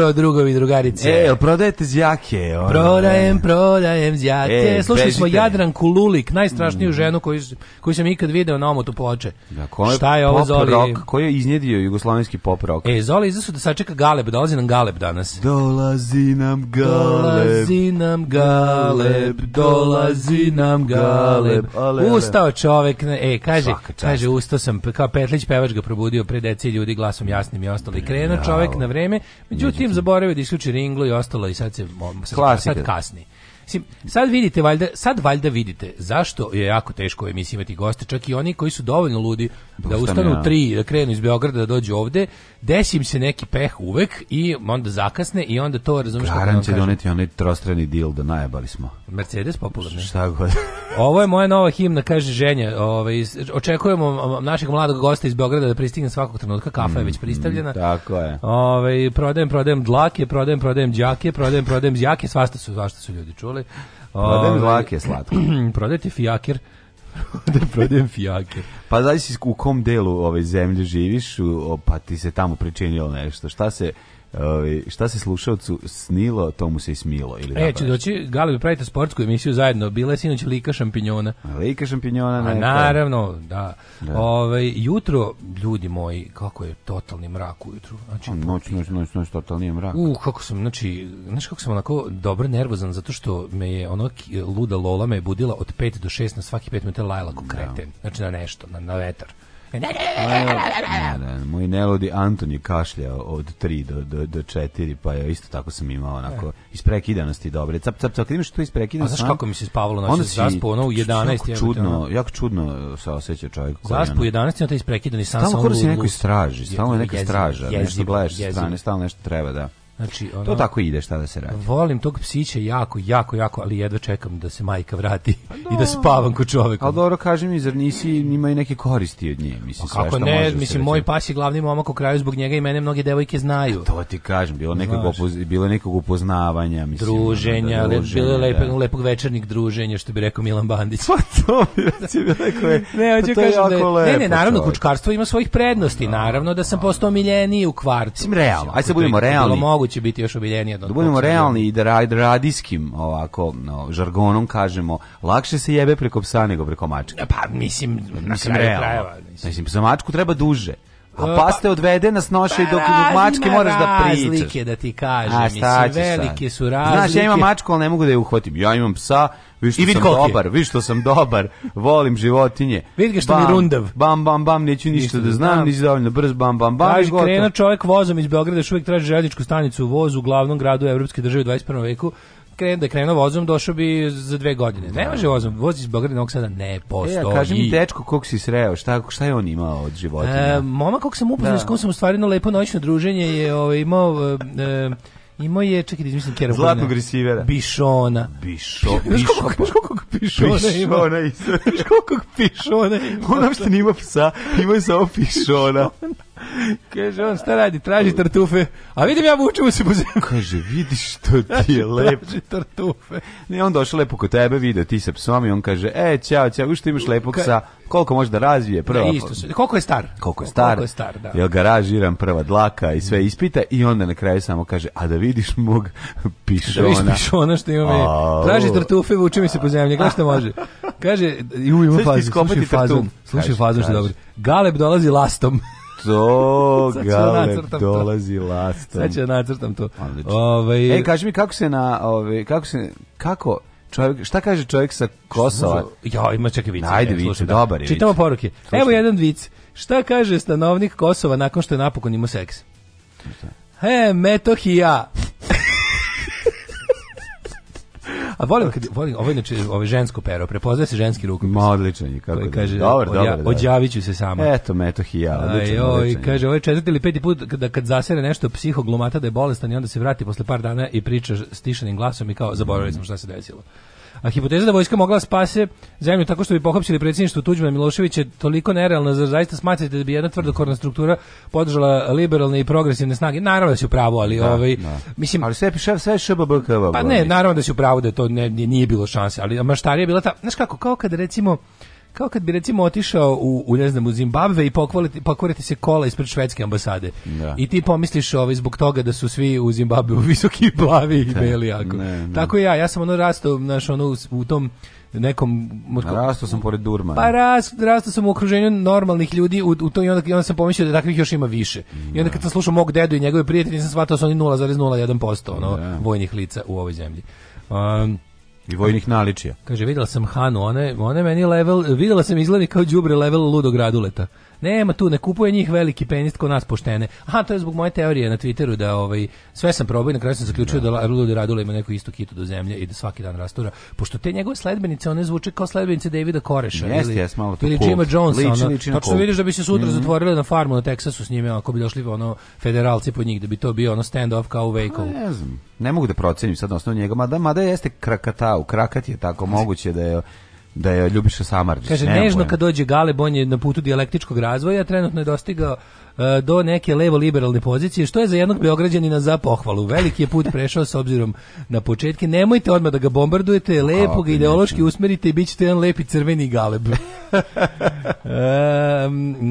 jutro, drugovi i drugarice. E, jel prodajete zjake? Ono, prodajem, prodajem zjake. E, Slušali smo Jadranku Lulik, najstrašniju mm. ženu koju, koju sam ikad video na omotu ploče. Da, ko je Šta je ovo Zoli? Rock, ko je iznjedio jugoslovenski pop rock? E, Zoli izasu da sačeka Galeb, dolazi nam Galeb danas. Dolazi nam Galeb. Dolazi nam Galeb, dolazi nam Galeb. Ale, ale. Ustao čovek, e, kaže, kaže, ustao sam, kao Petlić pevač ga probudio pre deci ljudi glasom jasnim i ostali. Krenuo čovek na vreme, međutim, tim zaboravio da isključi Ringlo i ostalo i sad se sad, kasni. Mislim, sad vidite valjda, sad valjda vidite zašto je jako teško u emisiji imati goste, čak i oni koji su dovoljno ludi da ustanu ja. tri, da krenu iz Beograda, da dođu ovde, desim se neki peh uvek i onda zakasne i onda to razumeš kako Karan će doneti da onaj trostrani deal da najebali smo. Mercedes popularni. Šta god. Ovo je moja nova himna, kaže ženja. Ovaj, očekujemo um, um, našeg mladog gosta iz Beograda da pristigne svakog trenutka. Kafa je već mm, pristavljena. Mm, tako je. Ovaj, prodajem, prodajem dlake, prodajem, prodajem džake, prodajem, prodajem zjake. Svašta su, svašta su ljudi čuli. Prodajem ovaj, dlake, slatko. Prodajte fijakir. da prodajem fijake. Pa zavisi u kom delu ove ovaj, zemlje živiš, pa ti se tamo pričinilo nešto. Šta se Ovi, šta se slušalcu snilo, to mu se i smilo. Ili e, da će doći, Galebi, pravite sportsku emisiju zajedno. Bila je sinoć Lika šampinjona. Lika šampinjona. A naravno, da. da. Ove, jutro, ljudi moji, kako je totalni mrak ujutru. Znači, On, noć, noć, noć, noć, totalni mrak. Uh, kako sam, znači, znači, kako sam onako dobro nervozan, zato što me je ono luda Lola me je budila od 5 do 6 na svaki 5 minuta lajla ko da. kreten. Znači na nešto, na, na vetar da, da, moj neludi Anton je kašljao od 3 do, do, do 4, pa ja isto tako sam imao onako, e. isprekidanosti dobre. Cap, cap, cap, kad imaš tu isprekidanost... A znaš kako mi se spavalo noć? Znači, onda si, zaspo, ono, u 11. Jako čudno, jako čudno se osjeća čovjek. Zaspo u 11. onda isprekidani san. Stalno kod si neko istraži, stalno je neka straža, nešto gledaš sa strane, stalno nešto treba, da. Znači, ono, to tako ide, šta da se radi. Volim tog psića jako, jako, jako, ali jedva čekam da se majka vrati no. Pa i da, da spavam kod čoveka. Ali dobro, kaži mi, zar nisi ima i neke koristi od nje? Mislim, pa kako ne, da mislim, moj pas je glavni momak u kraju, zbog njega i mene mnoge devojke znaju. A pa to ti kažem, bilo nekog, Znaš. upoz, bilo nekog upoznavanja. Mislim, druženja, da, druženja bilo lepe, da. lepog večernjeg druženja, što bi rekao Milan Bandić. Pa to bi bilo je, ne, pa to je da jako da, lepo. Ne, ne, naravno, kučkarstvo ima svojih prednosti, naravno da sam postao miljeniji u kvartu. Mislim, realno, ajde se budemo realni će biti još obiljenije. Da budemo realni i da, da radijskim ovako no, žargonom kažemo, lakše se jebe preko psa nego preko mačke. Pa mislim, mislim, na kraju krajeva, mislim. mislim, za mačku treba duže. A pa ste odvede nas noše i dok, dok mačke moraš da pričaš. Razlike da ti kažem, A, mislim, velike su razlike. Znaš, ja imam mačku, ali ne mogu da je uhvatim. Ja imam psa, viš što I sam dobar, viš što sam dobar, volim životinje. Vidite što bam, mi rundav. Bam, bam, bam, neću ništa da, da znam, nisi dovoljno brz, bam, bam, bam. Traži, krenuo čovjek vozom iz Beograda, još uvijek traži željničku stanicu u vozu u glavnom gradu Evropske države u 21. veku kren, da je krenuo vozom, došao bi za dve godine. Ne da. može vozom, vozi iz Beograda Novog Sada ne e, postoji. E, ja, kaži mi dečko kog si sreo, šta, šta je on imao od životinja? E, moma kog sam upoznao, da. s kojom sam stvarno lepo noćno druženje, je ovaj, imao... E, e Imao je, čekaj da izmislim kjera. Zlatnog resivera. Bišona. Bišo, bišo. Znaš koliko pišona ima? Pišona ima. Znaš koliko pišona ima? On uopšte nima psa, ima je samo pišona. Kaže on, šta radi, traži tartufe. A vidim ja vučemo se po Kaže, vidiš što ti je lepo. Traži tartufe. Ne, on došao lepo kod tebe, vidi ti sa psom i on kaže, e, ćao, ćao, ušte imaš lepog psa, koliko može da razvije, da, prva. Ne, isto, koliko je star? Koliko je star? Koliko je star, da. Jel garažiram prva dlaka i sve ispita i onda na kraju samo kaže, a da vidiš mog pišona. Da vidiš pišona što imam. Traži tartufe, vuče mi se po zemlji, gledaj što može. Kaže, ju ima fazu, slušaj fazu, slušaj fazu što dobro. Galeb dolazi lastom to, Galeb, dolazi lastom. Sad ću ja nacrtam to. Ove... Ovaj- e, kaži mi kako se na, ove, ovaj, kako se, kako, Čovjek, šta kaže čovjek sa Kosova? Ja, ima čekaj vic. Ajde, e, vic, da. dobar je. Čitamo poruke. Slušam. Evo jedan vic. Šta kaže stanovnik Kosova nakon što je napokon imao seks? Šta? E, metohija. A volim kad volim ovaj znači ovaj žensko pero, prepoznaje se ženski rukopis. Ma odličan je kako. Kaže, dobar, dobar. Odjaviću se sama. Eto me, eto hija, Aj, oj, kaže, ovaj četvrti ili peti put kada kad zasere nešto psihoglomata da je bolestan i onda se vrati posle par dana i priča stišenim glasom i kao zaboravili smo šta se desilo. A hipoteza da vojska mogla da spase zemlju tako što bi pohapsili predsjedništvo Tuđmana Miloševića toliko nerealna, zar zaista smatrate da bi jedna tvrdokorna struktura podržala liberalne i progresivne snage? Naravno da si u pravu, ali da, ovaj, da. mislim... Ali sve, sve, sve šbbk Pa ne, naravno da si u pravu da to ne, nije bilo šanse, ali maštarija je bila ta... Znaš kako, kao kad recimo kao kad bi recimo otišao u, u ne znam u Zimbabve i pokvaliti pokvariti se kola ispred švedske ambasade. Da. I ti pomisliš ovaj zbog toga da su svi u Zimbabveu visoki, plavi i beli jako. Ne, ne. Tako ja, ja sam ono rastao naš ono u, tom nekom možda, rastao sam pored durma. Pa rast, rastao sam u okruženju normalnih ljudi u, u to i onda, i onda sam pomislio da takvih još ima više. Da. I onda kad sam slušao mog dedu i njegove prijatelje, nisam shvatao da su oni 0,01% ono, da. vojnih lica u ovoj zemlji. Um, i vojnih naličija. Kaže, videla sam Hanu, one, one meni level, videla sam izgledi kao đubre level ludog raduleta. Nema tu, ne kupuje njih veliki penist kod nas poštene. Aha, to je zbog moje teorije na Twitteru da ovaj, sve sam probao i na kraju sam zaključio da, da Rudi Radula ima neku istu kitu do zemlje i da svaki dan rastura. Pošto te njegove sledbenice, one zvuče kao sledbenice Davida Koreša. Jeste, ili, jes, malo to Ili Jima Jonesa. Liči, liči ono, tačno vidiš da bi se sutra mm -hmm. zatvorili na farmu na Teksasu s njime, ako bi došli ono, federalci po njih, da bi to bio ono stand-off kao u Vejkovu. Ne znam, ne mogu da procenim sad na osnovu njega, mada, mada jeste krakatau, u krakat je tako, moguće da je da je Ljubiša Samardžić. Kaže, nežno kad dođe Galeb, on je na putu dijalektičkog razvoja, trenutno je dostigao E, do neke levo-liberalne pozicije, što je za jednog Beograđanina za pohvalu. Veliki je put prešao s obzirom na početke. Nemojte odmah da ga bombardujete, lepo ga ideološki usmerite i bit ćete jedan lepi crveni galeb. um,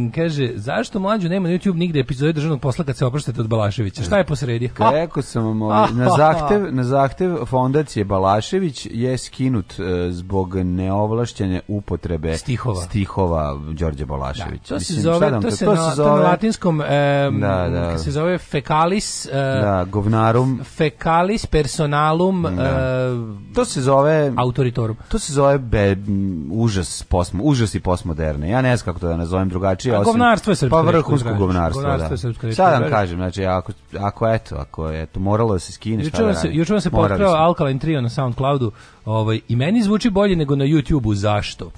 kaže, zašto mlađu nema na YouTube nigde epizode državnog posla kad se oproštate od Balaševića? Šta je posredi? Rekao sam vam, na zahtev, na zahtev fondacije Balašević je skinut e, zbog neovlašćene upotrebe stihova, stihova Đorđe Balaševića. Da, to, Mislim, se zove, da to, to, se to se zove, latinskom um, da, da. Kako se zove fekalis uh, da, govnarum fekalis personalum da. uh, to se zove autoritorum to se zove be, užas posmo užas i postmoderne ja ne znam kako to da nazovem drugačije A osim govnarstvo je srpsko pa da vrhunsko govnarstvo, govnarstvo da. da sad vam kažem znači ako ako eto ako je to moralo da se skine šta da se juče se potkrao Alkaline Trio na SoundCloudu ovaj i meni zvuči bolje nego na YouTubeu zašto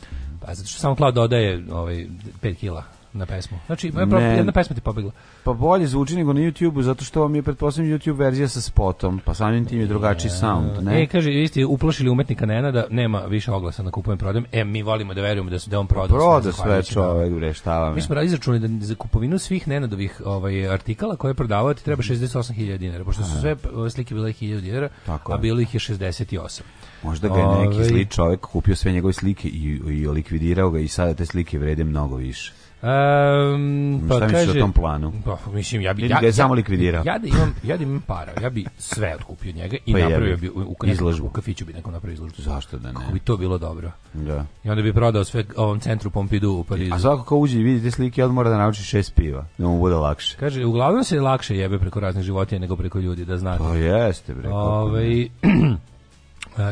pa zato što SoundCloud dodaje ovaj 5 kg na pesmu. Znači, ne, jedna pesma ti pobegla. Pa bolje zvuči nego na YouTube-u, zato što vam je, pretpostavljam, YouTube verzija sa spotom, pa samim tim je drugačiji e, sound. Ne? E, kaže, vi ste uplošili umetnika Nena da nema više oglasa na kupujem prodajem. E, mi volimo da verujemo da su da on proda. Proda sve čovek, bre, šta Mi smo izračunali da za kupovinu svih Nenadovih ovaj, artikala koje prodavate treba 68.000 mhm. dinara, pošto su sve slike bile 1000 dinara, a bilo ih je 68. Možda ga je neki ovaj zli čovek kupio sve njegove slike i, i likvidirao ga i sada te slike vrede mnogo više. Um, pa Šta kaže, o tom planu? Pa, mislim, ja bi... Ili ja, ga je samo likvidirao. Ja, ja, da imam, ja da imam para, ja bi sve odkupio njega i pa napravio bi u, u, izložbu. u kafiću bi nekom napravio izložbu. Zašto da ne? Kako bi to bilo dobro. Da. I onda bi prodao sve ovom centru Pompidou u Parizu. A svako ko uđe i vidi te slike, on mora da nauči šest piva, da mu bude lakše. Kaže, uglavnom se lakše jebe preko raznih životinja nego preko ljudi, da znate. To pa jeste, preko. Ove, ovaj,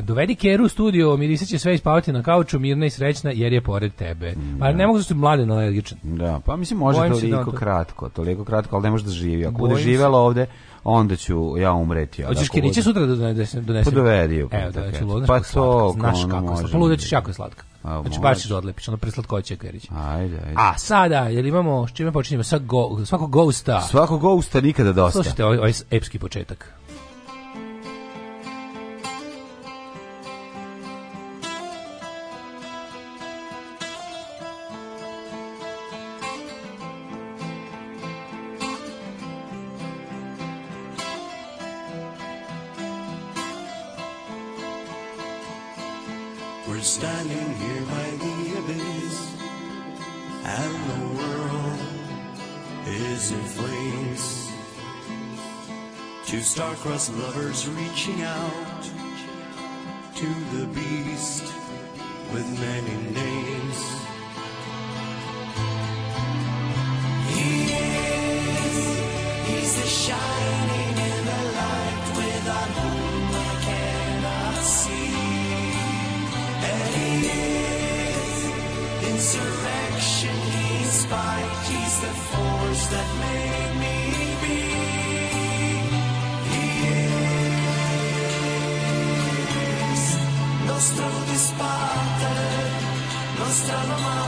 Dovedi Keru u studio, Mirisa će sve ispavati na kauču, mirna i srećna, jer je pored tebe. Pa ne mogu da su mladen alergičan. Da, pa mislim može Bojim toliko da to... kratko, toliko kratko, ali ne može da živi. Ako bude živela ovde, onda ću ja umreti. Hoćeš kiriće bude... sutra da donesem? donesem. Podovedi. Pa pa Evo, da, da ću lodnaš pa to, Znaš kako, slatka. Poludat ćeš jako slatka. A, znači baš ćeš da odlepiš, ono preslatkoće kiriće. Ajde, ajde. A sada, jel imamo, s čime počinjemo? Svako, go, svako ghosta. Svako ghosta nikada dosta. Slušajte, ovaj, ovaj epski početak. Star-crossed lovers reaching out to the beast with many names. He is, the shining in the light a whom I cannot see. And he is insurrection, he's spite. he's the force that made. time my mine.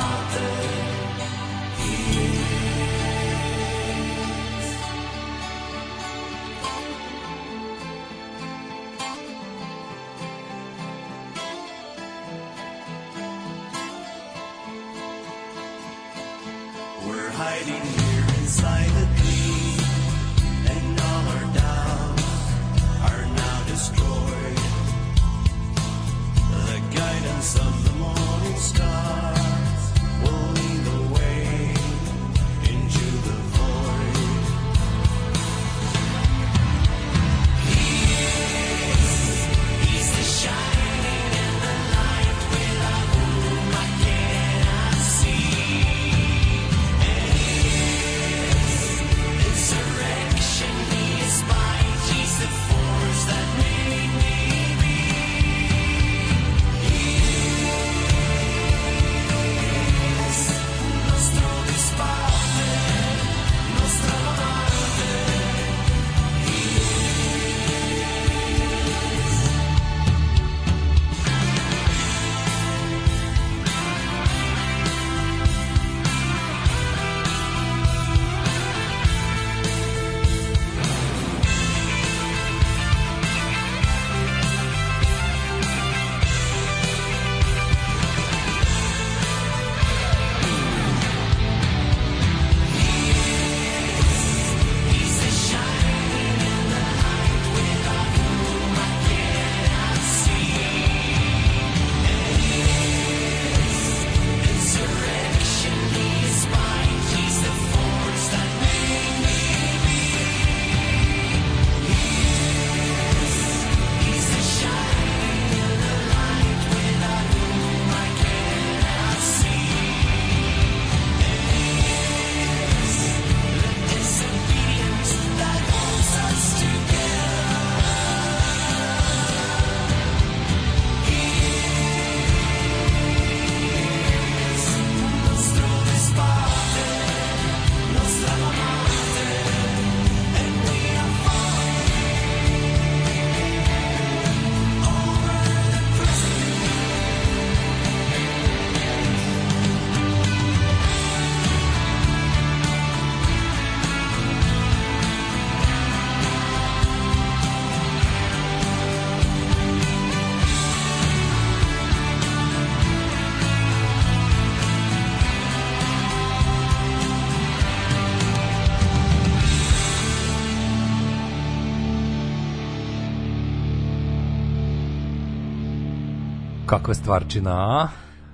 kakva stvarčina, a?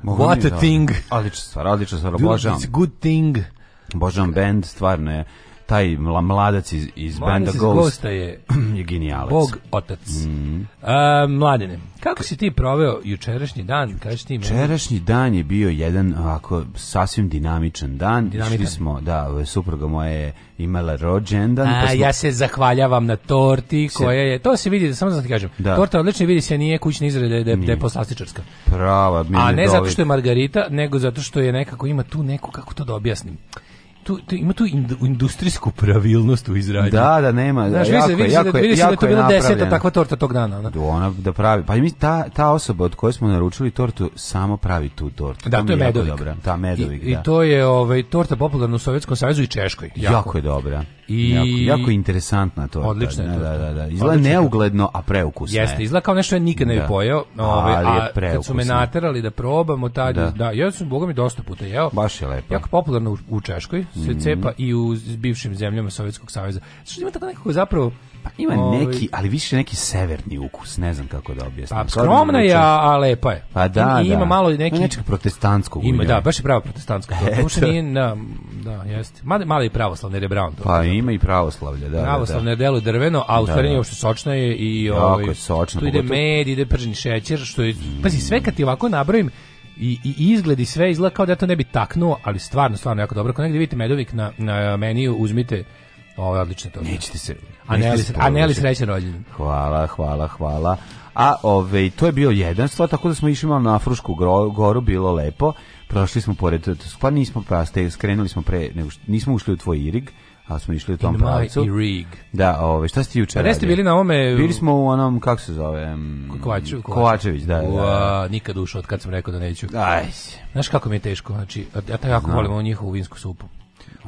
Mogu What a da- thing. Odlična stvar, odlična stvar, obožavam. It's good thing. Božan band, stvarno je taj mladac iz, iz mladac benda iz Ghost, Ghosta je, je genijalac. Bog otac. Mm -hmm. a, mladine, Kako si ti proveo jučerašnji dan? Kažeš ti jučerašnji dan je bio jedan ovako sasvim dinamičan dan. Dinamitan. Išli smo, da, supruga moja je imala rođendan. Pa A, pa smo... ja se zahvaljavam na torti koja je, to se vidi, samo da ti kažem, da. torta odlično vidi se nije kućna izrada, da, da je poslastičarska. Prava, mi A ne dovijek. zato što je margarita, nego zato što je nekako, ima tu neku, kako to da objasnim tu, tu, ima tu industrijsku pravilnost u izradnji. Da, da, nema. Da, Znaš, vidi se, vidi jako, da, vidi se da je to bila 10. takva torta tog dana. Ona. Da ona da pravi. Pa mi ta, ta osoba od koje smo naručili tortu samo pravi tu tortu. Da, to, to je medovik. Dobra. Ta medovik, I, da. I to je ovaj, torta popularna u Sovjetskom savezu i Češkoj. Jako, jako je dobra. I jako, jako interesantna to. Odlična je da, to. Da, da, da. Izgleda neugledno, a preukusno. Jeste, izgleda kao nešto ja nikad ne bih da. pojeo, ovaj, a kad su me naterali da probamo tad, da. da, ja sam bogami dosta puta jeo. Baš je lepo. Jako popularno u, u Češkoj, se mm cepa i u bivšim zemljama Sovjetskog saveza. Što ima tako nekako zapravo Pa ima Ovi... Ovaj. neki, ali više neki severni ukus, ne znam kako da objasnim. Pa skromna je, a lepa je. Pa da, da. I, da. Ima malo neki... Ima nečeg protestantskog. Ima, da, baš je pravo protestantsko. To nije, na, da, da, jeste. Mali, mali i pravoslavne, jer je brown. To, pa ima i pravoslavlje, da. Pravoslavne da. da. delo drveno, a u stvari nije uopšte sočna je i... Ovaj, je sočna. Tu ide med, ide prženi šećer, što je... Mm. Pazi, sve kad ti ovako nabrojim, i, i izgled i sve izgleda kao da ja to ne bi taknuo, ali stvarno, stvarno jako dobro. Ako negdje vidite medovik na, na meniju, uzmite Ovo je odlično to. Nećete se... A Neli, a Neli srećan rođendan. Hvala, hvala, hvala. A ove, ovaj, to je bio jedan stvar, tako da smo išli malo na Afrušku goru, bilo lepo. Prošli smo pored, pa nismo, pa skrenuli smo pre, nego, nismo ušli u tvoj Irig, ali smo išli u tom In pravcu. Irig. Da, ove, ovaj, šta ste jučer pa radili? ste bili na ome... Bili smo u onom, kako se zove? Kovačević. Kovačević, da. U, a, da, da. nikad ušao od kad sam rekao da neću. Aj. Znaš kako mi je teško, znači, ja tako jako volim ovu njihovu vinsku supu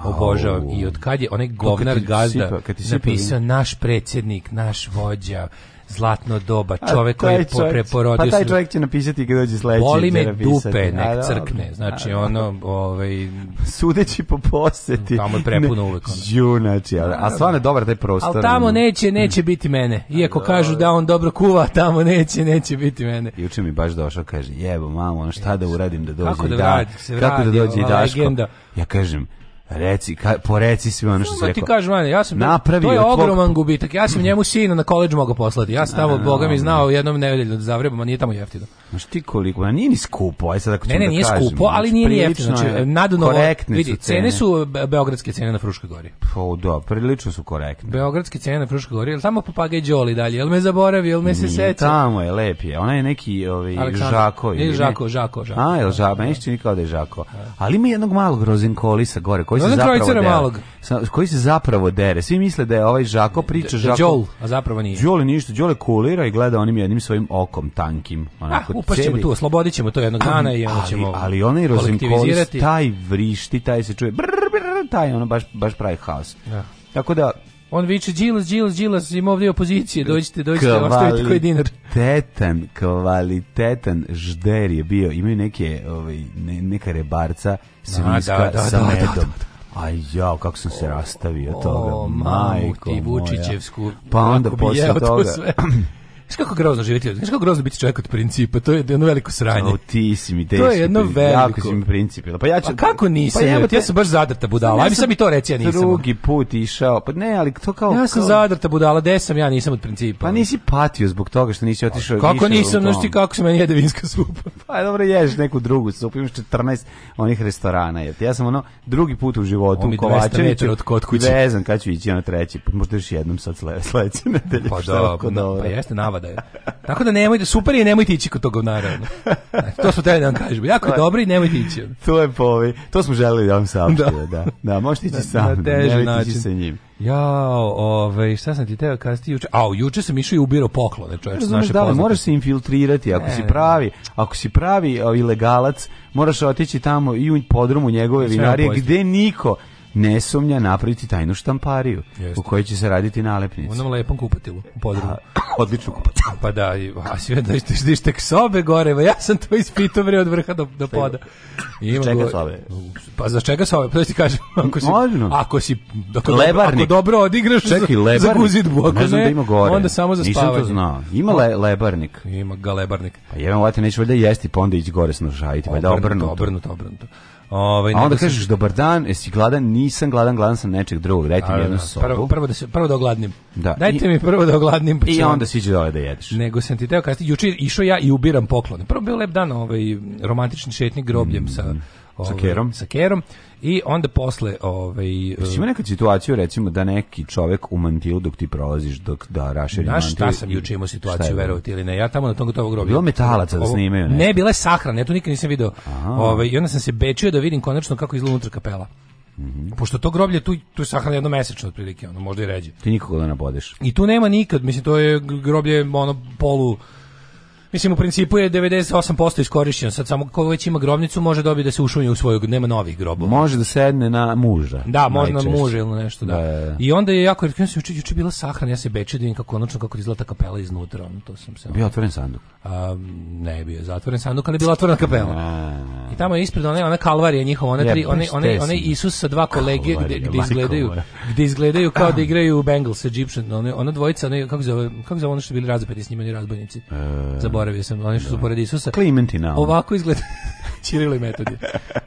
obožavam. I od kad je onaj govnar kad gazda napisao naš predsjednik, naš vođa, zlatno doba, čovjek koji je preporodio... Pa taj čovjek će napisati kad dođe sledeći. Boli me dupe, nek a, crkne. Znači, a, da. ono, ovaj... Sudeći po poseti. Tamo je prepuno uvek. Ono. Ju, znači, a, a stvarno je dobar taj prostor. Ali tamo neće, neće biti mene. Iako a, kažu da on dobro kuva, tamo neće, neće biti mene. Juče mi baš došao, kaže, jebo, mamo, ono šta da uradim da dođe da da, Kako da, vradi, da se vradi, Kako da dođe i Daško? Legenda. Ja kažem, Reci, ka, poreci sve ono što si rekao. Ti kažeš, man, ja sam Napravi to je ogroman tvog... gubitak. Ja sam njemu sina na koleđ mogao poslati. Ja sam tamo, boga mi znao, jednom nedelju da zagrebam, a nije tamo jeftino. Znaš ti koliko, a nije ni skupo, aj sad ako ne, ne, da nije da skupo, ali znači nije ni jeftino. Znači, nadunovo, vidi, cene. cene su e, beogradske cene na Fruškoj gori. Pa, o, da, prilično su korektne. Beogradske cene na Fruškoj gori, jel tamo popagaj Đoli dalje, jel me zaboravi, jel me se seća? Tamo je, lep je. Ona je neki ovi, ovaj, Žako. E, ili, Žako, Žako, Žako. A, jel Žako, nešto nikao da je Žako. Da. Ali ima jednog malog rozinkolisa gore, koji se Zona zapravo dere. malog. Sa, koji se zapravo dere. Svi misle da je ovaj Žako priča Žako. Đol, a zapravo nije. Đol je ništa, Đol kulira i gleda onim jednim svojim okom tankim, onako. Ah, upašćemo tu, ćemo to jednog dana i onda ćemo. Ali, ali onaj Rozinković taj vrišti, taj se čuje. Brr, brr, taj ono baš baš pravi haos. Ja. Da. Tako da on viče Đilas, Đilas, Đilas, ima ovdje opozicije, dođite, dođite, ostavite koji dinar. Kvalitetan, kvalitetan žder je bio, imaju neke, ovaj, ne, neka rebarca svinska, da, da, da, sa da, da, medom. Aj jao, kako sam se rastavio o, toga. O, majko ti Vučićevsku. Pa onda posle toga. Znaš kako grozno živjeti, znaš kako grozno biti čovjek od principa, to je jedno veliko sranje. O, ti si mi, teški. To je jedno veliko. Jako si mi princip. Pa, ja ću, pa kako nisi? Pa ja, te... ja sam baš zadrta budala, ja sam mi to reći, ja nisam. Drugi put išao, pa ne, ali to kao... Ja sam kao... zadrta budala, gde sam ja, nisam od principa. Pa nisi patio zbog toga što nisi otišao... Kako nisam, znaš ti kako se meni jede vinska supa. Pa dobro, ješ neku drugu supu, imaš 14 onih restorana, jer ja sam ono drugi put u životu u Kovačeviću. od kod kuće. Ne znam kada ću ići na treći, možda još jednom sad sledeće pa nedelje. Da, pa dobro, pa jeste, glava da je. Tako da nemojte, da, super je, nemojte ići kod tog govnara. Znači, to smo teli da vam kažemo. Jako je da. dobro i nemojte ići. To je povi. To smo želeli da vam saopštimo, da. Da, da možete ići sami, na nemojte način. sa njim. Jao, ove, šta sam ti teo kazati juče? Au, juče sam išao i ubirao poklone, čoveče, naše poznate. Da, moraš se infiltrirati ako e. si pravi, ako si pravi ilegalac, moraš otići tamo i u podrumu njegove vinarije gde niko ne sumnja napraviti tajnu štampariju Jeste. u kojoj će se raditi nalepnice. Onom lepom kupatilu u podrumu. Odlično kupatilu. Pa da, a sve da ište, ište k sobe gore, ba, ja sam to ispitao vre od vrha do, do poda. ima čega sobe? Pa za čega sobe? Pa da ti kažem, ako si, Možno. ako si ako dobro, ako dobro odigraš Čekaj, lebarnik. za guzidbu, ako ne, znam da ima gore. onda samo za spavanje. Nisam to znao. Ima le, lebarnik. Ima ga lebarnik. Pa jedan vate neće valjda jesti, pa onda ići gore snožajiti, valjda obrnuto. Obrnuto, obrnuto. obrnuto. Ovaj, A onda kažeš, dobar dan, jesi gladan? Nisam gladan, gladan sam nečeg drugog, dajte mi jednu da, sobu. Prvo, prvo, da, se, prvo da ogladnim. Da. Dajte I, mi prvo da ogladnim. Pa I onda siđe dole da jedeš. Nego sam ti teo kasnije, juče išao ja i ubiram poklon. Prvo bio lep dan, ovaj, romantični šetnik grobljem mm. sa Ovaj, sa kerom. Sa kerom. I onda posle... Ovaj, Jesi ima neka situaciju, recimo, da neki čovek u mantilu dok ti prolaziš, dok da raširi mantil... Znaš šta sam juče imao situaciju, verovati ili ne? Ja tamo na tom gotovo groblju. Bilo metalac da snimaju Ne, bile sahrane ja to nikad nisam video. Ovaj, I onda sam se bečio da vidim konačno kako izgleda unutra kapela. Mm -hmm. Pošto to groblje tu tu je sahrana jedno mesečno otprilike, ono možda i ređe. Ti nikoga da ne nabodeš. I tu nema nikad, mislim to je groblje ono polu Mislim, u principu je 98% iskorišćeno. Sad samo ko već ima grobnicu može dobiti da se ušunje u svojog, nema novih grobova. Može da sedne na muža. Da, može na muža ili nešto, da. da. da, da. I onda je jako, ja sam juče, juče bila sahrana, ja se beče da kako onočno, kako izgleda kapela iznutra. On, to sam se... Bio otvoren sanduk? A, ne, bio je zatvoren sanduk, ali je bila otvorena kapela. A... I tamo je ispred one, one kalvarija njihova, one, tri, one, one, one Isus sa dva kolege gde, gde, izgledaju, gde izgledaju kao da igraju Bengals, Egyptian, ona dvojica, one, kako zove, kako zove ono što bili razapeti s njima, oni razbojnici. E zaboravio sam, oni što su da. pored Isusa. Klementina. Ovako izgleda Čirilo i Metodije.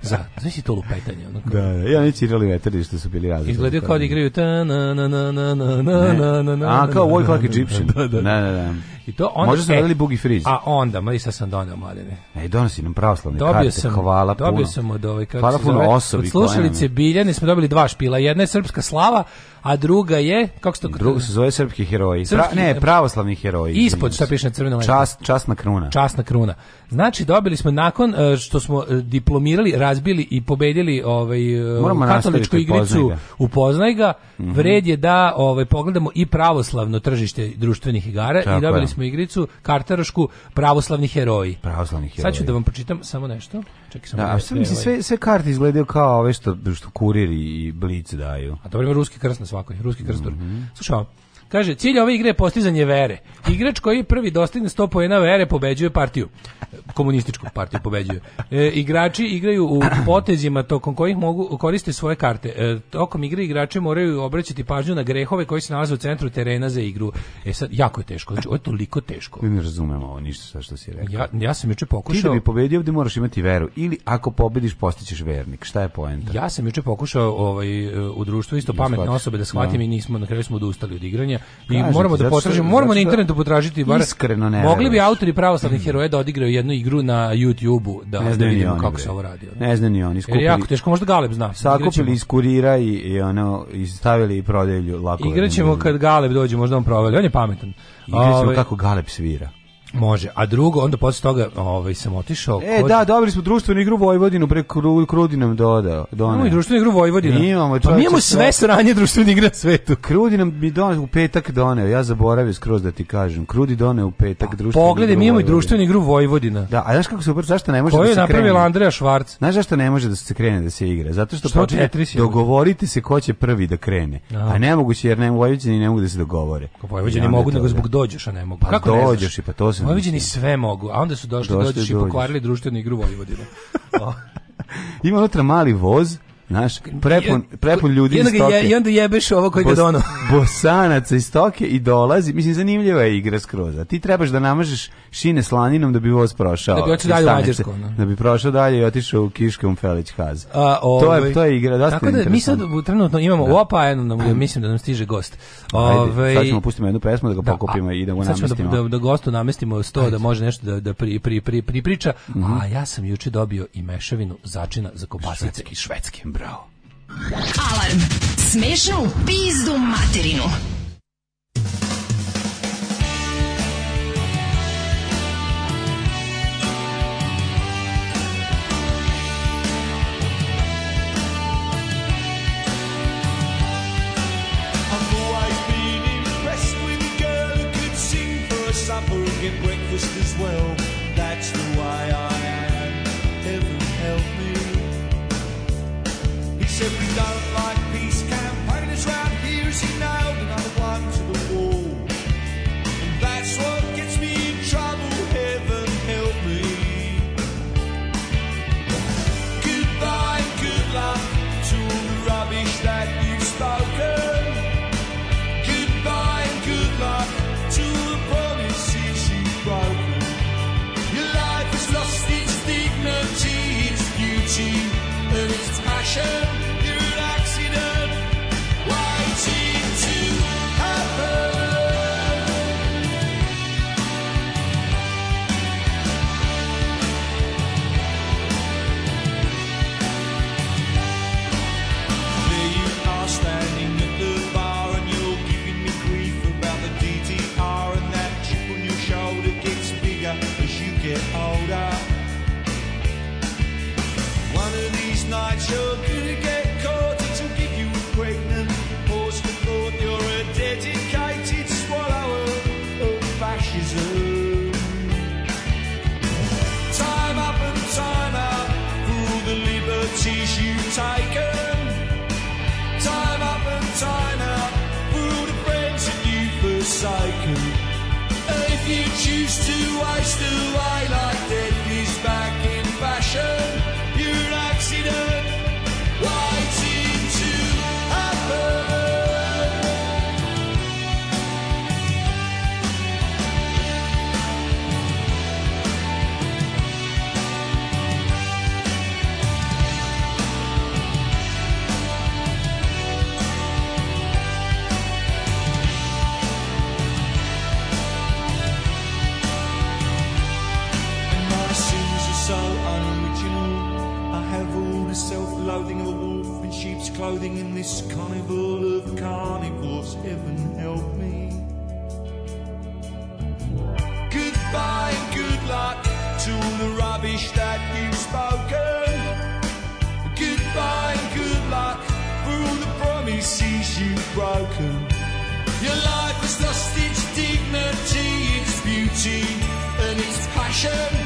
Za, znaš to lupetanje? Ono da, da, ja ni Čirilo i Metodije što su bili različiti. Izgledaju kao da igraju ta na na na na na na na na na A, kao Wake Like Egyptian. Da da. da, da, da. I to onda Možda su e, radili Boogie Freeze. A onda, ma i sad sam donao, mladene. E, donosi nam pravoslavne dobio karte, sam, hvala puno. Dobio sam od ove, ovaj, kako hvala se zove, od slušalice Biljane smo dobili dva špila. Jedna je srpska slava, a druga je, kako se to... Druga se zove srpski heroji. Srpski, pra, ne, pravoslavni heroji. Ispod, šta piše na crvenom? Čas, časna kruna. Časna kruna. Znači, dobili smo nakon e, što smo e, diplomirali, razbili i pobedili ovaj, e, Moramo katoličku igricu upoznaj ga mhm. vred je da ovaj, pogledamo i pravoslavno tržište društvenih igara Tako i dobili je. smo igricu kartarošku pravoslavni heroji. Pravoslavni heroji. Sad ću da vam pročitam samo nešto čak sam da, a sve, mi da se ovaj- sve, sve karte izgledaju kao ove što, što kurir i blic daju. A to vreme ruski krst na svakoj, ruski krstor. Mm -hmm. Slušao, Kaže, cilj ove igre je postizanje vere. Igrač koji prvi dostigne 100 pojena vere pobeđuje partiju. Komunističku partiju pobeđuje. E, igrači igraju u potezima tokom kojih mogu koriste svoje karte. E, tokom igre igrači moraju obraćati pažnju na grehove koji se nalaze u centru terena za igru. E sad, jako je teško. Znači, ovo je toliko teško. Mi ne razumemo ovo ništa sa što si rekao. Ja, ja sam juče pokušao... Ti da bi pobedio ovdje moraš imati veru. Ili ako pobediš postićeš vernik. Šta je poenta? Ja sam juče pokušao ovaj, e, u društvu isto da pametne osobe da shvatim no. Da. i nismo, na kraju smo odustali od igranja pitanja i Kažete, moramo da potražimo, moramo na internetu potražiti bar iskreno ne. Mogli bi autori pravoslavnih heroja da odigraju jednu igru na YouTubeu da, ne da vidimo kako bre. se ovo radi. Ne znam ni oni, skupili. Jer jako teško, možda Galeb zna. Sakupili iz kurira i, i ono i stavili i prodelju lako. Igraćemo kad Galeb dođe, možda on provali. On je pametan. Igraćemo ovaj- kako Galeb svira. Može. A drugo, onda posle toga ovaj, sam otišao... E, da, dobili smo društvenu igru Vojvodinu, preko Krudi nam dodao. Imamo i društvenu igru Vojvodinu. Imamo, pa mi imamo sve sranje društvene igre na svetu. Krudi nam mi doneo, u petak doneo, ja zaboravio skroz da ti kažem. Krudi doneo u petak pa, društvenu Pogledaj, mi imamo i društvenu igru Vojvodina. Da, a znaš kako se super, zašto ne može Koju da se krene? Koju je Andreja Švarc? Znaš zašto ne može da se krene da se igra? Zato što, što počne, dogovorite se ko će prvi da krene. A, da. a nemoguće jer ne Vojvodini ne mogu da se dogovore. Pa Vojvodini mogu nego zbog dođeš, a ne mogu. Pa Kako dođeš i pa to se Vojvođani sve mogu, a onda su došli, dođeš i pokvarili društvenu igru Vojvodine. Ima unutra mali voz Znaš, prepun, prepun ljudi iz stoke. I onda jebeš ovo koji Bos, ga dono. bosanaca iz stoke i dolazi. Mislim, zanimljiva je igra skroz. A ti trebaš da namažeš šine slaninom da bi voz prošao. Da bi otišao dalje u Mađarsko. Da bi prošao dalje i otišao u Kiškom Felić Haz. A, to, je, ovaj, to je igra dosta Tako da mi sad trenutno imamo da. opa, jedno nam, mislim da nam stiže gost. Ove, sad ovaj, ćemo pustiti jednu pesmu da ga da, pokupimo a, i da ga da- namestimo. Da, da, da gostu namestimo sto, da Ajde. da može nešto da, da pri, pri, pri, pripriča. Mm -hmm. A ja sam juče dobio i mešavinu začina za kopasice i švedske bravo. Alarm! Smešno u pizdu materinu. supper, get breakfast as well. That's the why I. said we don't like peace campaigners round here as he nailed another one to the wall. And that's what gets me in trouble, heaven help me. Goodbye, good luck to all the rubbish that you've spoken. Goodbye, good luck to the promises you've broken. Your life has lost its dignity, its beauty, and its passion. broken. Your life has lost its dignity, its beauty, and its passion.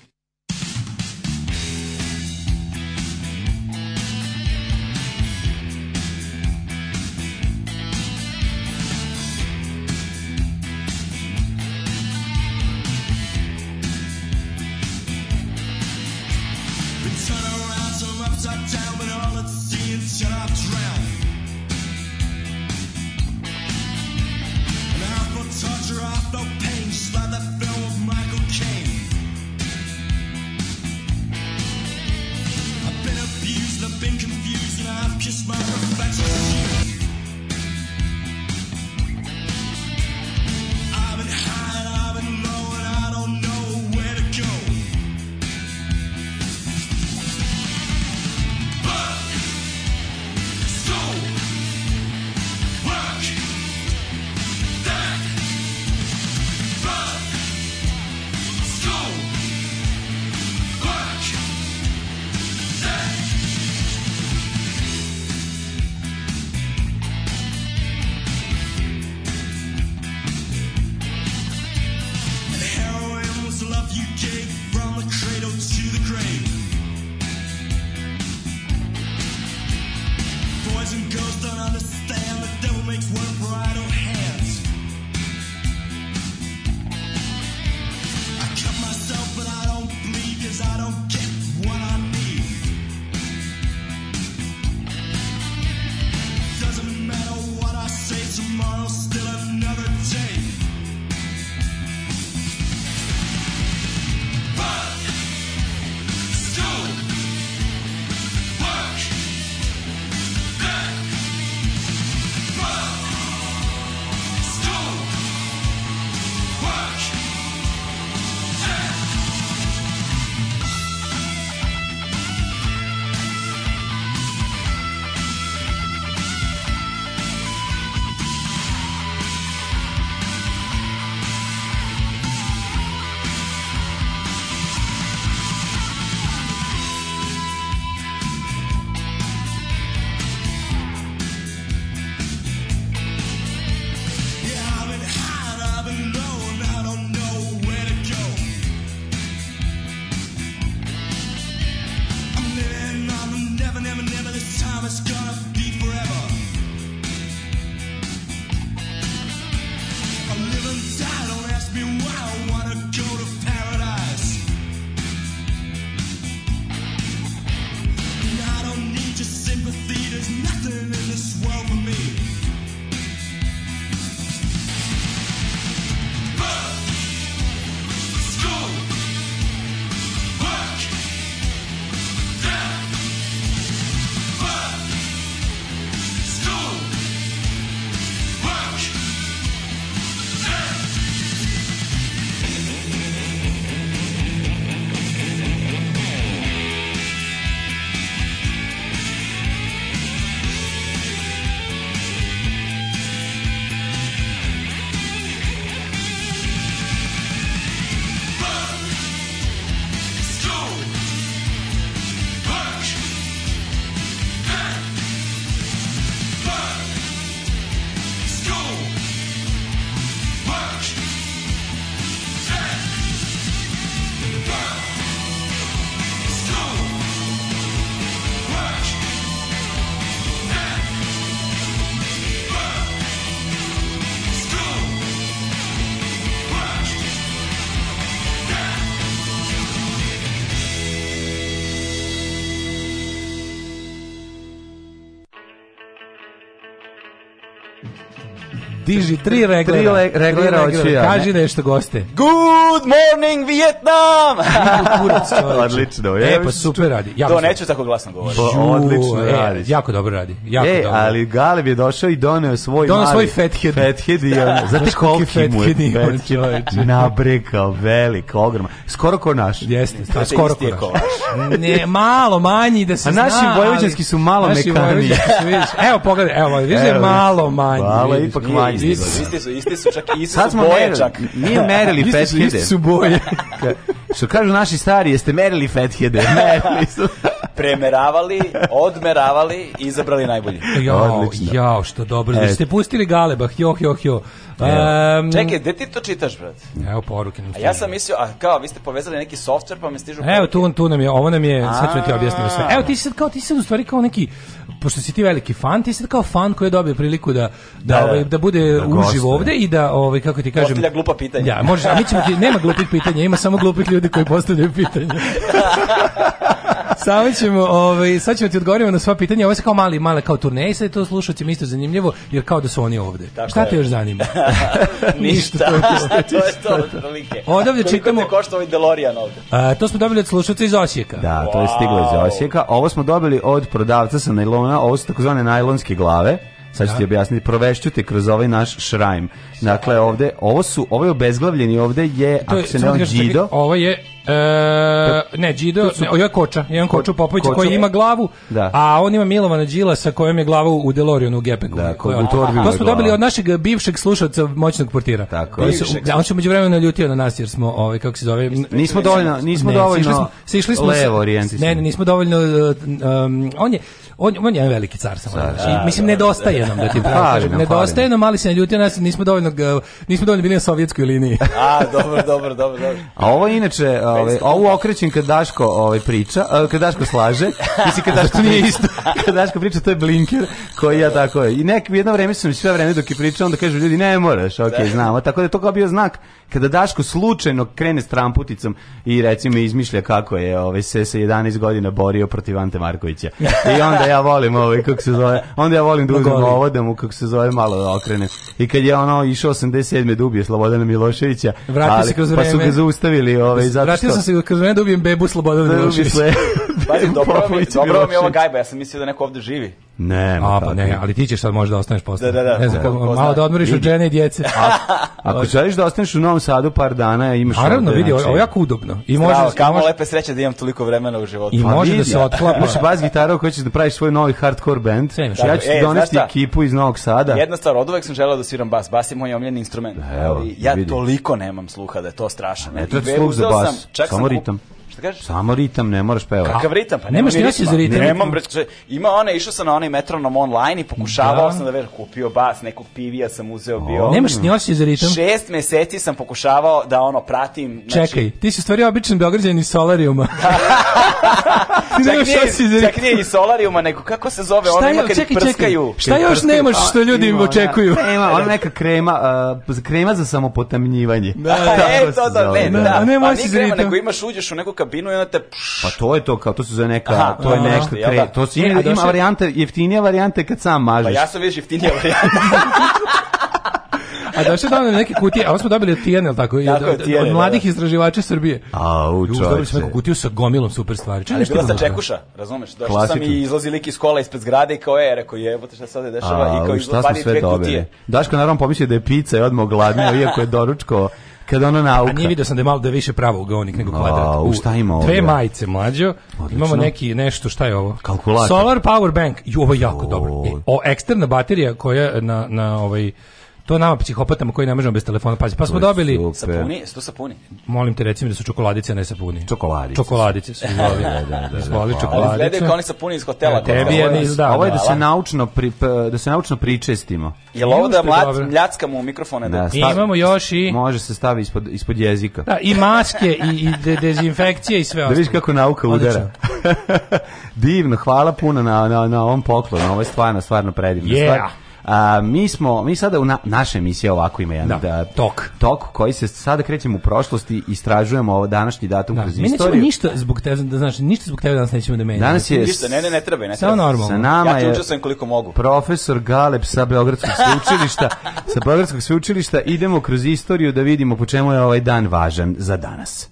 Diži tri reglera. Tri reglera očija. Kaži nešto goste. Good morning Vietnam. Odlično. Je. E pa super radi. Jako to neću tako glasno govoriti. Pa, odlično e, radi. Jako dobro radi. Jako e, dobro. ali Galeb je došao i doneo svoj doneo mali. Doneo svoj fathead. Fathead i da, on. Znate koliki mu je fathead. Nabrekao, velik, ogroman. Skoro ko naš. Jeste, skoro ko naš ne, malo manji da se zna. A naši vojvođanski su malo mekani. Evo pogledaj, evo, vidiš da malo manji. Malo ipak manji. Isti su, isti su, isti su čak i isti su boje čak. Nije merili fethede. Isti su boje. Što kažu naši stari, jeste merili fethede. Merili su premeravali, odmeravali i izabrali najbolji. Jao, jao, što dobro. Da ste pustili Galebah, joh, joh, joh. Um, Čekaj, gde ti to čitaš, brat? Evo poruke nam A ja sam mislio, a kao, vi ste povezali neki softver pa me stižu poruke. Evo, tu, tu nam je, ovo nam je, sad ću ti objasniti sve. Evo, ti si sad kao, ti sad u stvari kao neki, pošto si ti veliki fan, ti si sad kao fan koji je dobio priliku da, da, da, da. ovaj, da bude da uživo ovde i da, ovaj, kako ti kažem... Postavlja glupa pitanja. Ja, da, možeš, a mi ćemo ti, nema glupih pitanja, ima samo glupih ljudi koji postavljaju pitanja. Samo ćemo, ovaj, sad ćemo ti odgovorimo na sva pitanja. Ovo je kao mali, male kao turneji, sad je to slušalcima isto zanimljivo, jer kao da su oni ovde. Tako Šta je. te još zanima? Ništa. to je to, to je otprilike. Odavde Koliko čitamo... Koliko te košta ovaj DeLorean ovde? A, to smo dobili od slušalca iz Osijeka. Da, to je stiglo iz Osijeka. Ovo smo dobili od prodavca sa najlona, ovo su takozvane najlonske glave. Sad ću ti da. objasniti, provešću te kroz ovaj naš šrajm. Dakle, ovde, ovo su, ovo je obezglavljeni, ovde je, to je ako se ne on, Ovo je E, ne, Đido, su... ne, ovo je Koča, jedan Koču Popović koji ima glavu, da. a on ima Milovana Đila sa kojom je glavu u Delorionu u Gepeku. Da, ko, u torbi to smo dobili od našeg bivšeg slušalca moćnog portira. Tako. Da, se, da, on se međuvremeno naljutio na nas jer smo, ovaj, kako se zove... Nismo dovoljno, nismo ne, dovoljno sišli smo, sišli smo, levo orijentisni. Ne, nismo dovoljno... Um, on je, on, on je veliki car samo. Znači, da, mislim, da, nedostaje da. nam da ti pravi. nedostaje nam, ali se ne ljuti nas, nismo dovoljno, e, nismo dovoljno bili na sovjetskoj liniji. A, dobro, dobro, dobro. dobro. A ovo inače, ove, ovaj, ovu okrećem kad Daško ovaj priča, e, kad Daško slaže, mislim kad Daško nije isto, kad Daško priča, to je blinker koji ja tako je. I nek, jedno vreme sam sve vreme dok je pričao, onda kaže ljudi, ne moraš, ok, da. znamo. Tako da je to kao bio znak kada Daško slučajno krene s tramputicom i recimo izmišlja kako je ovaj se sa 11 godina borio protiv Ante Markovića. I onda ja volim ovo ovaj, kako se zove, onda ja volim da uzmem ovo da mu, kako se zove, malo da okrene. I kad je ono išao 87. dubije da Slobodana Miloševića, Vratio ali, se kroz vreme. pa su ga zaustavili. Ovaj, zato Vratio što... sam se kroz vreme da ubijem bebu Slobodana da Miloševića. Pazi, dobro, mi, dobro mi je ova gajba, ja sam mislio da neko ovde živi. Ne, a, pa ne, ali ti ćeš sad možda da ostaneš posle. Da, da, da. Ne znam, malo zna. da odmoriš od žene i djece. A, ako želiš da ostaneš u Novom Sadu par dana, imaš Naravno, vidi, znači- ovo je jako udobno. I može kamo može... lepe sreće da imam toliko vremena u životu. I pa može da se otklapa. Možeš bas gitaru koju ćeš da praviš svoj novi hardcore band. Sve, ja ću da, ti da. E, donesti ekipu iz Novog Sada. Jedna stvar, od uvek sam želeo da sviram bas. Bas je moj omiljeni instrument. Evo, ja toliko nemam sluha da je to strašno. Ne, to sluh za bas, samo ritam. Šta kažeš? Samo ritam, ne moraš pevati. Kakav ritam? Pa nemaš nema ti za ritam. Nemam, bre, ima ona, išao sam na onaj metronom online i pokušavao da. sam da ver, kupio bas, nekog pivija sam uzeo o, bio. Nemaš ni osjećaj za ritam? Šest meseci sam pokušavao da ono pratim. Znači... Čekaj, ti si stvari običan beograđan iz Solarijuma. ti nemaš osjećaj za ritam. Čak nije iz Solarijuma, nego kako se zove, šta ono ima kad čekaj, prskaju. Šta još prskaju? nemaš što ljudi ima, očekuju? ima, ona neka krema, uh, krema za samopotamnjivanje. Da, da, e, da. to da, ne, da. Ne, ne, ne, ne, ne, ne, ne, ne, ne, ne, ne, ne, ne, ne, ne, kabinu i onda te... Pa to je to, kao to se zove neka, Aha, to je aha, nešto, kre, da. to se, ima, ima došli... varijante, jeftinija varijante kad sam pa mažeš. Pa ja sam vidiš jeftinija varijanta. A da došli da nam neke kutije, a smo dobili od Tijana, tako? Od, tako od, od, da, mladih da. istraživača Srbije. A, u Dobili smo neku kutiju sa gomilom super stvari. čini šta sa čekuša, razumeš? da Klasiču. sam i izlazi lik iz kola ispred zgrade i kao je, rekao je, evo te šta se ovde dešava. I kao šta smo sve dobili. Daško naravno pomislio da je pica i odmah gladnio, iako je doručko Kada ona nauka. A nije vidio sam da je malo da je više pravo ugaonik nego kvadrat. A, u šta ima ovdje? Dve majice mlađo. Odlično. Imamo neki nešto, šta je ovo? Kalkulator. Solar power bank. Ju, ovo je jako o. dobro. E, o, eksterna baterija koja na, na ovaj To nama psihopatama koji ne možemo bez telefona pazi. Pa smo dobili sapuni, sto sapuni. Molim te reci mi da su čokoladice, ne sapuni. Čokoladice. Čokoladice su novi. da, da, da, da, da zvali čokoladice. Gledaju kao oni sapuni iz hotela. Ja, tebi je niz, da. Ovo je da, da se naučno pri, da se naučno pričestimo. Jel ovo da mlad, mljackamo u mikrofone da. da stavi, imamo još i Može se stavi ispod ispod jezika. Da, i maske i i de, dezinfekcije i sve ostalo. Da vidiš kako nauka udara. Divno, hvala puno na na na ovom poklonu. Ovo je stvarno stvarno predivno. Yeah. Stvar. A, mi smo, mi sada u na, naše emisije ovako ima jedan da, da tok. tok koji se sada krećemo u prošlosti i istražujemo ovo današnji datum da. kroz mi istoriju. Mi nećemo ništa zbog tebe, da znaš, ništa zbog tebe danas nećemo da menjamo. Danas je... Ništa, ne, ne, ne treba, ne treba. normalno. Sa nama ja je... sam koliko mogu. Profesor Galeb sa Beogradskog sveučilišta, sa Beogradskog sveučilišta idemo kroz istoriju da vidimo po čemu je ovaj dan važan za danas.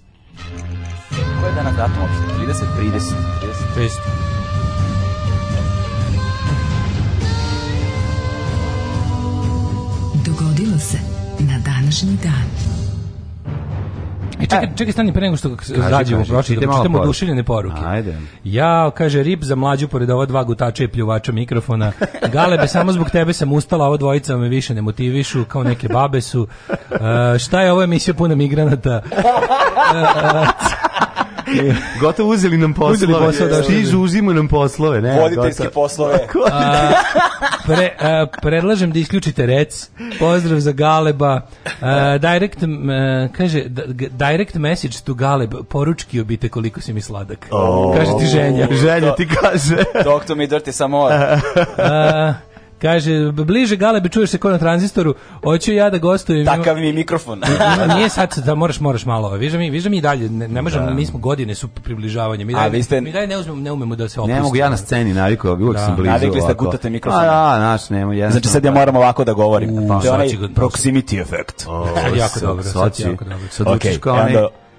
Koji je danas datum? 30? 30. 30. 30. današnji dan. E, čekaj, e. čekaj stani pre nego što rađemo da pročitamo, čitamo odušiljene poruke. Ajde. Ja, kaže, rip za mlađu pored ova dva gutača i pljuvača mikrofona. Galebe, samo zbog tebe sam ustala, ova dvojica me više ne motivišu, kao neke babe su. Uh, šta je ovo emisija puna migranata? Uh, gotovo uzeli nam poslove. Uzeli posao, da, da, da. Stižu, uzimaju nam poslove. Ne, Voditeljske gotovo. poslove. A, pre, a, predlažem da isključite rec. Pozdrav za Galeba. A, direct, a, kaže, direct message to Galeb, Poručki obite koliko si mi sladak. Oh. Kaže ti ženja. Želja ti kaže. Doktor mi drti samo. Kaže, bliže Galebe čuješ se ko na tranzistoru, hoću ja da gostujem. Takav mi mikrofon. nije sad da moraš, moraš malo. Viže mi, viže mi dalje, ne, ne možemo, da. mi smo godine su približavanja. Mi, dalje, ste... mi dalje ne, uzmemo, ne umemo da se opustimo. Ne mogu ja na sceni naviku, uvijek da. sam blizu. Navikli ste da gutate mikrofon. A, da, naš, nema, jasno. Znači sad ja da. moram ovako da govorim. U, to je onaj proximity effect. O, sad jako dobro, sad jako dobro. Sad okay, učiš kao onaj...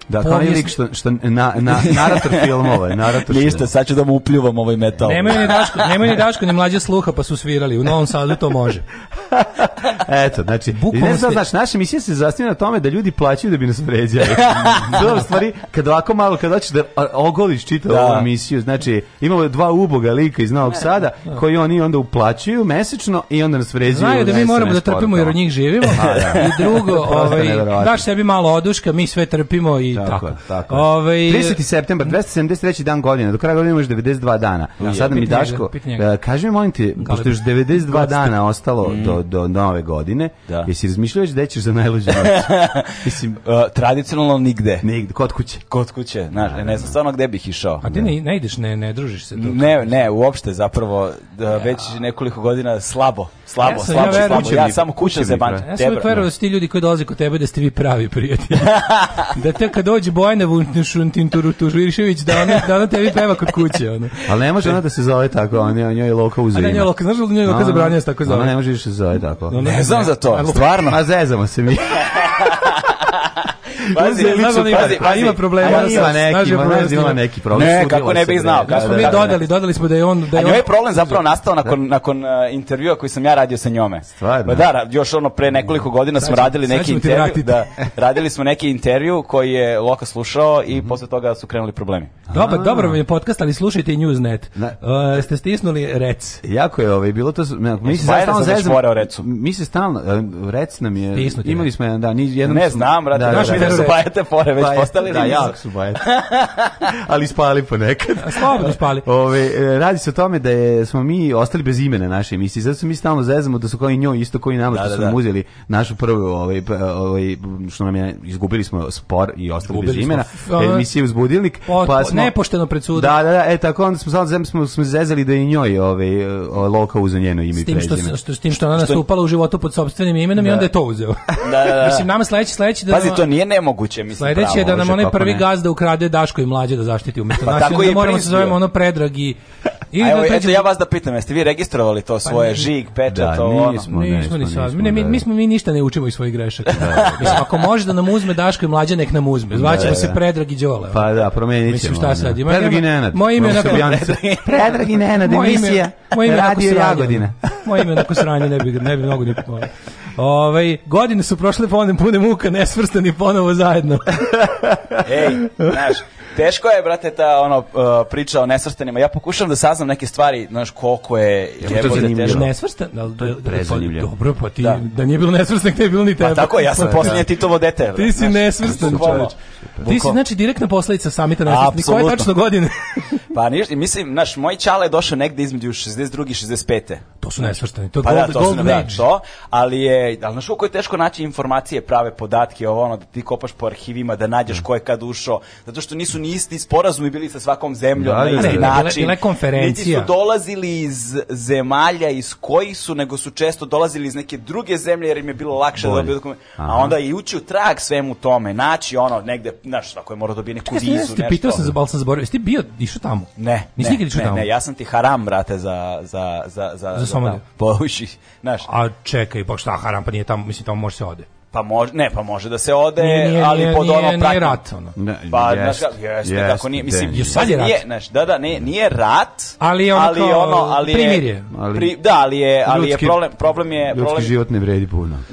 Da, kao onaj lik što, što na, na, narator filmova. Narator Ništa, sad ću da mu upljuvam ovaj metal. Nemaju ni Daško, nemaju ni, Daško, ni mlađe sluha, pa su svirali. U Novom Sadu to može. Eto, znači, Bukvalno ne znam, znaš, naša misija se zasniva na tome da ljudi plaćaju da bi nas vređali. Dobro, stvari, kad ovako malo, kad hoćeš da ogoliš čitavu da. ovu misiju, znači, imamo dva uboga lika iz Novog da. Sada, da. koji oni onda uplaćuju mesečno i onda nas vređaju. Znaju da mi moramo da trpimo jer od njih živimo. A, da. I drugo, ovaj, daš sebi malo oduška, mi sve trpimo i i tako. tako. tako. Ove, ovaj, 30. septembar, 273. dan godine, do kraja godine imaš 92 dana. Ja, Sada mi Daško, njega. E, kaži mi, molim te, da pošto još 92 dana ostalo mm. do, do nove godine, da. jesi razmišljao da ćeš za najluđu noć? Mislim, e, tradicionalno nigde. Nigde, kod kuće. Kod kuće, znaš, ne, znam stvarno gde bih išao. A ti ne, ne ideš, ne, ne družiš se? Drugi. Ne, ne, uopšte zapravo, da, ja. već nekoliko godina slabo, slabo, ja sam, slabo, ja slabo. Ja samo kuća za banče. Ja sam uvijek verovao da su ti ljudi koji dolaze kod tebe da ste vi pravi prijatelji. da te kad dođe Bojana Vuntinturišević da ona, da ona tebi peva kod kuće. Ono. Ali ne može ona da se zove tako, on je, njoj je loka da uzima. A njoj loka, znaš da njoj je loka zabranjena da se tako zove? Ona ne može više da se zove tako. Ne znam za to, stvarno. A zezamo se mi. Pazi, pazi, pa ima problema. Ja ima neki, ima ima neki problem. Ne, kako ne bih znao. Kako smo mi dodali, dodali smo da je on da je. A njoj je problem zapravo nastao nakon nakon intervjua koji sam ja radio sa njome. Stvarno. Da, još ono pre nekoliko godina smo radili neki intervju, da, radili smo neki intervju koji je Loka slušao i posle toga su krenuli problemi. Dobar, dobro mi je podcast, ali slušajte i Newsnet. Uh, ste stisnuli rec. Jako je ovaj, bilo to... Mi se stalno zezamo. Mi se stalno... Rec nam je... imali smo jedan dan. Jedan, ne znam, brate. Da, da, da, su bajate fore, već postali Da, jako su bajate. Ali spali ponekad. Slobodno spali. Ove, e, radi se o tome da je, smo mi ostali bez imena naše emisije, zato mi stalno zezamo da su kao i njoj isto koji nama da, što da, su nam da. uzeli našu prvu, ovaj, ovaj, što nam je, izgubili smo spor i ostali Gubili bez imena, emisije uz budilnik. Pa smo, nepošteno pred sudom. Da, da, da, e, tako onda smo stalno smo, smo zezali da i njoj ovaj, loka uzeo njeno ime i prezime. S tim što što, što ona nastupala u životu pod sobstvenim imenom i da. onda je to uzeo. Da, da, da. Mislim, nama sledeći, sledeći da... Pazi, to nije nemo nemoguće, mislim. Sledeće je da nam onaj prvi gazda ukrade Daško i mlađe da zaštiti umjesto pa, tako da je moramo se zovemo ono predragi. I Evo, da eto, ja vas da pitam, jeste vi registrovali to pa svoje pa, žig, pečat, da, ono? Nismo, nismo, nismo, ne, mi, mi, da. smo, mi ništa ne učimo iz svojih grešaka. Da, Mislim, ako može da nam uzme Daško i mlađe, nek nam uzme. Zvaćemo se predragi i Đole. Pa da, promenit Mislim, šta sad? Ima, predragi Nenad. Moje ime je onako... Predragi Nenad, emisija. Moje ime je onako Jagodina. Moje ime je onako sranje, ne bi, ne bi mnogo ni... Ovaj godine su prošle pa onda pune muka nesvrstani ponovo zajedno. Ej, znaš, teško je brate ta ono uh, priča o nesvrstanima. Ja pokušavam da saznam neke stvari, znaš koliko je jebote teško. Nesvrstan, da, da, da, dobro, pa ti da, da nije bilo nesvrstan, ne je bilo ni pa tebe. Pa tako, ja sam poslednje da. Titovo dete. Ti si nesvrstan čovjek. Ti si znači direktna posledica samita nesvrstanih. Koje tačno godine? Pa ništa, mislim, naš, moj čala je došao negde između 62. i 65. To su nesvrstani, to je pa da, gold, da, to gold su, da, to, ali je, ali znaš koliko je teško naći informacije, prave podatke, ovo ono, da ti kopaš po arhivima, da nađeš mm. ko je kad ušao, zato što nisu ni isti sporazumi bili sa svakom zemljom da, na da, isti ne, način. Bila, konferencija. Niti su dolazili iz zemalja iz kojih su, nego su često dolazili iz neke druge zemlje jer im je bilo lakše Bolje. da dobiju dokument. A onda i ući u trag svemu tome, naći ono negde, znaš, svako je morao dobije neku Čekaj, vizu, nešto. Pitao sam za Balsan zaboravio, jesi ti bio, išao tamo? Šamu? Ne. Nisi nikad išao tamo? Ne, ja sam ti haram, brate, za... Za, za, za, za, za Somaliju. Po uši, znaš. A čekaj, pa šta haram, pa nije tamo, mislim, tamo može se ode. Pa može, ne, pa može da se ode, nije, nije, ali nije, pod ono pratnjom. Nije rat, ono. Ne, pa, jest, znaš, jeste, jest, tako nije, da mislim, je sad je rat. Nije, znaš, da, da, nije, nije rat, ali je ono, ali, kao, ono, ali primirje. Ali, pri, da, ali je, ali ljudski, je problem, problem je... Ljudski problem, život ne vredi puno.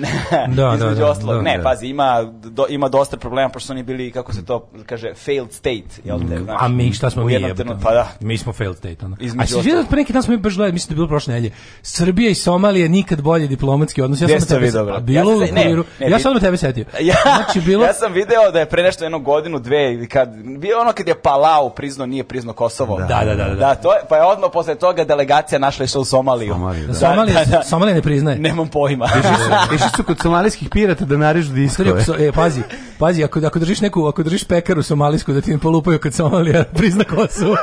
da, da, da, da oslo, da, ne, da. pazi, ima, do, ima dosta problema, pošto oni bili, kako se to kaže, failed state, jel te, mm. znaš? A mi, šta smo mi je? Pa da. Mi smo failed state, ono. A si vidio, da pre neki dan smo mi baš gledali, mislim da je bilo prošle nelje, Srbija i Somalija nikad bolje diplomatski odnos. Ja sam te vidio, bilo u kuriru. Ja sam na tebe setio. ja, znači, bilo... ja sam video da je pre nešto jednu godinu, dve, ili kad, bio ono kad je Palau priznao, nije priznao Kosovo. Da, da, da. da, da. da to je, pa je odmah posle toga delegacija našla išla u Somaliju. Somaliju, da. da. Somalija, da, da. da. Somalija ne priznaje. Nemam pojma. Išli su kod somalijskih pirata da narežu diskove. E, pazi, pazi, ako, ako držiš neku, ako držiš pekaru somalijsku da ti ne polupaju kad Somalija prizna Kosovo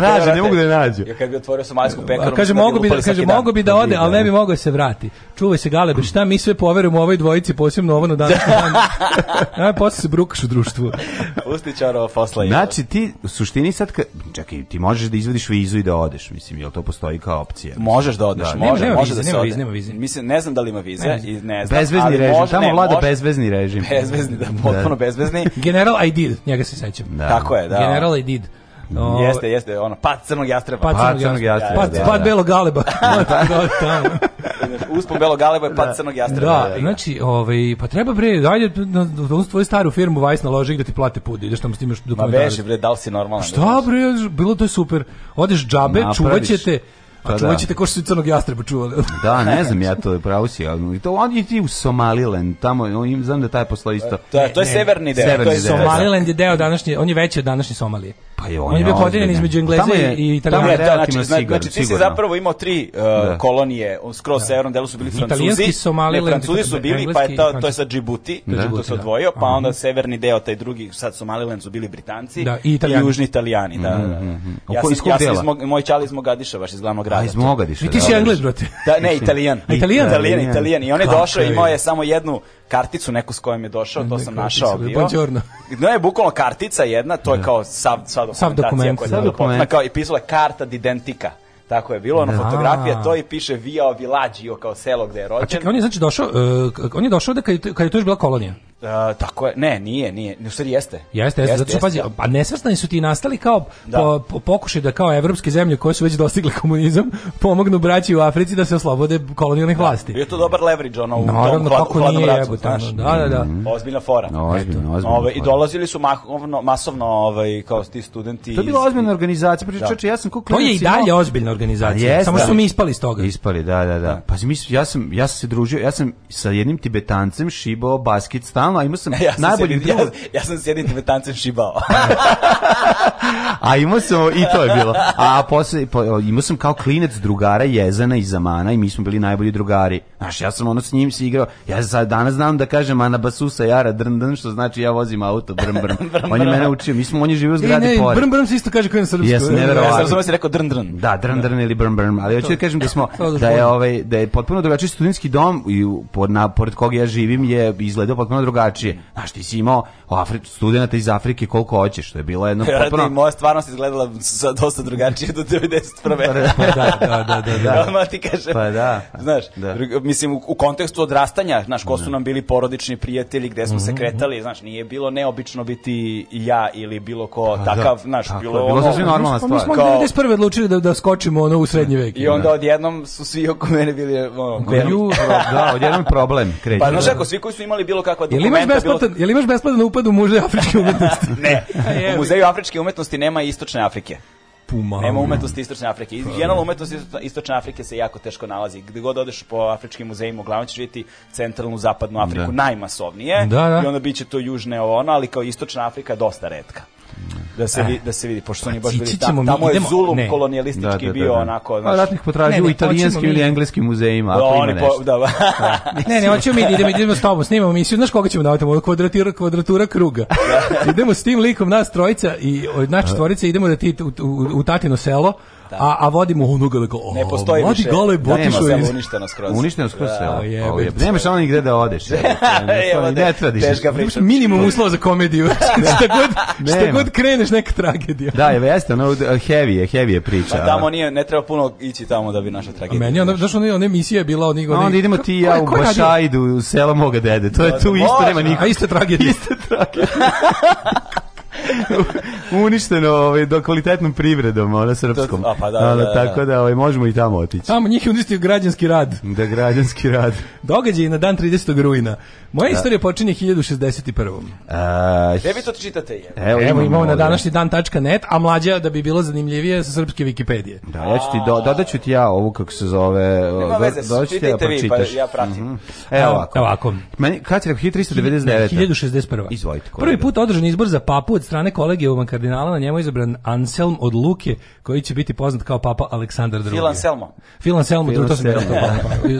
traže, ne mogu da je nađu. Ja kad bi otvorio somalijsku pekaru, kaže mogu bi kaže mogu bi da, da ode, al ne da. bi mogao da se vrati. Čuvaj se Galebe, šta mi sve poverujemo ovoj dvojici, posebno ovo na današnji dan. Aj posle se brukaš u društvu. Ustičarova posla. Znači ti u suštini sad ka, čekaj, ti možeš da izvadiš vizu i da odeš, mislim, jel to postoji kao opcija? Možeš da odeš, da, može, može da se nema vize, nema vize. Mislim, ne znam da li ima vize i ne znam, bezvezni režim, tamo vlada može, bezvezni režim. Bezvezni, da, potpuno bezvezni. General I did, njega se sećam. Da. Tako je, da. General I did. O, jeste, jeste, ono, pad crnog jastreba. Pad pa crnog, pad crnog jastreba. Pad, da, da. pad belog galeba. Da. Uspon belog galeba je pad crnog jastreba. Da, znači, ovaj, pa treba bre, ajde na, na, tvoju staru firmu Vajs naloži da ti plate pud, ideš tamo s tim još dokumentarac. Ma veži bre, da li si normalan? Šta bre, bilo to je super. Odeš džabe, čuvaćete, Pa A da. čuvat ko što su crnog jastreba čuvali. da, ne znam, ja to je pravo si. Ali to, on je ti u Somaliland, tamo, on, znam da taj posla isto. E, to, je, to je ne, severni deo. Severni to je deo, da. Somaliland je deo današnje, on je veći od današnje Somalije. Pa je, on, on je bio podeljen da. između pa Engleze je, i Italijana. Tamo je, znači, znači, znači, ti si zapravo imao tri uh, da. kolonije, skroz da. severnom delu su bili Francuzi. Italijanski, Somaliland. Ne, Francuzi su bili, pa je to, to je sad Džibuti, da. to se odvojio, pa mhm. onda severni deo, taj drugi, sad Somaliland su bili Britanci i južni Italijani. Da, da, da. Mhm, mhm, ja sam iz moj čali iz Mogadiša, baš iz glavnog Pa da. A da, iz Mogadiša. I ti si da, da. brate. Da, ne, Italijan. Italijan? Italijan, Italijan. I on je došao, imao je samo jednu karticu neku s kojom je došao, to sam našao. Bio. No je bukvalno kartica jedna, to je da. kao sav, sva dokumentacija koja je bila kao i pisala karta didentika. Tako je bilo, ono fotografija to i piše Via Villaggio kao selo gde je rođen. A čekaj, on je znači došao, uh, on je došao da kad, kad je to još bila kolonija. Uh, tako je, ne, nije, nije, u stvari jeste. Jeste, jeste, zato što, pazi, a nesvrstani su ti nastali kao da. Po, po, pokušaj da kao evropske zemlje koje su već dostigle komunizam pomognu braći u Africi da se oslobode kolonijalnih da. vlasti. Je to dobar leverage, ono, u Naravno, tom hladnom nije, racu, jebo, znaš, da, da, da. Mhm. Ozbiljna fora. No, ozbiljno, ozbiljno Ove, I dolazili su mahovno, masovno, ovaj, kao ti studenti. To je bila ozbiljna organizacija, priča, da. čeče, ja sam ko klinac. To je i dalje imao... ozbiljna organizacija, jest, samo da. su mi ispali iz toga. Ispali, da, da, da. da. Pazi, mislim, ja sam, ja sam se družio, ja sam sa jednim tibetancem šibao basket stan nama, imao sam ja sam najbolji se, ja, ja, sam s jednim tibetancem šibao. a imao sam, i to je bilo. A posle, po, imao sam kao klinec drugara Jezana i Zamana i mi smo bili najbolji drugari. Znaš, ja sam ono s njim se igrao. Ja sad danas znam da kažem Ana Basusa Jara drn drn, što znači ja vozim auto brn brn. brm on je mene učio, mi smo, on je živio u zgradi e, pored. Brn brn se isto kaže kao na srpsku. Jesam, neverovatno. Ja sam se rekao drn drn. Da, drn drn da. ili brn brn. ali hoću da kažem da smo, da, da je, ovaj, da je potpuno drugačiji studentski dom i pod, na, pored kog ja živim je izgledao potpuno drugačije drugačije. Znaš, ti si imao Afri, studenta iz Afrike koliko hoćeš, što je bilo jedno... jedna ja, potpuno... moja stvarnost izgledala sa dosta drugačije do 91. Pa da, da, da, da. da. da. Ma ti kažem. Pa da. Znaš, da. mislim, u, u, kontekstu odrastanja, znaš, ko su da. nam bili porodični prijatelji, gde smo mm -hmm. se mhm. kretali, znaš, nije bilo neobično biti ja ili bilo ko pa, da. takav, da, znaš, tako, bilo, bilo ono... Bilo normalna stvar. Pa mi smo kao... 91. odlučili da, da skočimo ono u srednji vek. I onda odjednom su svi oko mene bili... Ono, Ju, da, odjednom problem pa, kreće. Pa znaš, ako svi koji su imali bilo kakva jel imaš besplatan, bilo... jel imaš besplatan upad u Muzej afričke umetnosti? ne. U Muzeju afričke umetnosti nema istočne Afrike. Puma. Nema umetnosti Istočne Afrike. Pa, Generalno da. umetnost Istočne Afrike se jako teško nalazi. Gde god odeš po afričkim muzejima, uglavnom ćeš videti centralnu, zapadnu Afriku, da. najmasovnije. Da, da. I onda biće to južne ono, ali kao Istočna Afrika dosta retka da se vidi, e, da se vidi pošto pa oni baš bili tamo, tamo je zulum ne. kolonijalistički da, da, bio da, da. onako znači ratnih potražio u italijanskim ili engleskim muzejima da, ako oni ima po, da, da. ne ne hoćemo mi idemo idemo s tobom snimamo misiju znaš koga ćemo da ono ovaj kvadratura kvadratura kruga idemo s tim likom nas trojica i od nas četvorica idemo da ti u, u, u tatino selo Da. a, a vodimo onoga da kao, ne postoji mladi više. gole, da, botišo je. Uništeno skroz. Uništeno skroz da. selo. Oh, Nemaš ono nigde da odeš. ne tradiš. Teška priča. Minimum uslova za komediju. šta, god, šta god kreneš, neka tragedija. Da, je, jeste, ono, heavy je, heavy je priča. Pa tamo nije, ne treba puno ići tamo da bi naša tragedija. A meni, onda, znaš, ona, ona emisija je bila od njega. Onda idemo ti ja u Bašajdu, u selo moga dede. To je tu isto, nema niko. A isto tragedija. Isto tragedija uništeno ovaj, do kvalitetnom privredom, ona srpskom. To, a, pa da, da, da, tako da ovaj, možemo i tamo otići. Tamo njih je uništio građanski rad. Da, građanski rad. Događaj na dan 30. rujna. Moja da. istorija počinje 1061. A, Gde vi to čitate? Je? Evo, Evo imamo na da. današnji dan.net, a mlađa da bi bilo zanimljivije sa srpske Wikipedije. Da, ja ću ti, do, dodaću ti ja ovu kako se zove. Nema veze, ja vi, pa ja pratim. Mm -hmm. Evo ovako. Evo ovako. Meni, kad si rekao, 1399. 1061. Izvojite. Prvi put održan izbor za papu od strane strane kolegijuma kardinala na njemu izabran Anselm od Luke, koji će biti poznat kao papa Aleksandar II. Fil Anselmo. Fil Anselmo, Fil to sam ja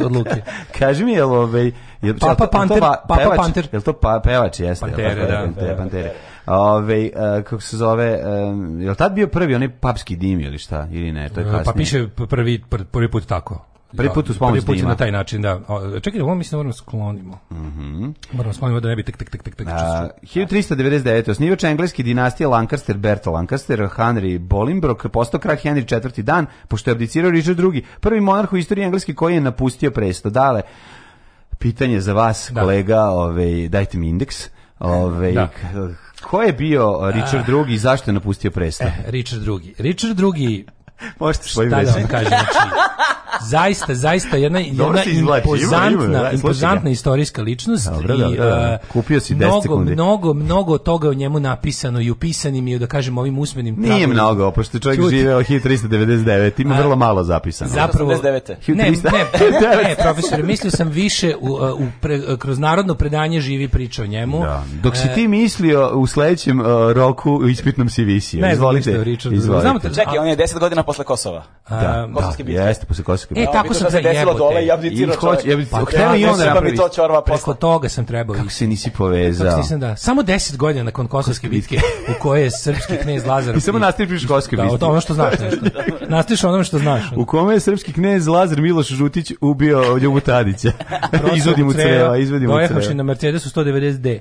od Luke. Kaži mi, je ovaj... Jel, papa Panter, Papa pevač, Panter. Jel to pa, pevač jeste? Pantere, jel, da. Pantere. pantere. Ove, ovaj, uh, kako se zove, um, jel tad bio prvi onaj papski dim ili šta, ili ne, to je e, pa kasnije. Pa piše prvi, prvi put tako. Prvi da, put uz pomoć put na taj način, da. O, čekaj, ovo mislim da moramo sklonimo. Mhm. moramo da sklonimo da ne bi tek tek tek tek tek. 1399. Da, Osnivač engleske dinastije Lancaster Berto Lancaster Henry Bolingbroke postao krah Henry IV dan pošto je abdicirao Richard II, prvi monarh u istoriji engleske koji je napustio presto. Dale. Pitanje za vas, da. kolega, ovaj dajte mi indeks. Ove, ovaj, da. Ko je bio Richard II i zašto je napustio presto? Eh, Richard II. Richard II Možete svojim Šta da vam kažem, znači, zaista, zaista jedna, Dobro jedna izvlači, impozantna, ima, ima, impozantna istorijska ličnost. Dobro, da, da, da. Kupio si 10 mnogo, sekundi. Mnogo, mnogo toga o njemu napisano i u pisanim i, da kažem, ovim usmenim. Nije pravilima. mnogo, pošto čovjek Čuti. živeo 1399, ima A, vrlo malo zapisano. Zapravo, 89. ne, ne, ne, profesor, mislio sam više u, e, u pre, e, kroz narodno predanje živi priča o njemu. Da. Dok si e, ti mislio u sledećem uh, roku u ispitnom si visio. Ne, izvolite. Znamo, čekaj, on je 10 godina posle Kosova. Da. da, Kosovske da, bitke. Jeste, posle Kosovske e, bitke. E, tako sam se desilo dole i abdicirao čovjek. Ja bih pa, hteli i onda napraviti. to čorva posle. Preko toga sam trebao Kako se nisi povezao? Kako nisam da. Samo 10 godina nakon Kosovske bitke u kojoj je srpski knez Lazar. I samo nastipiš Kosovske bitke. Da, o tome što znaš nešto. Da. Nastiš ono što znaš. U kome je srpski knez Lazar Miloš Žutić ubio Ljubu Tadića. izvodimo creva, izvodimo creva. Dojehoši na Mercedesu 190D.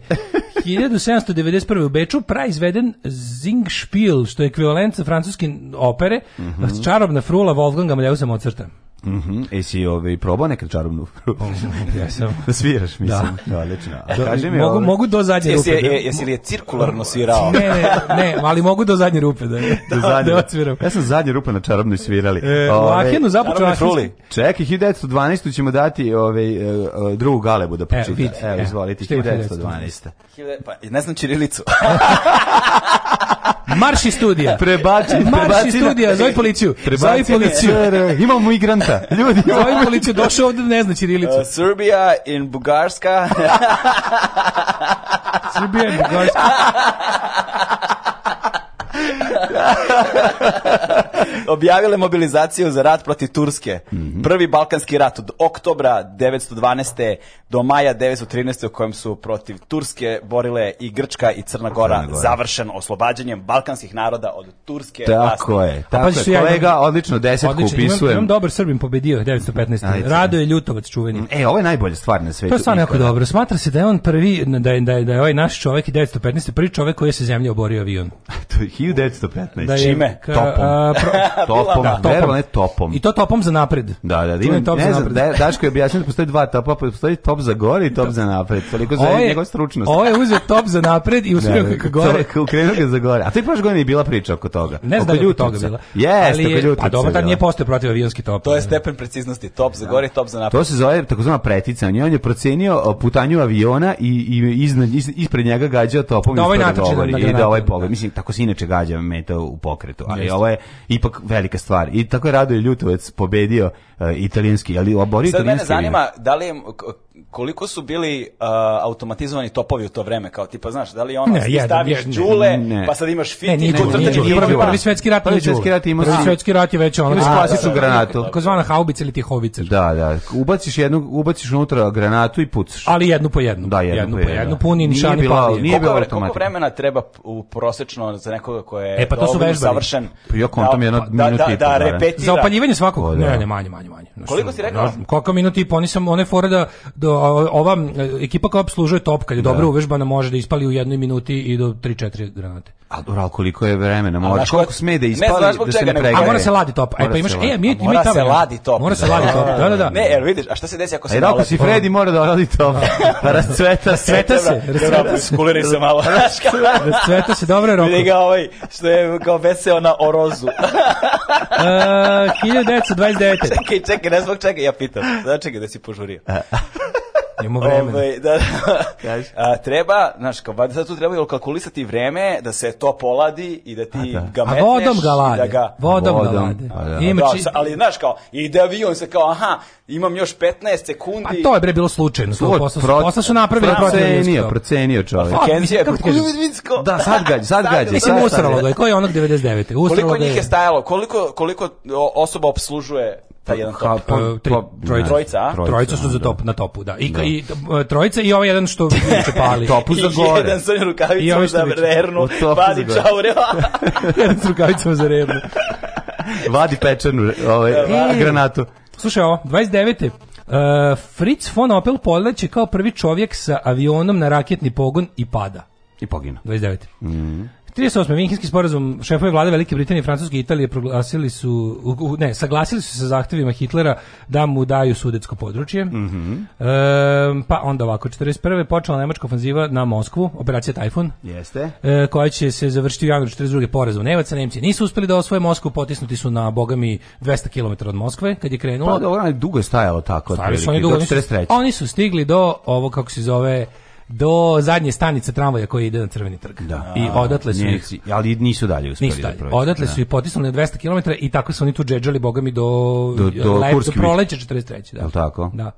1791. u Beču praizveden Zingspiel, što je ekvivalent francuske opere, mm -hmm. čarobna frula Wolfganga Amadeusa Mozarta. Mhm. Mm ove i probao nekad čarobnu? ja sam. Da sviraš, mislim. Da, da odlično. Da, kaži mi, mogu ovaj... mogu do zadnje jesi, rupe. Da- jesi, jesi li je cirkularno svirao? ne, ne, ne, ali mogu do zadnje rupe da. do da- zadnje. Da odsviram. Ja sam zadnje rupe na čarobnoj svirali. E, ove, Akinu započeo Akinu. Čekaj, 1912 ćemo dati ove, e, e, drugu galebu da pročita. E, vid, Evo, e, izvolite 1912. Pa, ne znam čirilicu. Marš studija. Prebaci, Marš iz studija, zove policiju. Zove policiju. Eh, imamo igranta. Ljudi, zove policiju, došao ovde da ne zna ćirilicu. Uh, Srbija in Bugarska. Srbija in Bugarska. objavile mobilizaciju za rat protiv Turske. Mm -hmm. Prvi balkanski rat od oktobra 912. do maja 913. u kojem su protiv Turske borile i Grčka i Crna Gora, Crna Gora. završen oslobađanjem balkanskih naroda od Turske tako vlasti. Je, tako pa, je, kolega, ja odlično desetku odlično, upisujem. Imam, imam dobar Srbim pobedio 1915. Rado je Ljutovac čuveni. Mm, e, ovo je najbolje stvar na svetu. To je stvarno jako dobro. Smatra se da je on prvi, da je, da je, da je ovaj naš čovek i 915. prvi čovek koji je se zemlje oborio avion. to je 1915. Da je, Čime? Ka, Topom. A, pa topom, da, topom. ne topom. I to topom za napred. Da, da, da imam, top ne znam, da, Daško je objasnio da postoji dva topa, pa postoji top za gore i top za napred. Toliko za njegov stručnost. Ovo je uzeo top za napred i usmeo da, ka gore. Ukrenuo ga za gore. A to je prošle godine bila priča oko toga. Ne znam da je oko toga bila. Jeste, oko ljutavca. Pa dobro, da. tad nije postao protiv avionski top. To je da. stepen preciznosti, top za gore, i top za napred. To se zove takozvana preticanje. On je procenio putanju aviona i, i iznad, ispred njega gađao topom da ovaj, ovaj. i da, ovaj da, da, ovaj pogled. Mislim, tako se inače gađa meta u pokretu, ali ovo je ipak velika stvar. I tako je Radoje Ljutovac pobedio uh, italijanski, ali oborio Sad italijanski. Sad mene zanima da li je koliko su bili uh, automatizovani topovi u to vreme, kao tipa, znaš, da li ono, ne, jedan, staviš jedan, đule, ne. pa sad imaš fit, ne, nije, tu crtač nije, prvi, prvi svetski rat prvi svetski rat ima prvi svetski rat je već ono da, klasičnu da, da, granatu zvana haubica ili tihovica da da ubaciš jednu ubaciš unutra granatu i pucaš ali jednu po jednu da jednu, jednu po jednu, jednu puni nišani pa nije bila koliko vremena treba u prosečno za nekoga ko je e pa to su vežbe pa ja kontam jedno minut i da repetira za opaljivanje svakog ne ne manje manje manje koliko si rekao koliko minuta i po nisam one fore da ova e, ekipa koja obslužuje top kad je dobro da. uvežbana može da ispali u jednoj minuti i do 3-4 granate. A dobro, koliko je vremena? Može koliko, koliko sme da ispali ne, da se ne pregreje. A mora se ladi top. E, Aj pa imaš e mi mi tamo. Mora se ladi top. Mora se ladi top. Da, da, da. Ne, jer vidiš, a šta se desi ako se ladi? E, si Fredi mora da radi top. Pa rascveta, sveta se, rascveta se. Kuliri se malo. Rascveta se, dobro je roko. Vidi ga ovaj što je kao veseo na orozu. 1929. Čekaj, čekaj, ne zbog čega ja pitam. Znači da si požurio. Imamo vreme. Ove, ovaj, da, da. A, treba, znaš, kao, valjda tu treba kalkulisati vreme da se to poladi i da ti A, da. ga metneš. A vodom ga da lade. Da ga... Vodom, vodom ga lade. A, da. da, či... ali, znaš, kao, ide avion se kao, aha, imam još 15 sekundi. A pa to je bre bilo slučajno. Sluč, posla, pro... posla su napravili protiv Procenio, procenio pa, čovjek. Pa, Kenzija je Da, sad gađa, sad gađa. Mislim, usralo ga je. Ko je onog 99. Usralo koliko njih je stajalo? Koliko, koliko osoba obslužuje taj jedan top. Ha, pa, po, tri, trojica. Trojica, a? Trojica, trojica su za da. top, da. na topu, da. I, da. i e, trojica i ovaj jedan što više pali. topu za gore. I jedan sa rukavicom I ovaj za rernu, vadi čaureo. jedan sa rukavicom za rernu. vadi pečenu ovaj, e, granatu. Slušaj ovo, 29. Uh, e, Fritz von Opel poleće kao prvi čovjek sa avionom na raketni pogon i pada. I pogina. 29. Mm -hmm. 38. Minhenski sporazum šefove vlade Velike Britanije, Francuske i Italije proglasili su, ne, saglasili su se sa zahtevima Hitlera da mu daju sudetsko područje. Mm -hmm. e, pa onda ovako, 41. počela nemačka ofanziva na Moskvu, operacija Tajfun, Jeste. E, koja će se završiti u januaru 42. porazom Nevaca. Nemci nisu uspeli da osvoje Moskvu, potisnuti su na bogami 200 km od Moskve, kad je krenulo. Pa da, ona je stajalo tako. Stavili su oni dugo, oni su, oni su stigli do ovo, kako se zove, do zadnje stanice tramvaja koji ide na Crveni trg. Da. I odatle su ih, ali nisu dalje uspeli nisu da dalje. da prođu. Odatle da. su ih potisnuli na 200 km i tako su oni tu džedžali bogami do do, do, do proleća 43. Da. Jel tako? Da.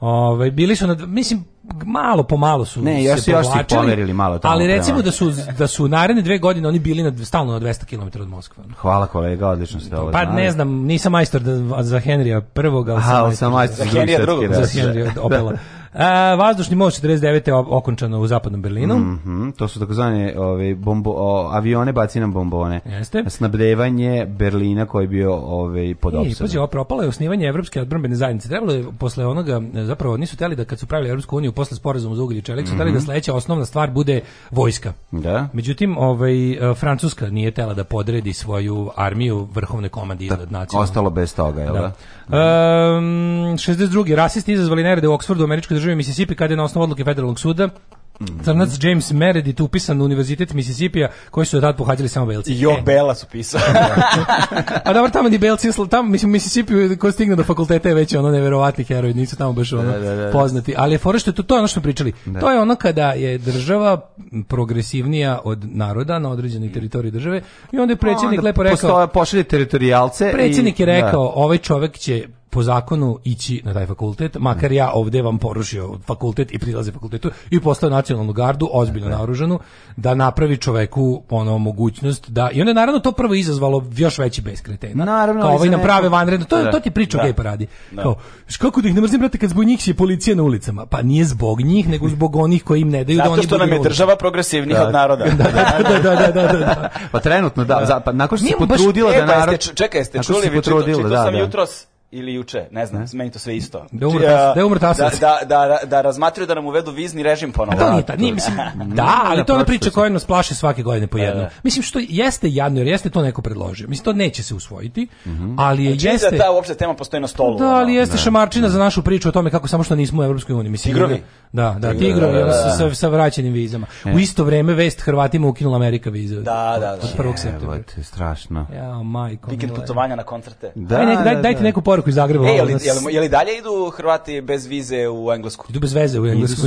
Ove, bili su na, mislim malo po malo su ne, ja se još pomerili malo tamo. Ali recimo da su da su naredne dve godine oni bili na stalno na 200 km od Moskve. Hvala kolega, odlično ste ovo. Pa znali. ne znam, nisam majstor da, za Henrija prvog, ali sam, Aha, majstor, sam majstor za Henrija drugog. Za Henrija Opela. A, vazdušni most 49. okončano u zapadnom Berlinu. Mm -hmm, to su takozvane ove, bombo, o, avione baci nam bombone. Jeste. Snabdevanje Berlina koji je bio ove, pod opsadom. I, opropalo je osnivanje Evropske odbrambene zajednice. Trebalo je posle onoga, zapravo nisu teli da kad su pravili Evropsku uniju posle sporazuma za uglj i čelik, su mm -hmm. da mhm. sledeća osnovna stvar bude vojska. Da. Međutim, ovaj, e, Francuska nije tela da podredi svoju armiju vrhovne komande da, iznad nacionalne. Ostalo bez toga, je da? da? Um, 62. Rasisti izazvali nerede u Oksfordu, američkoj državi Mississippi kada je na osnovu odluke federalnog suda Mm Crnac James Meredith upisan na univerzitet Misisipija koji su tad pohađali samo belci. Jo, e. Bela su pisali. A dobro, tamo ni belci, tamo, mislim, Misisipi ko stigne do fakulteta je već ono neverovatni heroj, nisu tamo baš ono da, da, da, da. poznati. Ali je fora što to, to je ono što smo pričali. Da. To je ono kada je država progresivnija od naroda na određenoj teritoriji države i onda je pa predsjednik lepo rekao... Postoje, pošalje teritorijalce. Predsjednik i, je da. rekao, ovaj čovek će po zakonu ići na taj fakultet, makar ja ovde vam porušio fakultet i prilaze fakultetu i postao nacionalnu gardu, ozbiljno naoružanu, da napravi čoveku ono mogućnost da, i onda naravno to prvo izazvalo još veći beskretena. Naravno. Kao ovaj naprave vanredno, to, da. to ti priča da. gej paradi. Da. Kao, kako da ih ne mrzim, brate, kad zbog njih je policija na ulicama? Pa nije zbog njih, nego zbog onih koji im ne daju da Zato da oni Zato što nam je država progresivnija od da. naroda. Da, da, da, da, da, da, Pa trenutno, da. Pa nakon što se potrudila da narod... Čekaj, ste čuli, vi čitao sam jutros ili juče, ne znam, ne? meni to sve isto. Da umre, da, da, da Da, da, da, razmatraju da nam uvedu vizni režim ponovo. Da, to nije, mislim, da, da ali da, to je priča koja nas plaši svake godine po jedno. Mislim, što jeste jadno, jer jeste to neko predložio. Mislim, to neće se usvojiti, mhm. ali je znači, jeste... da ta uopšte tema postoji na stolu. Da, ali jeste šamarčina za našu priču o tome kako samo što nismo u Evropskoj uniji. Mislim, tigrovi. Da, da, tigrovi, sa, sa vraćenim vizama. E. U isto vreme vest Hrvatima ukinula Amerika vize. Da, da, da. Od 1. septembra. strašno. Ja, majko. Vikend putovanja na koncerte. Da, dajte neku Yorku e, i Zagrebu. Da e, je li, je li, je li dalje idu Hrvati bez vize u Englesku? Idu bez veze u Englesku.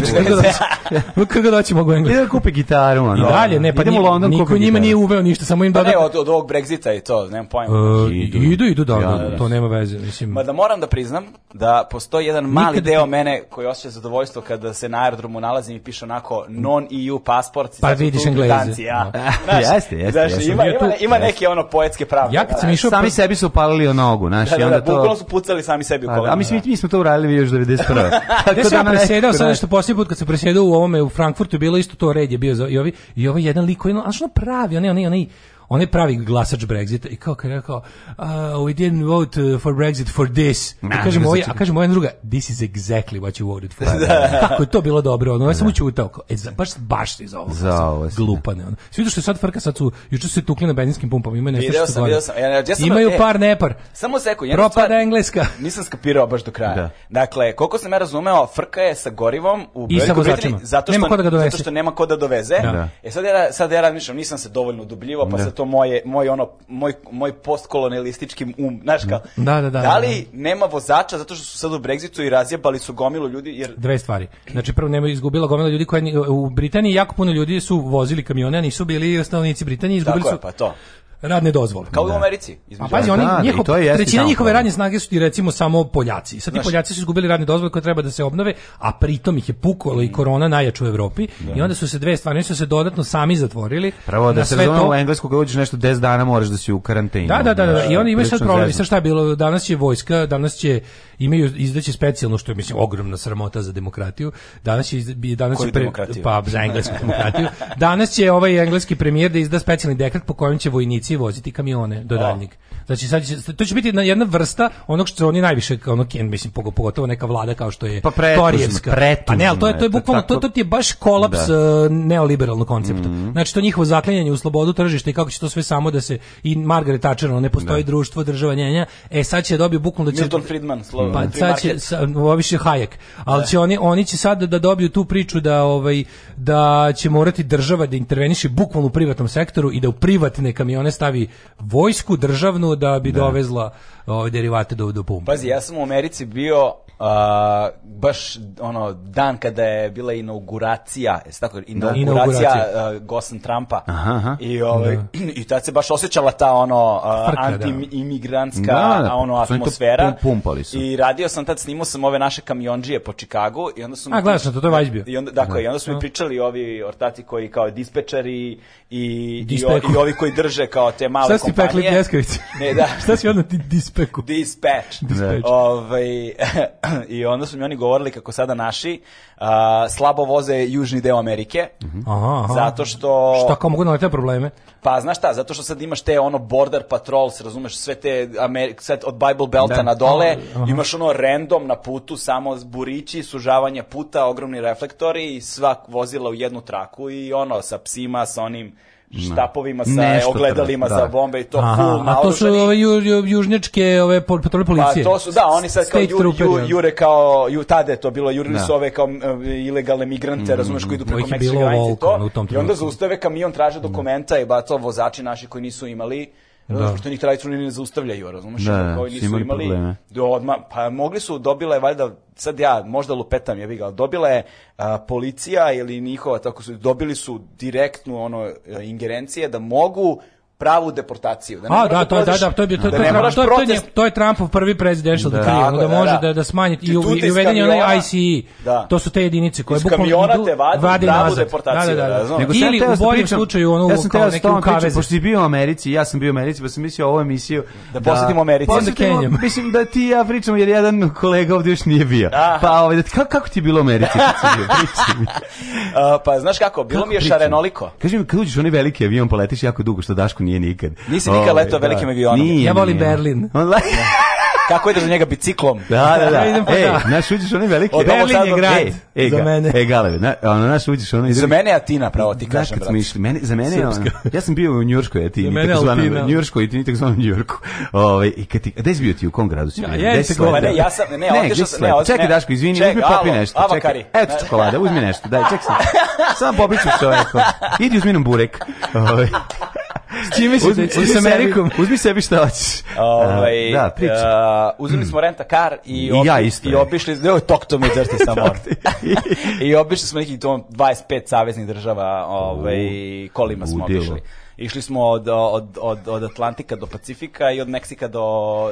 Kako da doći mogu da u Englesku? Idemo kupi gitaru. Ono. I dalje, ne, pa Idemo London niko njima nije uveo ništa, samo im dodat... Pa ne, od, od ovog Brexita i to, nemam pojma. Uh, idu, idu, idu da, ja, da, to nema veze. Mislim. Ma da moram da priznam da postoji jedan mali Nikad deo mene koji osjeća zadovoljstvo kada se na aerodromu nalazim i piše onako non-EU pasport. Pa vidiš Engleze. Ja. Jeste, jeste. Ima, ima, ima neke ono poetske pravde. Ja kad sam išao... Sami sebi su upalili o nogu, znaš, i onda to su pucali sami sebi u pa da, kolena. A mislim, da. mi smo to uradili još 91. Tako da nam presedao sad nešto da- posljednji put kad se presedao u ovome u Frankfurtu bilo isto to red je bio za i ovi ovaj, i ovaj jedan lik koji, a što pravi, onaj onaj onaj on je pravi glasač Brexita i kao je rekao uh, we didn't vote uh, for Brexit for this. Na, I ovaj, a kažemo ovaj druga, this is exactly what you voted for. da. Kako je to bilo dobro, ono, ja sam da. učutao, kao, e, za, baš, baš iz ovoga. Za ovo. Glupane, da. ono. Svi što sad frka, sad su, juče su se tukli na benzinskim pumpama, ima nešto video sam, video sam, ja, ja sam, Imaju e, par nepar. Samo seko, jedna Propada stvar, engleska. Nisam skapirao baš do kraja. Da. Dakle, koliko sam ja razumeo, frka je sa gorivom u Velikoj Britaniji, zato što nema ko da ga doveze. Zato što nema ko da doveze. Da. E sad ja, sad ja razmišljam, nisam se dovoljno dubljivo pa da. sad to moje, moj, ono, moj, moj postkolonialistički um, znaš kao, da, da, da, da li nema vozača zato što su sad u Brexitu i razjebali su gomilu ljudi, jer... Dve stvari, znači prvo nema izgubila gomila ljudi koja, u Britaniji jako puno ljudi su vozili kamione, a nisu bili ostalnici Britanije, izgubili Tako su... Je, pa to radne dozvole. Kao da. u Americi. Pa pazi, oni, da, da njihov, to je trećina njihove pa da. radne snage su ti recimo samo Poljaci. Sad ti Znaš, Poljaci su izgubili radne dozvole koje treba da se obnove, a pritom ih je pukalo i korona najjača u Evropi da. i onda su se dve stvari, su se dodatno sami zatvorili. Pravo da se to... u Englesku kad uđeš nešto 10 dana moraš da si u karantinu. Da, da, da, da, da. i oni imaju sad problem. I sad šta je bilo? Danas je vojska, danas će imaju izdaće specijalno što je mislim ogromna sramota za demokratiju. Danas će bi danas Koju će pre, pa za englesku demokratiju. Danas će ovaj engleski premijer da izda specijalni dekret po kojem će vojnici policiji voziti kamione do daljnjeg. Znači sad će, to će biti jedna vrsta onog što oni najviše ono ken mislim pogotovo neka vlada kao što je pa Torijevska. Pa ne, ali to je to je bukvalno to, to ti je baš kolaps uh, neoliberalnog koncepta. Mm -hmm. Znači to njihovo zaklinjanje u slobodu tržišta i kako će to sve samo da se i Margaret Thatcher, ne postoji da. društvo, država njenja. E sad će da dobiti bukvalno da će Milton Friedman, pa, slovo, pa sad će sa, više Hayek. Al da. će oni oni će sad da dobiju tu priču da ovaj da će morati država da interveniše bukvalno u privatnom sektoru i da u privatne kamione stavi vojsku državnu da bi da. dovezla ove ovaj, derivate do, do pumpe. Pazi, ja sam u Americi bio baš ono dan kada je bila inauguracija, je tako inauguracija, da, inauguracija. Uh, Gosan Trumpa. Aha, aha. I ovaj da. i tad se baš osjećala ta ono uh, da. antimigrantska da, da, ono atmosfera. pumpali su. I radio sam tad snimao sam ove naše kamionđije po Chicagu i onda su A gledaš to, to je vajbio. I onda dakle, i onda su mi da. pričali ovi ortati koji kao dispečeri i Dispeku. i, ovi koji drže kao te male kompanije. Šta si kompanije. Pekli ne, da. Šta si onda ti dispeku? Dispatch. Dispeč. Ovaj i onda su mi oni govorili kako sada naši uh, slabo voze južni deo Amerike. Aha, aha. Zato što... Šta, kao mogu da te probleme? Pa, znaš šta, zato što sad imaš te ono border patrols, razumeš, sve te Ameri sve od Bible Belta da. na dole, aha. imaš ono random na putu, samo burići, sužavanje puta, ogromni reflektori i svak vozila u jednu traku i ono, sa psima, sa onim štapovima da. sa Nešto ogledalima treba, da. za bombe i to Aha, full A to su ove ju, ju, južnjačke ove patrole pa, policije. Pa to su, da, oni sad kao ju, ju, jure kao, ju, tada to bilo, jurili da. su ove kao uh, ilegalne migrante, mm, razumeš, koji idu preko Meksika granice i to. I onda zaustave kamion, traže dokumenta i bato vozači naši koji nisu imali da. pošto njih tradicionalno ne zaustavljaju, razumeš, da, kao nisu imali, do da odma, pa mogli su, dobila je valjda, sad ja možda lupetam je ga, dobila je a, policija ili njihova, tako su, dobili su direktnu ono, ingerencije da mogu pravu deportaciju. Da ne A, da, to, da, da, to je, to, da, da to, Trump, to, to, je, da to je Trumpov prvi presidential da, decree, da, da, da može da, da, da smanji i, i uvedenje onaj ICE, da. to su te jedinice koje bukvalno idu, te vadi, vadi nazad. Deportaciju, da, da, da. da, da. Ili u boljem slučaju ono, ja sam kao neke ukaveze. Pošto si bio u Americi, ja sam bio u Americi, pa sam mislio ovu emisiju da, da posetimo Americi. Posetimo, mislim da ti ja pričam jer jedan kolega ovdje još nije bio. Pa ovaj, kako, kako ti je bilo u Americi? Pa znaš kako, bilo mi je šarenoliko. Kaži mi, kad uđeš onaj veliki avion, poletiš jako dugo, što Daško nije nikad. Nisi nikad letao ovaj, velikim da. avionom. ja volim Berlin. Kako ideš do njega biciklom? Da, da, da. e, pa Ej, da. naš uđeš onaj veliki. Od Berlin je grad. Ej, za mene. Ej, Galeve, na, ono naš uđeš onaj... Za mene je Atina, pravo ti kažem, brat. Išli, mene, za mene je ono... Ja sam bio u Njurškoj Atini, tako zvanom Njurškoj Atini, tako zvanom Njurku. Ove, ovaj, i kad ti, gde si bio ti, u kom gradu si bio? Ja, ja, pa ne, ja sam, ne, otišao sam, ne, Čekaj, Daško, izvini, ček, uzmi popi nešto. Avakari. Evo čokolada, uzmi nešto, daj, ček sam. Samo popiću čoveku. Idi uzmi nam burek. Ove. Ovaj. S čime si? Uzmi, uzmi s Amerikom? Sebi, uzmi sebi šta hoćeš. Ovaj, da, priča. Uh, uzeli smo renta kar i, I obi, ja isto. I e. obišli, ne, tok to mi drste samo. I obišli smo nekih 25 saveznih država, ovaj, kolima smo obišli. Išli smo od, od, od, od Atlantika do Pacifika i od Meksika do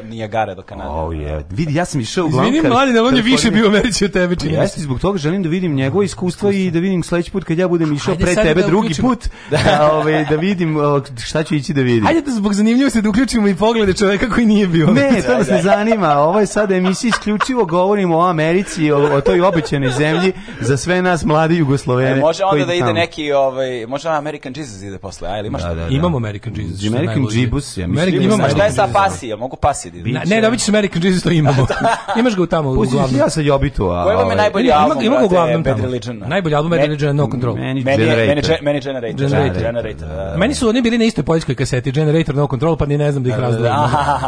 Nijagare, do Kanade. Oh, yeah. Vidi, ja sam išao u uglavnom... Izvini, mladine, da on je više bio Amerići od tebe, čini. Jeste, zbog toga želim da vidim njegovo iskustvo i da vidim sledeći put kad ja budem išao pre tebe da drugi put, da, ove, ovaj, da vidim šta ću ići da vidim. Hajde da zbog zanimljivosti da uključimo i poglede čoveka koji nije bio. Ne, to nas ne zanima. Ovo je sada emisija isključivo govorimo o Americi, o, o toj obećanoj zemlji za sve nas mlade Jugoslovene. E, može onda da ide neki, ovaj, može American Jesus da ide posle, a ili imaš Da, da, da. Imamo American Jesus. American Jibus, ja mislim. American, imamo šta je sa pasi? mogu pasi? Da ne, ne, dobit ćeš American Jesus, to imamo. Da. Imaš ga tamo u glavnom. Ja sa Jobitu, a... Koji vam je ovaj, najbolji album? Ima ga u glavnom tamo. Najbolji album Bad Religion, No Control. Meni Generator. Meni Generator. Meni su oni bili na istoj poljskoj kaseti, Generator, No Control, pa ni ne znam da ih razdvojim.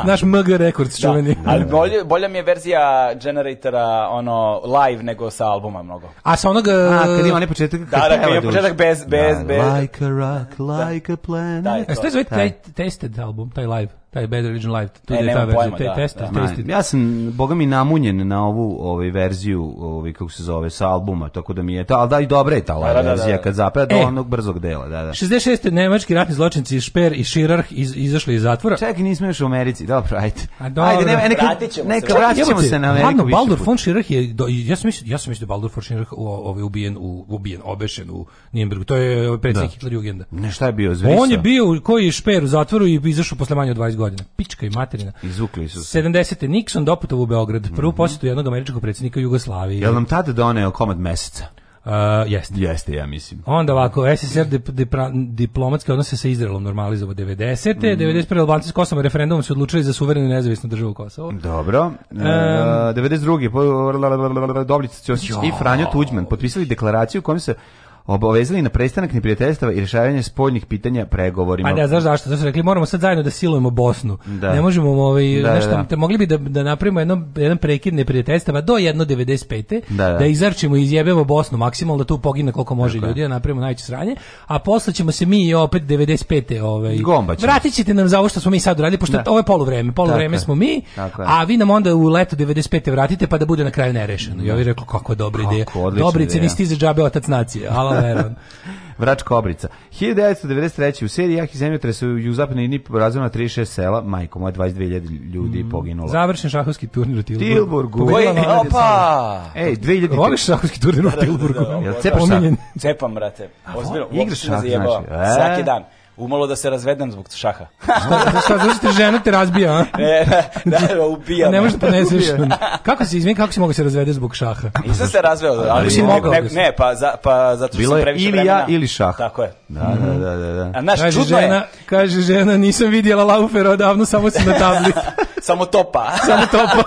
Naš MG Records čuveni. Ali bolje, bolja mi je verzija Generatora ono live nego sa albuma mnogo. A sa onog... A, e, kad ima ne početak... Da, da, kad ima početak bez... bez, bez. Like a rock, like a plan. Taj, e, ste zvati taj tested album, taj live? taj Bad Religion Live, tu je ta verzija, te, testa, da, da. Ja sam, boga mi, namunjen na ovu ovaj, verziju, ovaj, kako se zove, sa albuma, tako da mi je to, ali da i dobra je ta da, da, live da, da, verzija, kad zapeva do e, onog brzog dela, da, da. 66. nemački ratni zločinci Šper i Širarh iz, izašli iz zatvora. Čekaj, nismo još u Americi, dobro, ajde. A dobro. Ajde, ne, neka, vratit ćemo se, vratit ćemo se na Ameriku Ladno, više Baldur von Širarh je, do, ja sam mislio, ja sam mislio da Baldur von Širarh ovaj, ubijen, u, ubijen, obešen u Nijembergu, to je ovaj, predsjednik da. Hitler Jugenda. Ne, šta je bio, zvisa? On je bio koji je Šper u zatvoru i izašao posle manje od 20 godina. Pička i materina. Izvukli su se. 70. Nixon doputovo u Beograd. Mhm. Prvu mm -hmm. posetu jednog američkog predsjednika Jugoslavije. Jel nam tada doneo komad meseca? Uh, jeste. Jeste, ja mislim. Onda ovako, SSR dip, dip, diplomatske odnose sa Izraelom normalizovao 90. Mm. 91. Albanci s Kosovom referendumom se odlučili za suverenu i nezavisnu državu Kosovo. Dobro. Um, e, 92. Doblica Ćosić i Franjo Tuđman potpisali deklaraciju u kojom se obavezali na prestanak neprijateljstava i rešavanje spoljnih pitanja pregovorima. Pa da, znaš zašto? Zašto rekli moramo sad zajedno da silujemo Bosnu. Da. Ne možemo ovaj da, nešto, da, da. Te mogli bi da da napravimo jedno jedan prekid neprijateljstava do 1.95. Da, da. da izarčimo i izjebemo Bosnu maksimalno da tu pogine koliko može dakle. ljudi, da napravimo najveće sranje, a posle ćemo se mi opet 95. ovaj Gombaćemo. Vratit ćete nam za ovo što smo mi sad uradili, pošto da. ovo je poluvreme, poluvreme dakle. smo mi, a vi nam onda u leto 95. vratite pa da bude na kraju nerešeno. I ovi ovaj rekli kako dobra ideja. Dobrice niste za džabe otac nacije verujem. Vrač Kobrica. 1993. u seriji jakih zemljotresa u jugozapadnoj Indiji porazilo na 36 sela, majko moja 22.000 ljudi mm. poginulo. Završen šahovski turnir u Tilburgu. Tilburgu. Koji, opa! Ej, 2000... Voliš šahovski turnir u da, da, da, Tilburgu? Da, da, da, Jel cepaš šah? Cepam, brate. Ozbiljno, uopšte me zajebao. Znači, e? Svaki dan umalo da se razvedem zbog šaha. šta, šta, zašto da ti žena te razbija, a? E, da, da, ubija Ne možeš da poneseš. kako si, izvini, kako si mogao da se razvede zbog šaha? Nisam se razveo, ali, ali si mogao. Ne, ne, pa, za, pa zato što sam previše Bilo vremena. Ili ja, ili šah. Tako je. Da, da, mhm. da. da, da. A naš kaže čudno žena, je... Kaže žena, nisam vidjela Laufera odavno, samo se na tabli. samo topa. samo topa.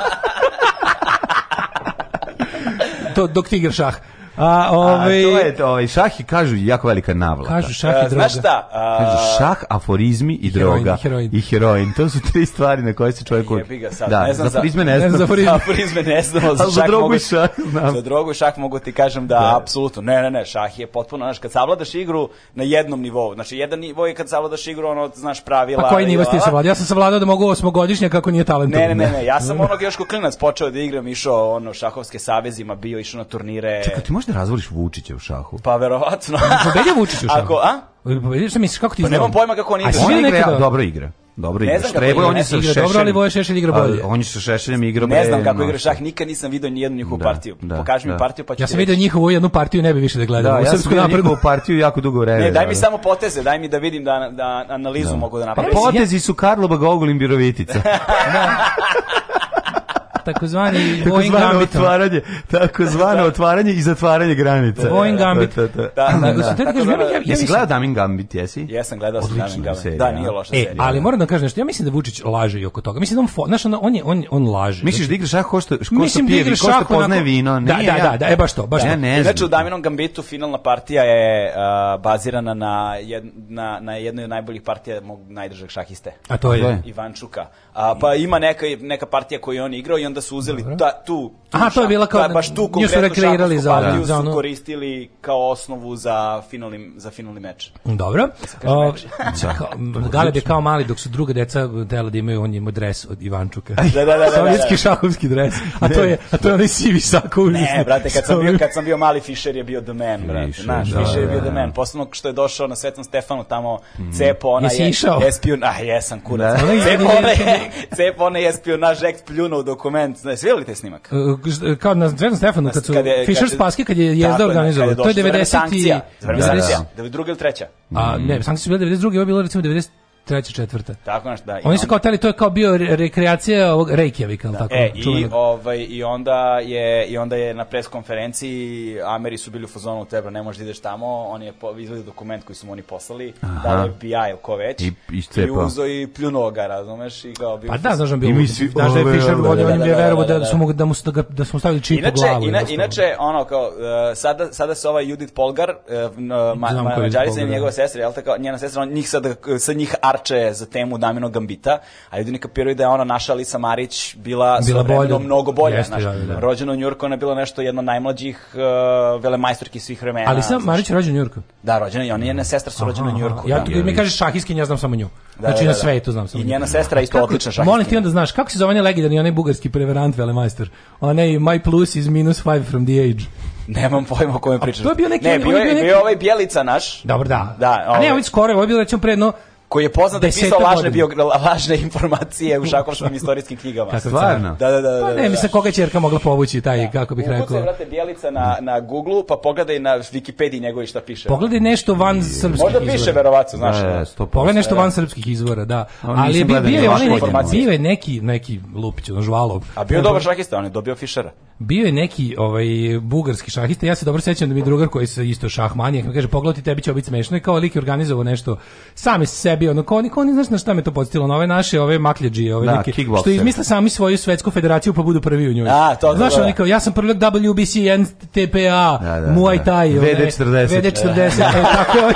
to, dok ti igraš šah. A, ovaj... A, to ovaj- je, ovaj, šah je, kažu, jako velika navlaka. Kažu šah i e, droga. Znaš šta? A... šah, aforizmi i, droga. I heroin. I heroin. To su tri stvari na koje se čovjek... Jebi ga sad. Da, ne znam za aforizme ne znam. Za aforizme ne znam. Za, za drogu i šah znam. Za drogu i šah mogu ti kažem da, da. apsolutno. Ne, ne, ne, šah je potpuno, znaš, kad savladaš igru na jednom nivou. Znači, jedan nivo je kad savladaš igru, ono, znaš, pravila. Pa koji nivo ste savladao? Ja sam savladao da mogu osmogodišnja kako nije talentovan. Ne, ne, ne, ne, ja sam onog još ko klinac počeo da igram, išao ono šahovske savezima, bio išao na turnire. Čekaj, ti možeš da razvoriš Vučića u šahu? Pa verovatno. Pobedio Vučića u šahu. Ako, a? Pobedio, šta misliš, kako ti pa nemam pojma kako on igra. A on igra, dobro igra. Dobro igra. Štrebo, on je sa Šešeljem. Dobro, ali Voje Šešelj igra bolje. A, on je sa Šešeljem igra bolje. Ne znam kako igra šah, nikad nisam video ni jednu njihovu da, partiju. Da, Pokaži mi da. partiju pa ću Ja sam video njihovu jednu partiju, ne bi više da gledam. Da, ja sam vidio njihovu partiju jako dugo vremena. Ne, daj mi samo poteze, daj mi da vidim da, da analizu da. mogu da pa napravim. Pa potezi su Karlo Ogulin, Birovitica. Da takozvani Vojn Gambit. otvaranje, takozvano da. otvaranje i zatvaranje granica. Vojn da, Gambit. Da, da, da. da, da. da. Tako kažem, ja, ja, jesi gledao Damin Gambit, jesi? Jesam gledao sam Damin Gambit. Da, nije loša e, serija. E, ali moram da kažem nešto, ja mislim da Vučić laže i oko toga. Mislim da on, znaš, on, on, je, on, on laže. Misliš da znači, igra šah ko što, ko što pije, ko što poznaje vino? Da, da, da, da, e baš to, baš ja ne znam. Znači, u Daminom Gambitu finalna partija je bazirana na, jed, na, na jednoj od najboljih partija mog najdržeg šahiste. A to je? Ivančuka. A, pa ima neka, neka partija koju on igrao i on onda su uzeli ta, tu, tu Aha, to je bila kao, ta, da, baš tu nju su rekreirali za, da. za su koristili kao osnovu za finalni, za finalni meč. Dobro. Da o, meč. Da, Galeb je kao mali, dok su druga deca dela da imaju, on je imao dres od Ivančuka. da, da, da. da Sovjetski šahovski dres. A to je, a to je onaj sivi sako užasno. Ne, brate, kad sam, bio, kad sam bio mali, Fischer je bio the man, brate. Naš, da, Fischer je bio the man. Posledno što je došao na Svetom Stefanu, tamo mm. cepo, ona Jesi je... Jesi išao? Espionaj, ah, jesam, kurac. Cepo, ona je espionaž, ekspljuno u dokument moment, da jeste videli taj snimak? E, e, kao na Zvezdan Stefanu, kad su kad je, Fischer Spaski, kad je jezda organizovao. To je 90 i... Sankcija, 92 ili 3. A ne, sankcije su bile 92, ovo je bilo recimo 90 treća, četvrta. Tako nešto, da. I Oni su kao tali, to je kao bio rekreacija ovog Reykjavika, da. tako? E, i, ovaj, i, onda je, i onda je na pres konferenciji, Ameri su bili u fazonu u tebe, ne možeš da ideš tamo, on je izveli dokument koji su mu oni poslali, da Aha. da je FBI ili ko već, i, i, i uzo i pljunuo ga, razumeš, i kao bio... Pa da, znaš da bio, znaš da je Fisher vodio, on je verovo da su mu, da mu, da, da su mu stavili čip inače, u glavu. Ina, inače, ono, kao, uh, sada, sada se ovaj Judith Polgar, uh, ma, ma, mađarica i njegova sestra, jel tako, njena sestra, on njih sad, sa njih parče za temu Daminog Gambita, a ljudi ne kapiraju da je ona naša Alisa Marić bila, bila bolja. mnogo bolja. Jeste, znaš, da, da, da. Rođena u Njurku, ona je bila nešto jedna od najmlađih uh, velemajstorki svih vremena. Alisa Marić rođena u Njurku? Da, rođena i ona njena sestra su rođena u Njurku. Ja, da. mi kažeš šahiskin, ja znam samo nju. Da, znači da, da, na da. svetu znam samo I njena sestra je isto kako, odlična šahiskin. Molim ti onda znaš, kako se zove onaj legendarni, onaj bugarski preverant velemajstor? Onaj my plus is minus five from the age. Nemam pojma o kome pričaš. To je bio neki... Ne, bio, je, bio, neki... bio ovaj Bjelica naš. Dobro, da. da ovaj. A ne, ovaj skoro, ovaj bio recimo pre jedno koji je poznat da je pisao lažne, bio, lažne informacije u šakovskim istorijskim knjigama. Kako stvarno? Da, da, da. da pa da, ne, da. mislim, koga će Jerka mogla povući taj, da. kako bih rekao. Ukucaj, vrate, Bjelica na, na Google-u, pa pogledaj na Wikipediji njegovi šta piše. Pogledaj nešto van srpskih Možda izvora. Možda piše, verovatno, znaš. Da, da, da. Pogledaj nešto van srpskih izvora, da. On Ali je bio, bio, je neki, bio je neki, neki lupić, ono žvalog. A bio dobar šahista, on je dobio Fišera. Bio je neki ovaj, bugarski šahista, ja se dobro sećam da mi drugar koji se isto šah manijak, kaže, pogledaj tebi će biti smešno, kao lik organizovao nešto sami sebi bio ono kao oni, kao znaš na šta me to podsjetilo, nove naše, ove makljađije, ove da, neke, što izmisle sami svoju svetsku federaciju pa budu prvi u njoj. A, to, znaš, da, oni da. kao, ja sam prvi WBC, NTPA, da, da, da, Muay Thai, VD40. VD40, tako je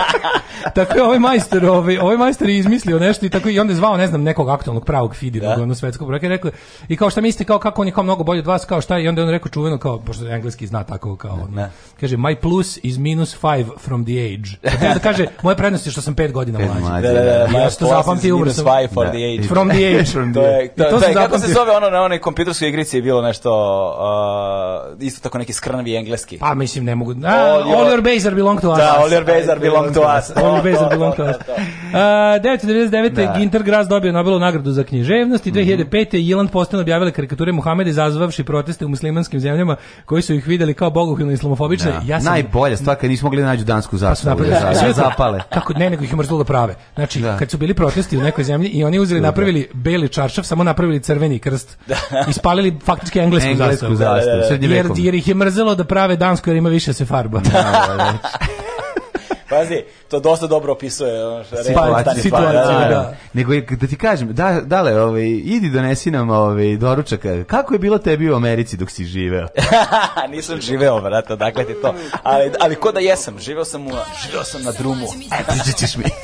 tako je ovaj majstor, ovaj, ovaj majstor izmislio nešto i tako i onda je zvao, ne znam, nekog aktualnog pravog fidi da. ono svetskog brojka i rekao, i kao šta mislite, kao kako on je kao mnogo bolji od vas, kao šta, i onda je on rekao čuveno, kao, pošto engleski zna tako, kao, ne. ne. Da. kaže, my plus is minus 5 from the age. da kaže, moje prednosti što sam 5 godina mlađi. Da, da, da, da. da. Ja sam to zapamtio umro sam. for da. the age. From the age. From the age. to je, to, to, to je kako se zove ono na onoj kompjuterskoj igrici je bilo nešto, uh, isto tako neki skrnavi engleski. Pa mislim ne mogu. A, all, your, all your Baser belong to us. Da, All your Baser belong to us. All your Baser belong to us. 1999. Da, da, Ginter Gras dobio Nobelovu nagradu za književnost i 2005. Mhm. Jelan Postan objavila karikature Muhameda izazvavši proteste u muslimanskim zemljama koji su ih videli kao bogohilne islamofobične. Ja sam... Najbolja stvar kad nismo mogli nađu dansku pa zastavu. zapale. Kako ne, nego ih je mrzlo da prave. Znači, Znači, da. kad su bili protesti u nekoj zemlji i oni uzeli, da, da. napravili beli čaršaf, samo napravili crveni krst. Da. Ispalili faktički englesku, englesku zastavu. Jer, jer ih je mrzelo da prave dansku jer ima više se farba. Pazi, to dosta dobro opisuje situaciju. Da, da. Nego je, da ti kažem, da, dale, ovaj, idi donesi nam ovaj, doručak. Kako je bilo tebi u Americi dok si živeo? Nisam živeo, brate, dakle ti to. Ali, ali ko da jesam, živeo sam, u, živeo sam na drumu. E, pričat ćeš mi.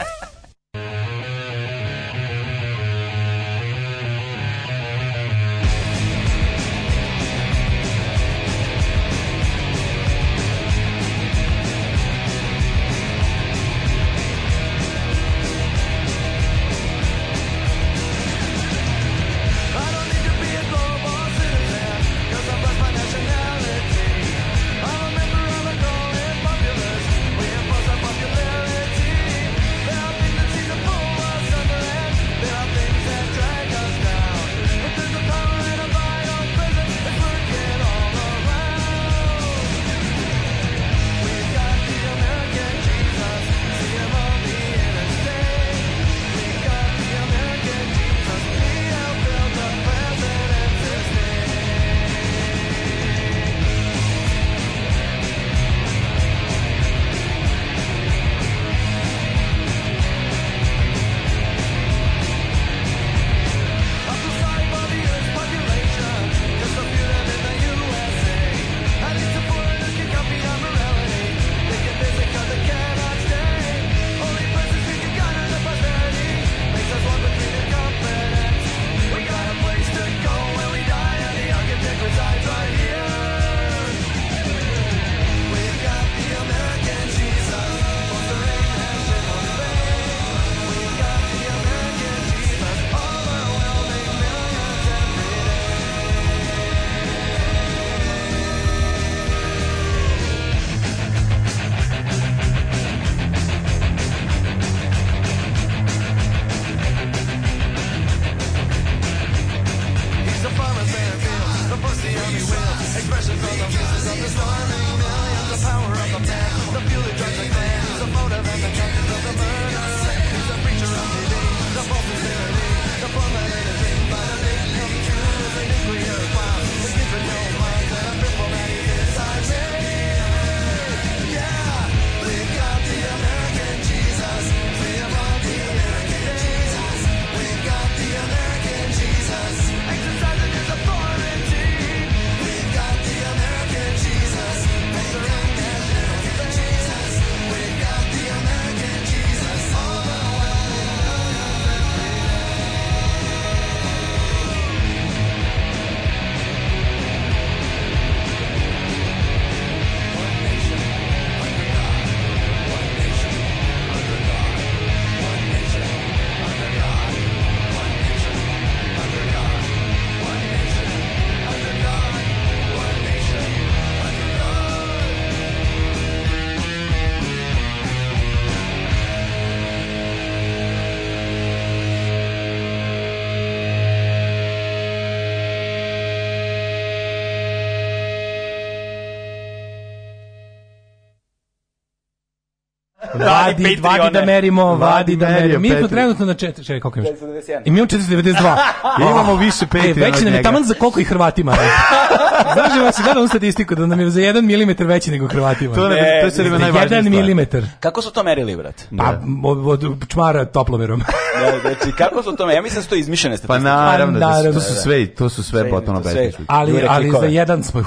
vadi, vadi da merimo, vadi da, da merimo. Mi smo trenutno na 4, čekaj, koliko imaš? 491. I mi imamo 492. Imamo više e, Patreona. E, već nam je taman za koliko i Hrvatima. Znaš da si statistiku da nam je za 1 mm veći nego Hrvatima. To, ne, to je najvažnija 1 mm. Kako su to merili, brat? Pa, da. od čmara toplomerom. da, znači, kako su to merili? Ja mislim da su to izmišljene pa statistike. Pa naravno, da, da, da. to su sve, to su sve potpuno besmišljene. Ali, ali za jedan smo...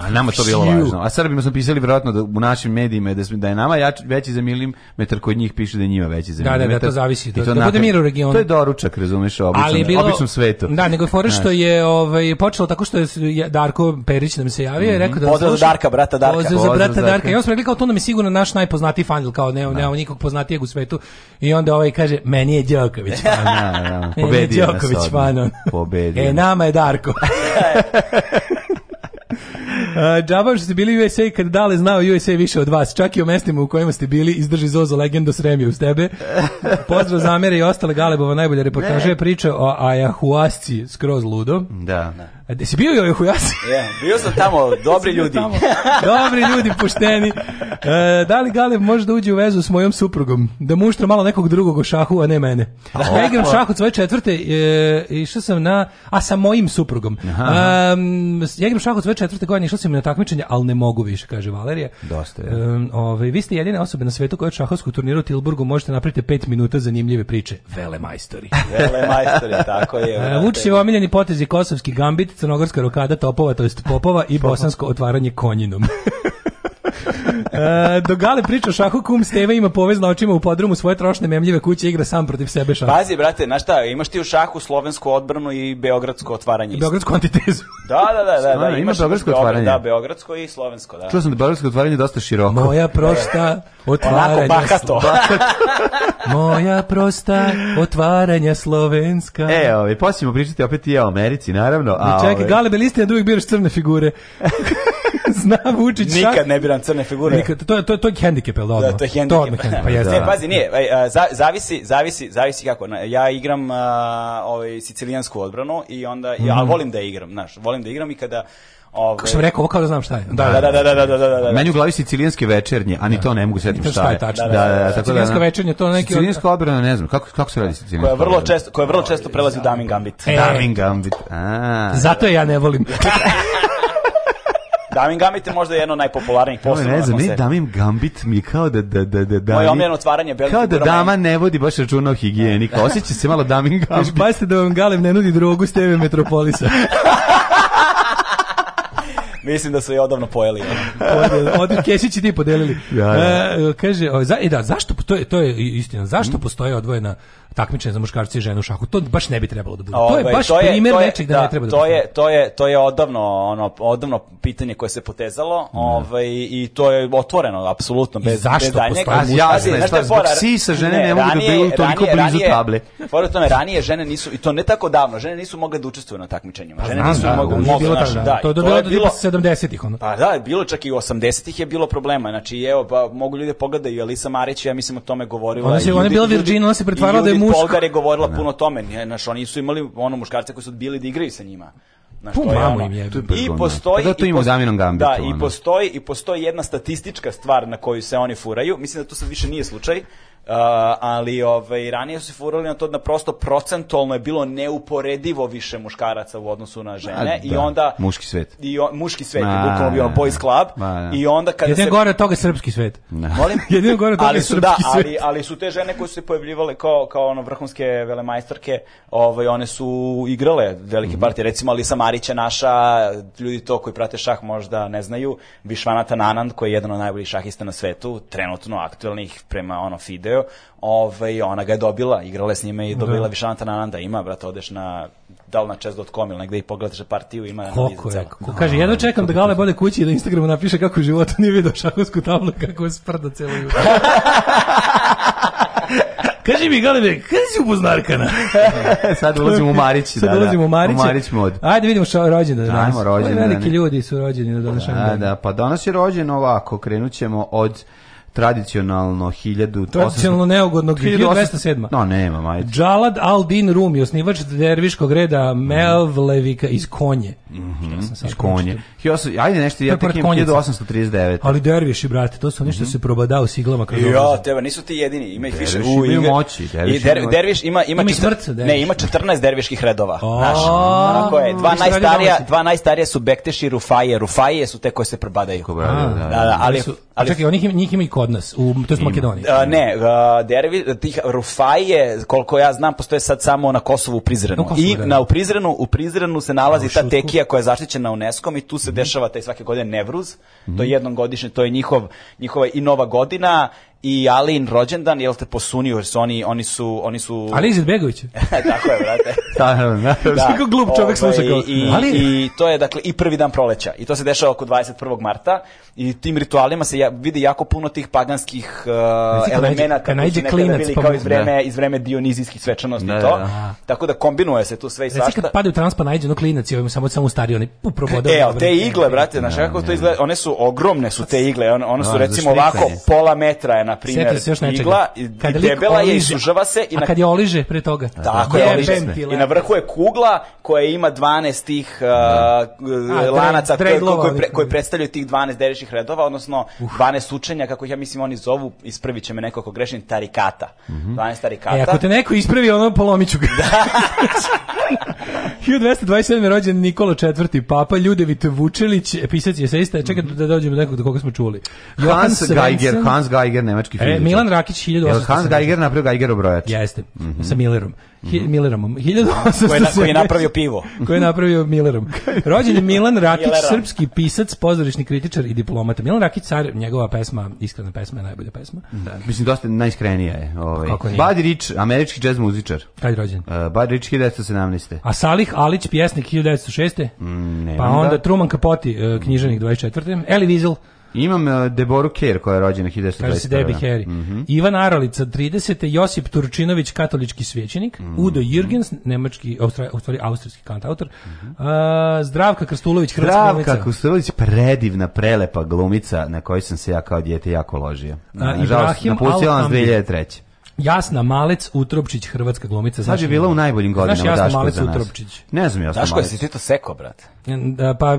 A nama to bilo važno. A Srbima smo pisali vjerojatno da u našim medijima da, da je nama jač, veći za milimetar, kod njih piše da je njima veći za milimetar. Da, da, da, to zavisi. To, to da bude mir u regionu. To je doručak, razumeš, običnom, bilo, običnom svetu. Da, nego je fora što je ovaj, počelo tako što je Darko Perić nam da se javio mm -hmm. i mhm. rekao da Pozdrav za Darka, brata Darka. Pozdrav za brata Darka. I on smo to nam je sigurno naš najpoznatiji fandil, kao ne, da. ne, nikog poznatijeg u svetu. I onda ovaj kaže, meni je Đoković fan. da, da, meni je Đoković fan. Pobedio. E, nama je Darko. Džaba što ste bili u USA kad dale znao USA više od vas. Čak i u mestima u kojima ste bili izdrži Zozo legenda sremi uz tebe. Pozdrav za Amere i ostale Galebova najbolje reportaže priča o Ajahuasci skroz ludo. Da. da. Da gde si bio joj hujasi? Yeah, bio sam tamo, dobri ljudi. Tamo. Dobri ljudi, pušteni. E, da li Galeb može da uđe u vezu s mojom suprugom? Da muštra malo nekog drugog o šahu, a ne mene. Da, ja igram šah od svoje četvrte, e, išao sam na... A sa mojim suprugom. Aha, Um, ja igram šah od svoje četvrte godine, išao sam na takmičenje, ali ne mogu više, kaže Valerija. Dosta je. Um, ove, ovaj, vi ste jedine osobe na svetu koja šahovsku turniru u Tilburgu možete napraviti pet minuta zanimljive priče. Vele majstori. Vele majstori, tako je. E, Vučić je omiljeni potezi kosovski gambit, crnogorska rokada topova, to jest popova i bosansko otvaranje konjinom. e, do Gale priča šahu kum Steva ima povez očima u podrumu svoje trošne memljive kuće igra sam protiv sebe šah. Pazi brate, na šta, imaš ti u šahu slovensku odbranu i beogradsko otvaranje. Isto. Beogradsku antitezu. da, da, da, da, da Stvarno, da, imaš, imaš beogradsko otvaranje. Da, beogradsko i slovensko, da. Čuo sam da beogradsko otvaranje dosta široko. Moja prosta otvaranje. Onako bahato. Moja prosta otvaranje slovenska. E, ovaj, posimo pričati opet i o Americi, naravno. A, čekaj, ove... Ovaj. Gale beliste da, da uvijek biraš crne figure zna Vučić šah. Nikad ne biram crne figure. Nikad, to, to, to je hendikep, da, odmah? Da, to je handicap. To odmah hendikep, pa da, jeste. Ne, da. pazi, nije, za, zavisi, zavisi, zavisi kako. Ja igram uh, ovaj, sicilijansku odbranu i onda, mm. ja mhm. volim da igram, znaš, volim da igram i kada Ovaj. Kako sam rekao, ovo kao da znam šta je. Da, da, da, da, da, da, da, da. da Meni u glavi sicilijanske večernje, a ni to ne mogu setiti šta je. Da, da, da, tako da. Sicilijansko večernje to neki Sicilijanska odbrana, ne znam. Kako kako se radi sicilijanska? Koja vrlo često, koja vrlo često prelazi u Daming Gambit. E. Daming Gambit. A. Zato ja ne volim. Damim Gambit je možda jedno od najpopularnijih poslova. Ne znam, ne, Damim Gambit mi je kao da... da, da, da Moje omiljeno otvaranje Kao da dama ne vodi baš računa o higijeni. Osjeća se malo Damim Gambit. Baš da vam Galeb ne nudi drogu s tebe Metropolisa. Mislim da su je odavno pojeli. Od Kesić i ti podelili. Ja, ja. E, kaže, za, i e, da, zašto, to je, to je istina, zašto mm. postoje odvojena takmičenje za muškarce i žene u šahu. To baš ne bi trebalo da bude. Ove, to je ovaj, baš to je, primjer to je, nečeg da, da, ne treba da to je, to je to je odavno ono odavno pitanje koje se potezalo, mm. ovaj i to je otvoreno apsolutno bez I zašto bez daljnjeg. Ja znam šta zbog sa žene ne, mogu da bilo toliko ranije, blizu ranije, table. Fora tome ranije žene nisu i to ne tako davno, žene nisu mogle da učestvuju na takmičenjima. Pa žene nisu da, mogle da, mogu, da, mogu, to je bilo, bilo 70-ih ono. Pa da, bilo čak i 80-ih je bilo problema. Znači evo pa mogu ljudi da pogledaju Elisa Marić, ja mislim o tome govorila. Ona se ona je bila Virgin, ona se pretvarala da je muško. Polgar je govorila ne. Da. puno o tome, znači oni su imali ono muškarce koji su odbili da igraju sa njima. Na što je ono. je I postoji pa da to ima Daminom Gambitu. Da, i postoji i postoji jedna statistička stvar na koju se oni furaju. Mislim da to sad više nije slučaj Uh, ali ovaj, ranije su se furali na to da prosto procentualno je bilo neuporedivo više muškaraca u odnosu na žene. A, I da. onda... Muški svet. I on, muški svet, je bukvalno bio boys club. A, da. I onda kada Jedino se... gore toga je srpski svet. Na. Da. Molim? Jedino gore od toga ali su, srpski da, svet. Ali, ali su te žene koje su se pojavljivale kao, kao ono vrhunske velemajstorke, ovaj, one su igrale velike mhm. partije. Recimo Alisa Marića naša, ljudi to koji prate šah možda ne znaju, Višvanata Nanand koji je jedan od najboljih šahista na svetu, trenutno aktuelnih prema ono FIDE govorio, ovaj, ona ga je dobila, igrala je s njime i da. dobila da. Višanta Nananda, ima, brate, odeš na, da li na chess.com ili negde i pogledaš partiju, ima Koliko je? kaže, jedno čekam da Gale bolje kući i da Instagramu napiše kako u životu nije vidio šahovsku tablu, kako je sprda celo jutro. Kaži mi, Galebe, kada si upoznarkana? Sad ulazimo u Marić. Sad da, da. ulazimo u Marić. U Marić mod. Ajde vidimo što rođeno danas. Ajmo rođendan. Veliki ljudi su rođeni na današnjem da, danu. Da, pa danas je rođen ovako, krenut ćemo od tradicionalno 1000 tradicionalno neugodno 1207. No nema majte. Džalad Aldin Rumi, osnivač derviškog reda Mevlevika iz Konje. Mhm. Mm iz Konje. Hios, ajde nešto ja tekim 1839. Ali derviši brate, to su oni što mm -hmm. se probadao siglama kroz. Jo, tebe, nisu ti jedini, ima ih više. U ima moći, derviš. I derviš ima ima, ima smrt, Ne, ima 14 derviških redova. Naš. Tako je. Dva najstarija, dva najstarija su Bekteši, Rufaje, Rufaje su te koje se probadaju. Da, da, da, ali ali čekaj, onih njih ima i kod nas, u, to je u Makedoniji. A, ne, a, Derevi, tih Rufaje, koliko ja znam, postoje sad samo na Kosovu u Prizrenu. No, I da. na, da. u, Prizrenu, u Prizrenu se nalazi ta tekija koja je zaštićena UNESCO-om i tu se mm -hmm. dešava taj svake godine Nevruz. Mm -hmm. To je mhm. jednom godišnje, to je njihov, njihova i nova godina i Alin rođendan, jel te posunio, jer su oni, oni su... Oni su... Ali Izetbegović. Tako je, brate. da, da. da. da. Kako glup čovjek ovaj, sluša kao... I, Ali... I to je, dakle, i prvi dan proleća. I to se dešava oko 21. marta. I tim ritualima se ja, vidi jako puno tih paganskih uh, elemenata koji najde su nekada bili kao iz da. vreme, da. iz vreme dionizijskih svečanosti da, i to. Da, Tako da kombinuje se tu sve i svašta. Reci kad pade u trans pa najde ono klinac i ovim samo, samo stari, oni uprobode. E, te igle, brate, znaš kako to izgleda, one su ogromne su te igle, one, one su recimo ovako pola metra je na primjer, se još igla kad i debela je i sužava se. I na, a kad je oliže pre toga. Tako je, oliže I na vrhu je kugla koja ima 12 tih uh, da. lanaca koji, koji, pre, koji predstavljaju tih 12 deriših redova, odnosno 12 učenja, kako ja mislim oni zovu, ispravit će me neko ako grešim, tarikata. 12 mhm. tarikata. E, ako te neko ispravi, ono polomiću ga. 1227. Da. je rođen Nikola IV. Papa Ljudevit Vučelić, pisac je seista. Čekaj da dođemo do nekog do koga smo čuli. Hans Geiger, Hans Geiger, ne nemački fizičar. E, Milan Rakić 1880. Jel Hans Geiger napravio Geiger obrojač? Jeste, mm -hmm. sa Millerom. Hi, mm Millerom. 1800. Koji, na, koji je napravio pivo. koji je napravio Millerom. Rođen je Milan Rakić, srpski pisac, pozorišni kritičar i diplomata. Milan Rakić, car, njegova pesma, iskrena pesma je najbolja pesma. Da. Mislim, dosta najiskrenija je. Ovaj. Buddy Rich, američki jazz muzičar. Kad je rođen? Uh, e, Buddy Rich, 1917. A Salih Alić, pjesnik, 1906. Mm, pa onda da. Truman Capote, e, knjiženik 24. Eli Wiesel, Imam uh, Deboru Kerr koja je rođena 1921. Mm -hmm. Ivan Aralica 30. Josip Turčinović katolički svećenik, mm -hmm. Udo Jürgens nemački Austra, Australi, austrijski kantautor. Mm -hmm. uh, Zdravka Krstulović hrvatska glumica. Zdravka Krstulović predivna, prelepa glumica na kojoj sam se ja kao dijete jako ložio. Uh, Žao, napustila nas 2003. Jasna Malec Utropčić, hrvatska glumica. Sad je bila u najboljim godinama Znaš Jasna Daško Malec Utropčić? Ne znam Jasna Daško, Malec. Daško, jesi ti to seko, brat? Da, pa,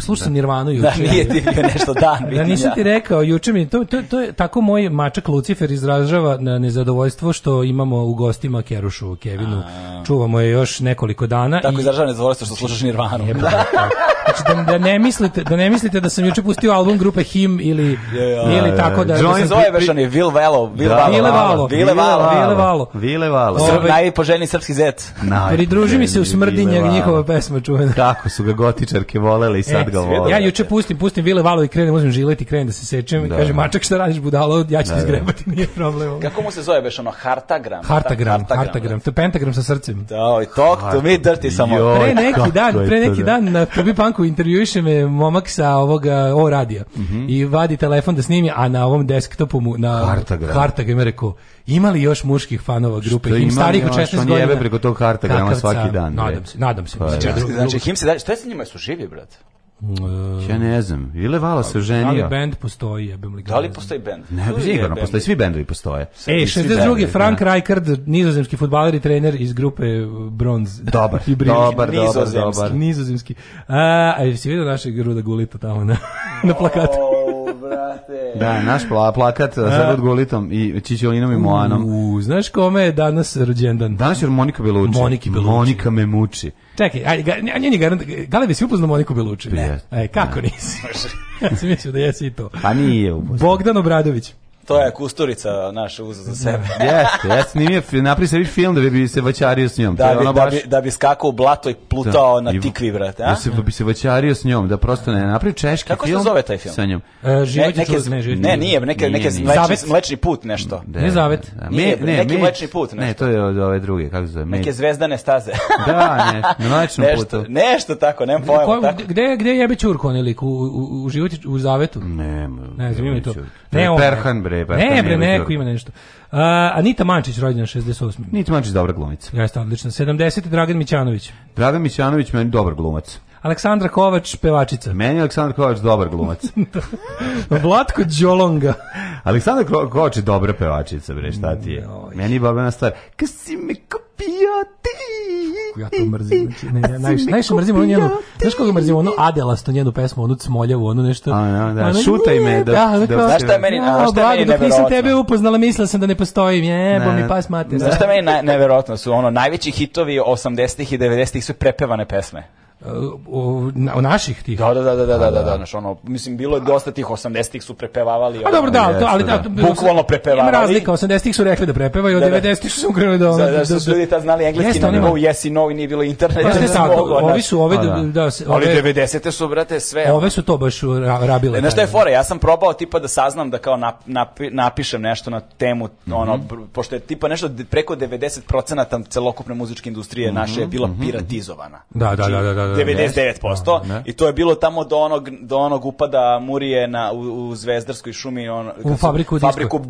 slušao sam da. Nirvanu da, juče. Da, nije ti bio nešto dan. da, nisam ti rekao, juče mi, to, to, to je, tako moj mačak Lucifer izražava nezadovoljstvo što imamo u gostima Kerušu, Kevinu. A. Čuvamo je još nekoliko dana. Tako i... izražava nezadovoljstvo što slušaš Nirvanu. Je, da. Znači, da, da, ne mislite, da ne mislite da sam juče pustio album grupe Him ili, yeah, ili yeah, tako da... da John Zoeveršan je Will Velo. Will Velo. Vile Valo. Vile Valo. Vile Valo. Ove, najpoželjniji srpski zet. Naj, Pridruži mi se u smrdinjak njihova pesma čuvena. Kako su ga gotičarke volele i e, sad e, ga vole. Ja juče pustim, pustim Vile Valo i krenem, uzmem žilet i krenem da se sečem. Da. I kaže, mačak šta radiš budalo, ja ću da, izgrebati, da. nije problem. Kako mu se zove beš ono? Hartagram? Hartagram, hartagram. hartagram. Da. To je pentagram sa srcem. Da, i talk to me dirty samo. Joj, pre neki dan, pre neki da. dan na Tobi Panku intervjuiše me momak sa ovoga, o radija. Mm -hmm. I vadi telefon da snimi, a na ovom desktopu mu, na Hartagram, Hartagram je rekao, imali još muških fanova grupe Him starih od 16 godina. jebe preko tog hartagrama svaki dan. Nadam se, nadam se. Pa, da. Znači, znači Him se da, šta je sa njima su živi, brat? Uh, ja ne znam. Ile Vala se ženio. Da li bend postoji? Jebem li da li postoji bend? Ne, sigurno postoji. Svi bendovi postoje. E, 62. Frank da. Rijkaard, nizozemski futbaler i trener iz grupe e, Bronze. Dobar, dobar, dobar, dobar. Nizozemski. A, a jesi vidio našeg Ruda Gulita tamo na, na plakatu? brate. Da, naš plakat sa Rod Golitom i Čičolinom i Moanom. U, znaš kome je danas rođendan? Danas je Monika Beluči. Moniki Beluči. Monika me muči. Čekaj, aj, ga, njeni garant, Galevi si upoznao Moniku Belucci? Ne. Pa e, kako ne. Da. nisi? ja sam mislio da jesi i to. Pa nije upoznao. Bogdan Obradović. To je kusturica naš uzu za sebe. Jeste, jeste. Snimio, napravi sebi film da bi se vaćario s njom. Da bi, da baš... da bi, da bi skakao u blato i plutao da. na tikvi, brate. Da a? Da, se, bi se vaćario s njom, da prosto ne napravi češki Kako film. Kako se zove taj film? Sa njom. E, život ne, neke, ne, život ne, nije, neke, nije, neke nije. Mlečni, mlečni put nešto. Da, nije da, zavet. Da, me, ne, neki me, mlečni put nešto. Ne, to je od ove druge, kako se zove? Neke zvezdane staze. da, ne, na mlečnom nešto, putu. Nešto tako, nemam pojma. Ko, tako. Gde, gde jebe Čurko, ne lik? U, u, u, život, u zavetu? Ne, ne, ne, ne, ne, ne, ne, ne, ne, ne, ne, ne, bre, pa ne, bre, neko ima nešto. Uh, Anita Mančić rođena 68. Anita Mančić dobra glumica. Jeste odlično. 70 Dragan Mićanović. Dragan Mićanović meni dobar glumac. Aleksandra Kovač, pevačica. Meni je Aleksandra Kovač dobar glumac. Vlatko Đolonga. Aleksandra Kovač je dobra pevačica, bre, šta ti je? Meni je babena stvar. Kasi me kopija ti kako ja to mrzim. Znači, ne, ja najviše, najviše mrzim ono njenu, znaš koga mrzim, ono adelasto njenu pesmu, onu cmoljavu, ono nešto. A, da, da, ono, šutaj me. Da, znaš šta je meni, a, šta je meni dok nisam tebe upoznala, mislila sam da ne postojim, jebo mi pas mater. Znaš šta meni neverovatno su, ono, najveći hitovi 80-ih i 90-ih su prepevane pesme o naših tih. Da, da, da, da, da, da, da, da, znaš, ono, mislim, bilo je dosta tih 80-ih su prepevavali. A dobro, da, da, da, ali da, da, bukvalno prepevavali. Ima razlika, 80-ih su rekli da prepevaju, od da, 90-ih su krenuli da... Da, da, su ljudi tad znali engleski na nivou yes i no i nije bilo interneta. Jeste tako, ovi su, ove, da, Ali 90-te su, brate, sve. Ove su to baš rabile. E, znaš, što je fora, ja sam probao tipa da saznam da kao napišem nešto na temu, ono, mhm. pošto je tipa nešto preko 90% celokupne muzičke industrije naše je bila mhm, mhm. piratizovana. Da, da, da, da, 99%. Da da, da, da, da. I to je bilo tamo do onog, do onog upada Murije na, u, u Zvezdarskoj šumi. On, u fabriku, fabriku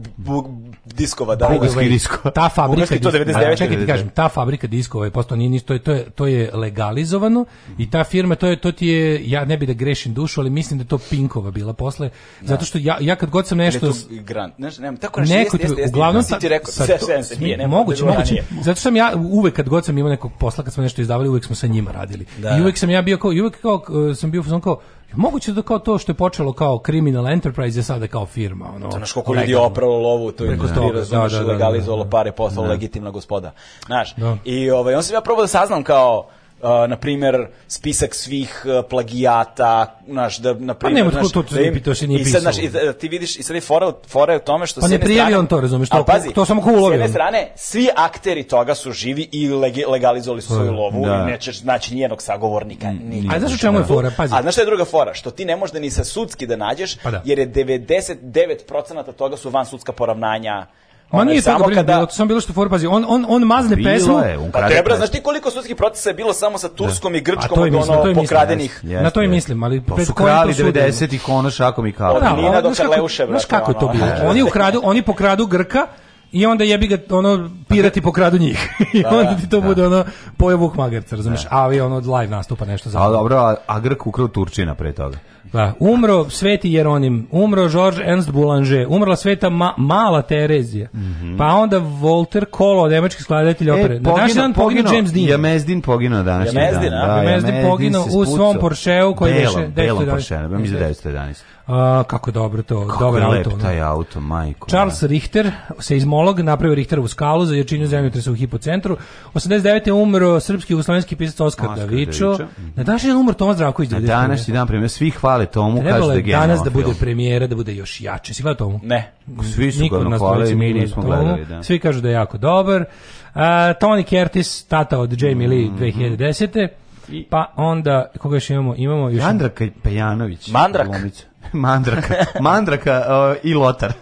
diskova. Da, Bugarski disko. Ta fabrika diskova. To 99. Čekaj ti kažem, ta fabrika diskova je posto nije ništa, to je, to je legalizovano i ta firma, to, je, to ti je, ja ne bih da grešim dušu, ali mislim da to Pinkova bila posle. Zato što ja, ja kad god sam nešto... Ne, grant, ne, znam tako nešto jeste, jeste, jeste, uglavnom, jeste, ti rekao, sa, to, se nije, moguće, moguće. Zato sam ja uvek kad god sam imao nekog posla, kad smo nešto izdavali, uvek smo sa njima radili. Da, I uvek sam ja bio kao, uvek kao, uh, sam bio sam kao, Moguće da kao to što je počelo kao criminal enterprise je sada kao firma. Ono, Znaš koliko ljudi je opralo lovu, tu industriju, razumiješ, da, da, legalizovalo pare, postalo da. legitimna gospoda. Znaš, da. i ovaj, on sam ja probao da saznam kao, Uh, na primer spisak svih e, plagijata, naš da na pa primer, pa nema to to da im, pitaš i nije i sad, naš i, da, ti vidiš i sad je fora, fora je u tome što pa ne prijavi strane, on to, razumeš, to, pazi, to samo ko sa S strane, svi akteri toga su živi i legalizovali su svoju pa, lovu da. i nećeš znači nijednog sagovornika. ni A znaš čemu je fora, pazi. A znaš šta je druga fora? Što ti ne možeš da ni sa sudski da nađeš, pa da. jer je 99% toga su van sudska poravnanja Ma ovaj, nije samo to kada... bilo, to samo bilo što for, pazi, on, on, on mazne bilo pesmu. Je, on pa tebra, znaš ti koliko sudskih procesa je bilo samo sa Turskom da. i Grčkom od ono mislim, pokradenih? Yes, yes, na to i mislim, ali... Pa to su krali 90-ih, ono šakom i kapom. Da, Nina do Karleuše, Znaš kako je to bilo? Oni, ukradu, oni pokradu Grka, i onda jebi ga ono pirati pokradu njih. I da, onda ti to da. bude ono pojavu magarca, razumeš? A da. vi ono od live nastupa nešto za. Al dobro, a, a Grk ukrao Turčina pre toga. Pa, umro Sveti Jeronim, umro Georges Ernst Boulanger, umrla Sveta Ma, Mala Terezija, mm -hmm. pa onda Volter Kolo, nemački skladatelj e, opere. E, pogino, na dan pogino, pogino James Dean. Jamezdin poginuo danas. Jamezdin, dan. Da, Jamezdin poginuo u svom Porscheu koji je 911. Belom Porscheu, mi za 911. A, kako dobro to, kako dobar lep auto. taj auto, majko. Charles da. Richter, seizmolog, napravio Richterovu skalu za jačinu zemljotresa u hipocentru. 89. umro srpski jugoslovenski pisac Oskar, Davičo. Davičo. Na današnji dan umro Tomas Zdravković. Na današnji dan primio svih hvala hvale Tomu, Trebalo kaže da je genofil. danas da bude premijera, da bude još jače. Si gledao Tomu? Ne. Svi su Niko ga hvale i mi nismo gledali. Da. Svi kažu da je jako dobar. Uh, Tony Curtis, tata od Jamie Lee mm -hmm. 2010. I, pa onda, koga još imamo? Imamo još... Jandraka Pejanović. Mandrak. Lomica. Mandraka, Mandraka uh, i Lotar.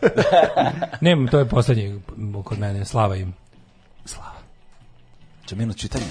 Nemam, to je poslednji kod mene. Slava im. Slava. Čeminu čitanja.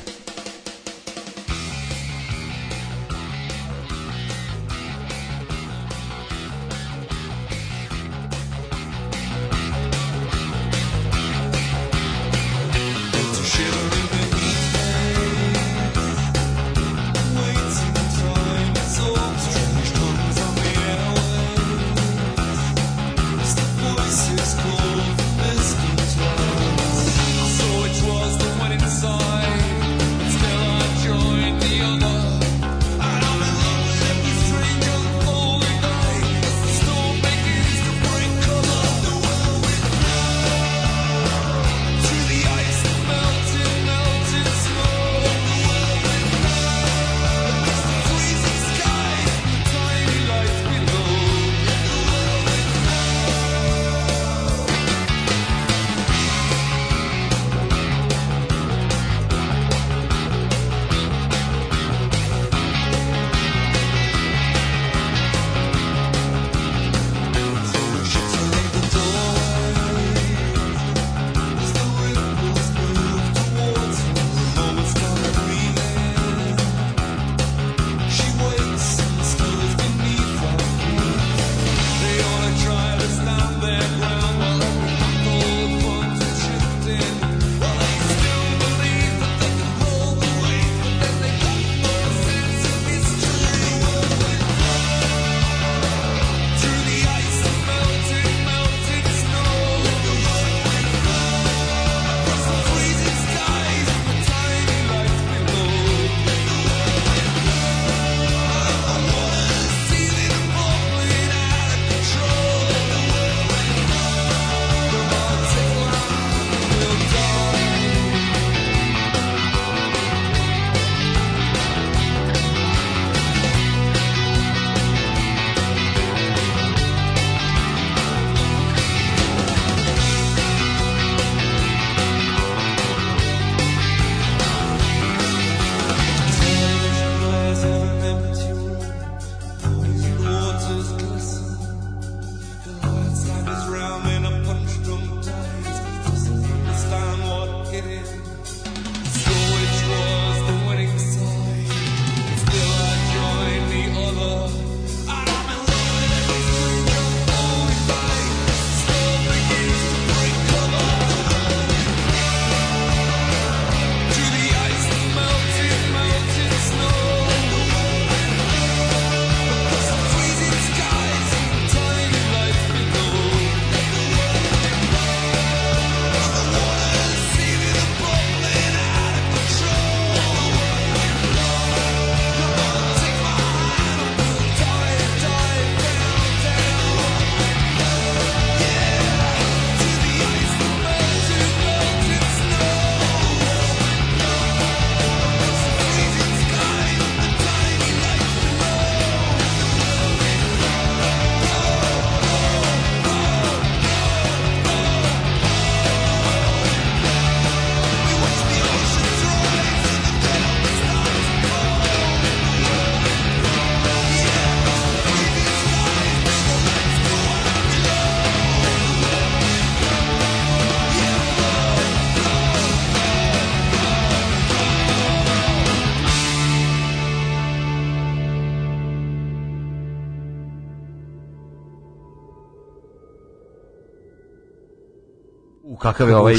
kakav je ovaj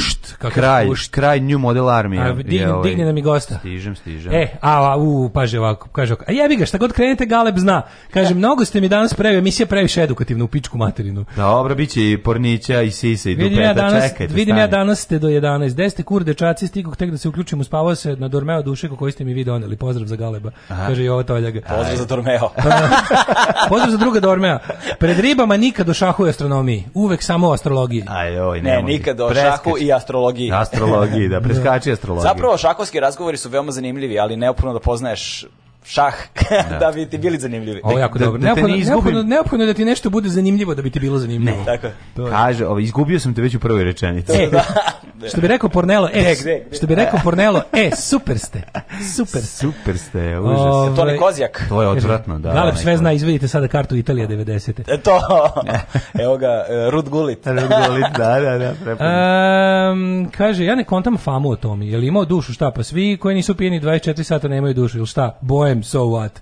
kraj, kraj New Model Army. A, digni, ovaj, digni nam i gosta. Stižem, stižem. E, a, a u, paže ovako, kaže ovako, a jebi ga, šta god krenete, Galeb zna. Kaže, ja. E. mnogo ste mi danas previ, emisija previše edukativna u pičku materinu. Dobro, bit će i pornića, i sise i vidim dupeta, ja danas, čekajte. Vidim stani. ja danas ste do 11. Deste kur, dečaci, stigog tek da se uključim, uspavao se na Dormeo dušiku koji ste mi vi doneli. Pozdrav za Galeba. Aha. Kaže Jovo Toljaga. Pozdrav za Dormeo. Pozdrav za druga Dormeo. Pred ribama nikad o šahu i astronomiji. Uvek samo o astrologiji. Aj, oj, ne, ne nikad o šahu i astrologiji astrologiji. Astrologiji, da, preskači astrologiju. Zapravo, šakovski razgovori su veoma zanimljivi, ali neophodno da poznaješ šah da. da. bi ti bili zanimljivi. Ovo jako da, da dobro. Da, neophodno, ne neophodno, neophodno, da ti nešto bude zanimljivo da bi ti bilo zanimljivo. Ne. Tako. Kaže, ovo, izgubio sam te već u prvoj rečenici. E, što bi rekao Pornelo, e, gde, gde, što bi rekao Pornelo, e, super ste. Super. Super ste, užas. O, to je kozjak. To je odvratno, da. Galeb sve zna, izvedite sada kartu Italija 90. E, to. Evo ga, e, Rud Gulit. Rud Gulit, da, da, da. Um, kaže, ja ne kontam famu o Tomi. Je li imao dušu, šta? Pa svi koji nisu pijeni 24 sata nemaju dušu, ili šta? Boje dajem, so what.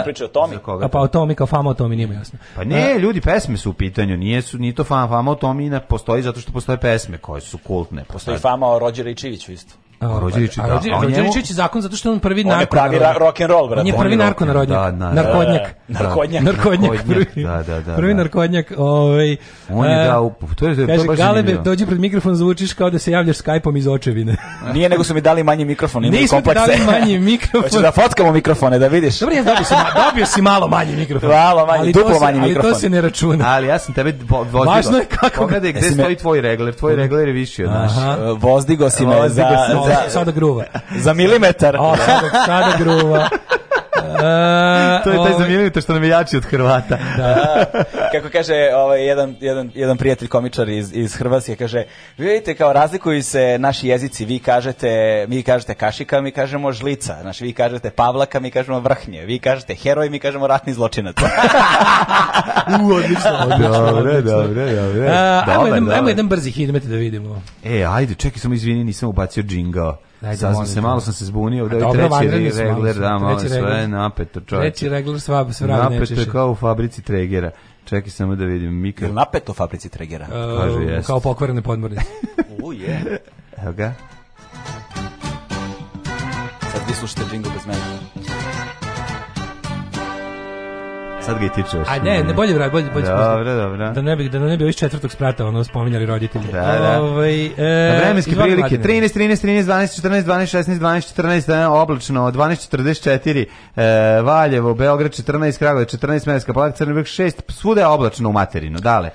A priča o Tomi? Koga? A pa o Tomi kao fama o Tomi, nije jasno. Pa ne, ljudi, pesme su u pitanju, nije, su, nije to fama, fama o Tomi, postoji zato što postoje pesme koje su kultne. Postoji, fama o Rođe Ričiviću isto. Arođelić da. Arođelić je zakon zato što on prvi narko. On je pravi rock and roll, brate. On je prvi narko narodnjak. Da, da, narkodnjak. Da, narkodnjak. Narkodnjak. Da, da, da, da. Prvi narkodnjak, ovaj. On je dao, e, to je to baš. Galebe, dođi pred mikrofon, zvučiš kao da se javljaš Skype-om iz očevine. Nije nego su mi dali manji mikrofon, ima komplekse. Nisu dali manji mikrofon. Hoćeš da fotkamo mikrofone da vidiš. Dobro, ja dobio sam, dobio si malo manji mikrofon. Malo manji, duplo manji mikrofon. Ali to se ne računa. Ali ja sam tebe vozdigao. Važno je kako. Pogledaj gde e, stoji tvoj regler, tvoj regler je više, znaš. Vozdigo si me za da, sada gruva. Za milimetar. O, sada, sada gruva. to je taj ovaj- za milimetar što nam je jači od Hrvata. da. Kako kaže ovaj, jedan, jedan, jedan prijatelj komičar iz, iz Hrvatske, kaže, vidite kao razlikuju se naši jezici, vi kažete, mi kažete kašika, mi kažemo žlica, znači vi kažete pavlaka, mi kažemo vrhnje, vi kažete heroj, mi kažemo ratni zločinac. U, odlično, odlično. Dobre, dobre, dobre. A, ajmo, jedan, ajmo jedan brzi hit, da vidimo. E, ajde, čekaj, samo izvini, nisam ubacio džingao. Sad se malo sam se zbunio, da je treći regler, da, malo sve napeto, čovječe. Treći regler sva sva radi nečeše. Napeto je kao u fabrici Tregera. Čekaj samo da vidim Mika. Jel napeto u fabrici Tregera? E, Kaže jest. Kao pokvarene podmornice. U je. Evo ga. Sad vi slušate džingo bez mene. Sad ga i ti čuješ. A ne, ne bolje vrati, bolje, bolje. Dobro, dobro. Da ne bi, da ne bi ovih četvrtog sprata ono spominjali roditelji. Da, da. Ovaj, e, pa vremenske prilike, 13, 13, 13, 12, 14, 12, 16, 12, 14, oblačno, 12, 44, e, Valjevo, Beograd, 14, Kragovic, 14, Merska, Palak, Crni Vrh, 6, svuda je oblačno u materinu, dale.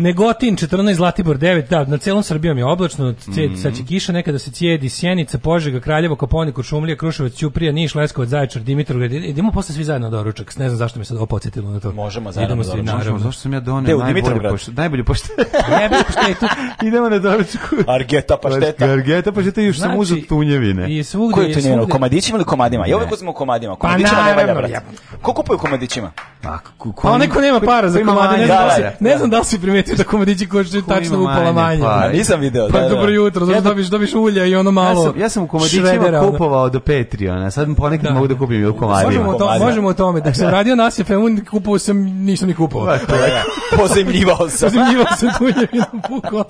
Negotin 14, Zlatibor 9, da, na celom Srbijom je oblačno, cijedi, mm sad će kiša, nekada se cijedi Sjenica, Požega, Kraljevo, Koponik, Kuršumlija, Kruševac, Ćuprija, Niš, Leskovac, Zaječar, Dimitrovgrad. Idemo posle svi zajedno na doručak. Ne znam zašto mi se sad opocetilo na to. Možemo zajedno Idemo svi, naravno. zašto sam ja doneo najbolju, pošte, najbolju pošte. najbolju poštetu. Idemo na doručak. Argeta pašteta. Znači, Argeta pašteta još znači, sam uzeo tunjevine. I svugde Koje je tunjevine, komadićima ili komadima? Ja uvek uzmem komadima. Pa komadićima pa, ne valja, brate. Ko kupuje komadićima? Pa, ko, ko, pa neko nema para za komade, da da, da, ne znam da li si primetio primetio da komadići koštaju tačno upola manje. Pa, nisam video. Pa da, da. dobro da. jutro, znači ja, dobiš, dobiš ulja i ono malo. Ja sam, ja sam u komadićima kupovao do Patreona, sad ponekad da. mogu da kupim i u komadima. Možemo, to, možemo o tome, da sam radio je FM, kupovao sam, nisam ni kupovao. Pa, pozemljivao sam. Pozemljivao sam tuljevinu puko.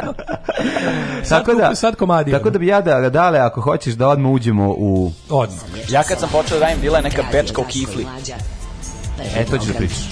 Tako da, sad komadi. Tako da bi ja da, dale, ako hoćeš da odmah uđemo u... Odmah. Ja kad sam počeo da radim, bila je neka pečka u kifli. E, to ću da pričaš.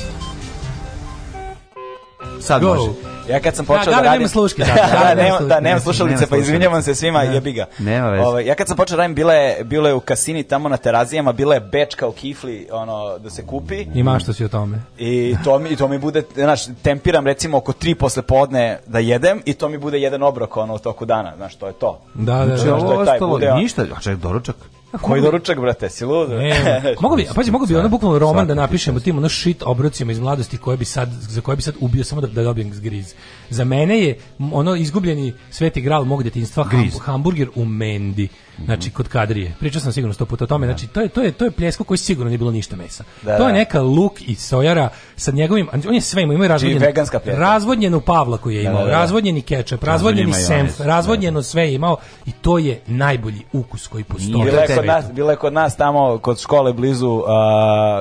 Sad Go. može. Ja kad sam da, počeo da, da, radim... Sluške, da, da, da, da, nema, da, nemam slušalice, pa izvinjavam se svima, ne. Da, jebi Nema veze. Ovaj ja kad sam počeo da radim, bila je, bilo je u kasini tamo na terazijama, bila je bečka u kifli, ono, da se kupi. Ima što si o tome. I to mi, i to mi bude, znaš, tempiram recimo oko 3 posle podne da jedem i to mi bude jedan obrok, ono, u toku dana, znaš, to je to. Da, da, znači, da. Ovo ostalo, ništa, a čak doručak. Koji doručak, brate, si lud? mogu bi, pazi, mogu bi ono bukvalno roman da napišem o tim ono shit obrocima iz mladosti koje bi sad, za koje bi sad ubio samo da, da dobijem zgriz. Za mene je ono izgubljeni sveti gral mog detinjstva ham, hamburger u Mendi. Znači kod kadrije. Pričao sam sigurno 100 puta o tome. Da. Znači to je to je to je pljesko koji sigurno nije bilo ništa mesa. Da, to je da. neka luk i sojara sa njegovim on je sve imao, ima imao znači, razvodnjenu, Pavla koji je da, imao, da, da, razvodnjeni kečap, razvodnjeni senf, razvodnjeno sve je imao i to je najbolji ukus koji postoji. Bila je kod nas, bila je kod nas tamo kod škole blizu uh,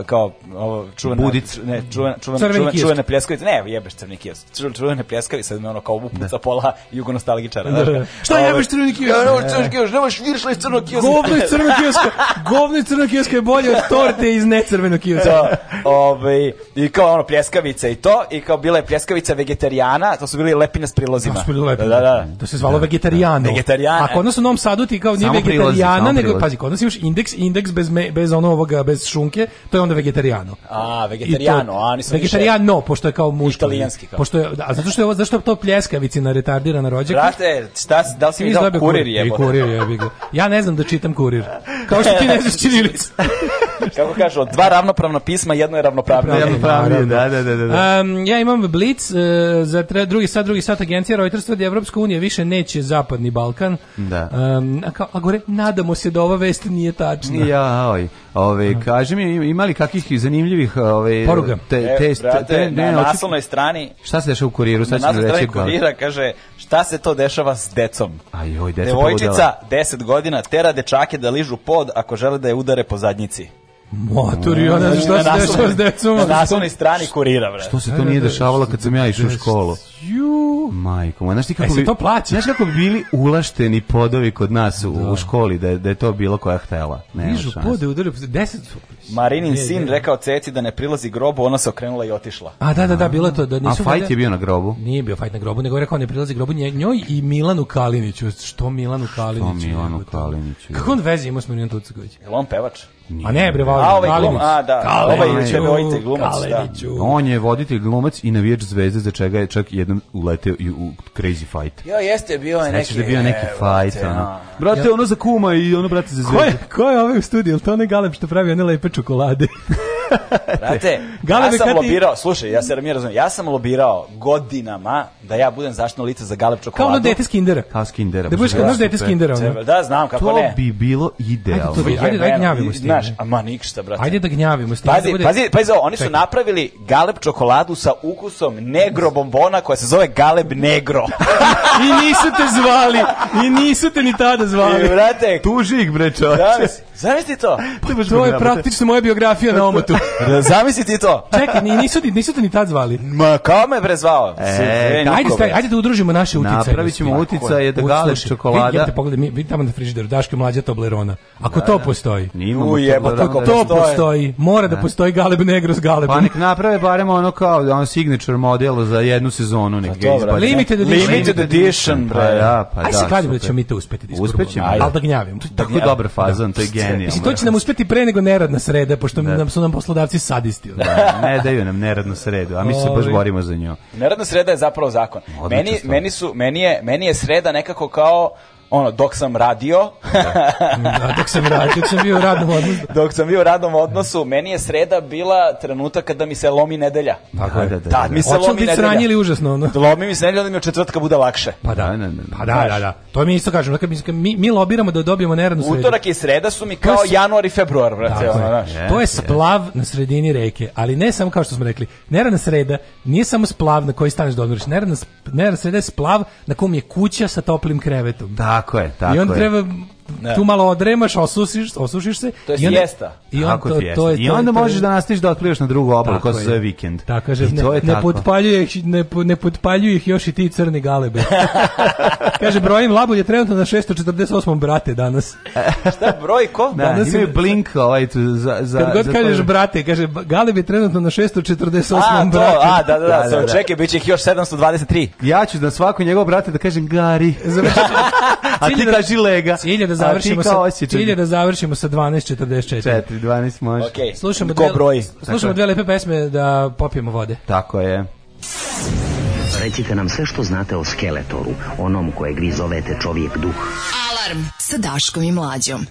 kao ovo čuvena Budic. ne čuvena čuvena, čuvena, čuvena pljeskavica. Ne, jebeš crni kios. Čuvena pljeskavica i sad me ono kao upuca da. pola jugonostalgičara. Da, da. Šta jebaš ovaj- crveni kiosk? Ja, nemaš crveni kiosk, nemaš viršla iz crvenog kioska. Govno iz crvenog kioska. Govno iz crvenog kioska je bolje od torte iz necrvenog kioska. Da, ove, ovaj, i kao ono pljeskavica i to, i kao bila je pljeskavica vegetarijana, to su bili lepine s prilozima. To da, su bili lepine. Da, da, da. To se zvalo da, vegetarijano. Vegetarijano. A kod nas u Novom Sadu ti kao nije vegetarijana, nego pazi, kod nas imaš indeks, indeks bez, me, bez ono ovoga, bez šunke, to je onda vegetarijano. A, vegetarijano, a nisam Vegetarijano, pošto je kao muško. Italijanski kao. Pošto je, a zato što je ovo, što to pljeskavici na retardirana rođaka. Brate, šta, da li si mi dao kurir, kurir jebo? I kurir jebi Ja ne znam da čitam kurir. Kao što ti ne znaš činilicu. Kako kažu, dva ravnopravna pisma, jedno je ravnopravnije. Ravnopravnije, da, da, da. da. Um, ja imam Blitz, uh, za tre, drugi sat, drugi sat agencija Reuters tvrdi Evropska unija više neće zapadni Balkan. Da. Um, a, kao, a gore, nadamo se da ova vest nije tačna. Ja, oj. Ove, kaži mi, imali kakvih zanimljivih ove, Poruga. Te, te, te, te, ne, na naslovnoj strani... Šta se dešava u kuriru? Sad na naslovnoj strani kurira kaže šta se to dešava s decom. Aj, oj, deca Devojčica, 10 godina, tera dečake da ližu pod ako žele da je udare po zadnjici. Motor i ona šta se dešava s decom? Na naslovnoj strani kurira, bre. Što se to nije dešavalo kad sam ja išao u školu? Majko, moja, znaš ti e, kako e, bi... to plaća? Znaš kako bi bili ulašteni podovi kod nas u, da. školi da, da je to bilo koja htela? Nema Vižu, pode udari, deset, Marinin je, sin rekao Ceci da ne prilazi grobu, ona se okrenula i otišla. A da, da, da, bilo to. Da nisu A fajt je bio na grobu? Nije bio fajt na grobu, nego je rekao ne prilazi grobu nje, njoj i Milanu Kaliniću. Što Milanu Kaliniću? Što Milanu Kaliniću? Kako on vezi ima s Miljanom Tucaković? Je on pevač? Nije. A ne bre, Valin, ovaj Kalinić. Glum, a, da, Kalinić. ovaj je voditelj glumac, da. Kaliniću. da. On je voditelj glumac i navijač zvezde, za čega je čak jednom uleteo i u Crazy Fight. Jo, jeste, bio je da neki... da bio neki fight, ono. Brate, ono za kuma i ono, brate, za zvezde. Ko je, ko je ovaj u studiju? To onaj Galeb što pravi one lepe čokolade. Brate, ja sam lobirao, slušaj, ja se mi razumem, ja sam lobirao godinama da ja budem zaštno lice za galeb čokoladu. Kao ono dete s Kao s kindera. Da budeš kao ono da, da dete s Ono. Da, znam kako to ne. To bi bilo idealno. Ajde, to bi, ajde, ajde da gnjavimo s tim. Znaš, ama nikšta, brate. Ajde da gnjavimo s tim. Pazi, da bude... pazi, pazi, oni su napravili galeb čokoladu sa ukusom negro bombona koja se zove galeb negro. I nisu te zvali. I nisu te ni tada zvali. I, brate, tuži ih, bre, čoče. Zamisli to. Pa, to je praktično moja biografija na omotu. Zamisli ti to. Čekaj, ni nisu, ti nisu te ni tad zvali. Ma, kao me prezvao? E, e ajde, staj, ajde da udružimo naše uticaje. Napravićemo ćemo je da gale čokolada. Ja pogledaj, mi, tamo na frižideru, Daške mlađa Toblerona. Ako da, to da. postoji. Nimamo Ako to to postoji, mora da, da postoji Galeb Negro s Galebom. Pa nek naprave barem ono kao da ono signature model za jednu sezonu. Nek pa Limited edition. Limited edition, pa, pa da, pa da. se kladim da ćemo mi to uspeti da isprobamo. Ali da gnjavimo. Tako dobra faza, to je genijalno. Mislim, to će nam uspeti pre nego neradna sredstva sreda, pošto da. nam su nam poslodavci sadisti. Da, ne daju nam neradnu sredu, a mi se baš borimo za nju. Neradna sreda je zapravo zakon. meni, meni, su, meni, je, meni je sreda nekako kao ono dok sam radio da, da, dok sam radio dok sam bio u radnom odnosu dok sam bio u radnom odnosu meni je sreda bila trenutak kada mi se lomi nedelja tako je da, da, da, da. mi se lomi nedelja sranjili užasno no. Da, lomi mi se nedelja da mi od četvrtka bude lakše pa da ne, ne, pa da, da da to mi isto kažem mi, mi lobiramo da dobijemo neradnu sredu utorak i sreda su mi kao su... januar i februar brate ono, znaš to je splav na sredini reke ali ne samo kao što smo rekli neradna sreda nije samo splav na koji staneš da odmoriš neradna neradna sreda je splav na kom je kuća sa toplim krevetom da Tako je, tako je. I on je. treba ne. Da. tu malo odremaš, osušiš, osušiš se. To je i onda, siesta. I, on, to, to, je, I onda to je, možeš da nastiš da otplivaš na drugu obalu, koja se zove vikend. Tako kaže, ne, je ne, potpaljuje ih, ne, ne potpaljuje ih još i ti crni galebe. kaže, brojim labulje trenutno na 648. brate danas. Šta, broj ko? Da, danas imaju blink ovaj tu za... za kad god za kažeš brate, kaže, galeb je trenutno na 648. A, to, brate. A, da, da, da, da, da, da. čekaj, bit će ih još 723. Ja ću na svaku njegov brate da kažem Gari. a ti kaži Lega. Cilj je da završimo sa cilj da završimo sa 12:44. 4 12 može. Okay. Slušamo Ko dve, broji? Slušamo dakle- dve lepe pesme da popijemo vode. Tako je. Recite nam sve što znate o Skeletoru, onom kojeg vi zovete čovjek duh. Alarm sa Daškom i Mlađom.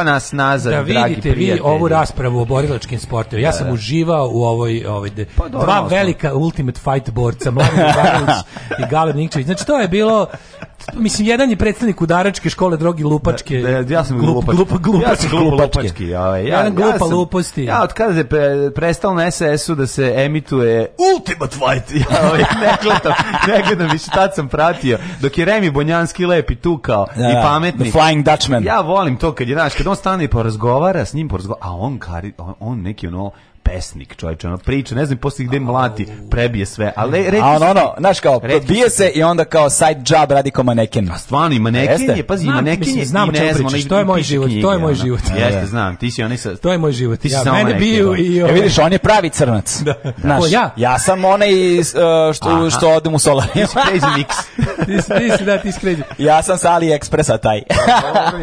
evo nas nazad, da vidite dragi vi ovu raspravu o borilačkim sportovima. Ja da, sam da. uživao u ovoj, ovoj pa, dva velika ultimate fight borca, Mladen Barilović i Gale Nikčević. Znači, to je bilo Mislim, jedan je predstavnik udaračke škole, drogi lupačke. Da, da, ja sam glup, glupački. Glup, glupački. Ja sam glup, glupački. Ja, ja, jedan glupa ja sam, luposti. Ja, od kada je pre, prestalo na SS-u da se emituje Ultimate Fight, ja ovaj, ne gledam, ne gledam više, tad sam pratio. Dok je Remi Bonjanski lepi tukao da, i pametni. The Flying Dutchman. Ja volim to kad je, znaš, kad on stane i porazgovara, s njim porazgovara, a on, kari, on, on neki ono, pesnik, čovječe, ono priča, ne znam posle gde mlati, prebije sve, ali re, A ono, ono, znaš kao, bije se i onda kao side job radi kao maneken. A stvarno, i maneken je, pazi, i maneken je, znam i ne znam, pričaš, to je moj život, to je moj život. Jeste, da. znam, ti si onaj sa... To je moj život, ti si samo mene biju i... E, ja ovaj- vidiš, on je pravi crnac. Da. Znaš, ja? Ja sam onaj e, što, što odem u solar. Ti si crazy mix. ti si, da, ti si crazy. Ja sam sa AliExpressa taj.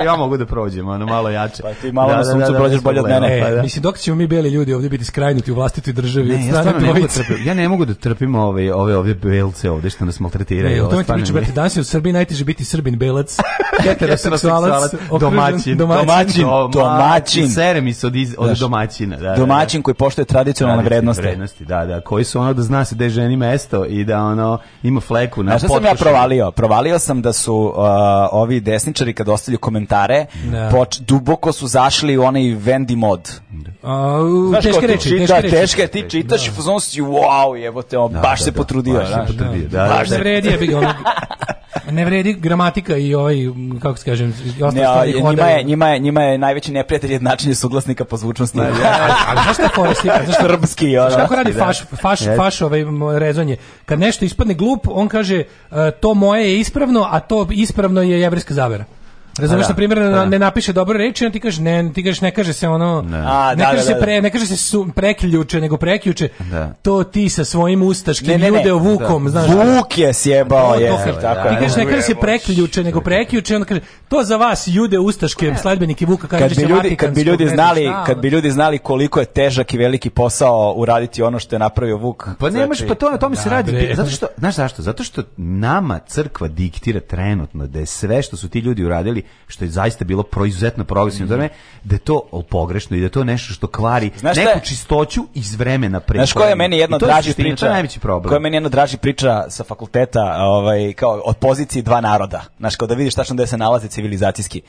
ja mogu da prođem, ono, malo jače. Pa ti malo da, na da, suncu prođeš bolje od mene. E, pa mislim, dok ćemo mi beli ljudi ovdje biti skrajnuti u vlastitoj državi ne, od strane ja ne mogu da trpim, ja ne mogu da trpim ove, ove, ove belce ovde što nas maltretiraju. Ne, o tome ti priču, brate, danas je u Srbiji najteže biti srbin belac, heteroseksualac, domaćin, domaćin, domaćin, domaćin. Seremis od, iz, od Znaš, domaćina. Da, da, da. domaćin koji poštuje tradicionalne vrednosti. vrednosti. Da, da, koji su ono da zna se da je ženi mesto i da ono ima fleku na potpušu. Znaš sam ja provalio? Provalio sam da su uh, ovi desničari kad ostavljaju komentare, poč, duboko su zašli u onaj Vendi mod. Uh, teške reči, Znači, teške, da, teške, ti da, čitaš da. i fazon si, wow, evo te, on da, baš se potrudio. Baš se potrudio, da. Baš ne vredi, je ono, ne vredi gramatika i ovaj, kako se kažem, ne, a, njima, je, njima, je, njima je najveći neprijatelj jednačenje suglasnika po zvučnosti. Da, ja, ali znaš šta fora Znaš Srbski, ono. Znaš kako radi faš, faš, faš ovaj rezonje? Kad nešto ispadne glup, on kaže, e, to moje je ispravno, a to ispravno je jevrijska zavera. Razumeš da. na primjer da, da. ne napiše dobro reč i on ti kaže ne, ti kažeš ne kaže se ono ne, A, ne da, kaže da, da, se pre, ne kaže se su, preključe nego prekjuče. To ti sa svojim ustaškim ne, ljude vukom, znaš. Vuk je sjebao je. Ti kažeš ne kaže se preključe nego prekjuče, on kaže to za vas ljude ustaške sledbenike vuka kaže kad bi ljudi kad bi ljudi znali kad bi ljudi znali koliko je težak i veliki posao uraditi ono što je napravio vuk. Pa nemaš pa to na tome se znači- radi. Zato što znaš zašto? Zato što nama crkva diktira trenutno da je sve što su ti ljudi uradili što je zaista bilo proizuzetno progresivno mm. vreme, da je to pogrešno i da je to nešto što kvari Znaš neku te? čistoću iz vremena pre. Znaš koja je meni jedna draži priča? To je najveći problem. Koja je meni jedna draži priča sa fakulteta, ovaj, kao od poziciji dva naroda. Znaš, kao da vidiš tačno gde se nalaze civilizacijski.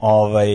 Ovaj,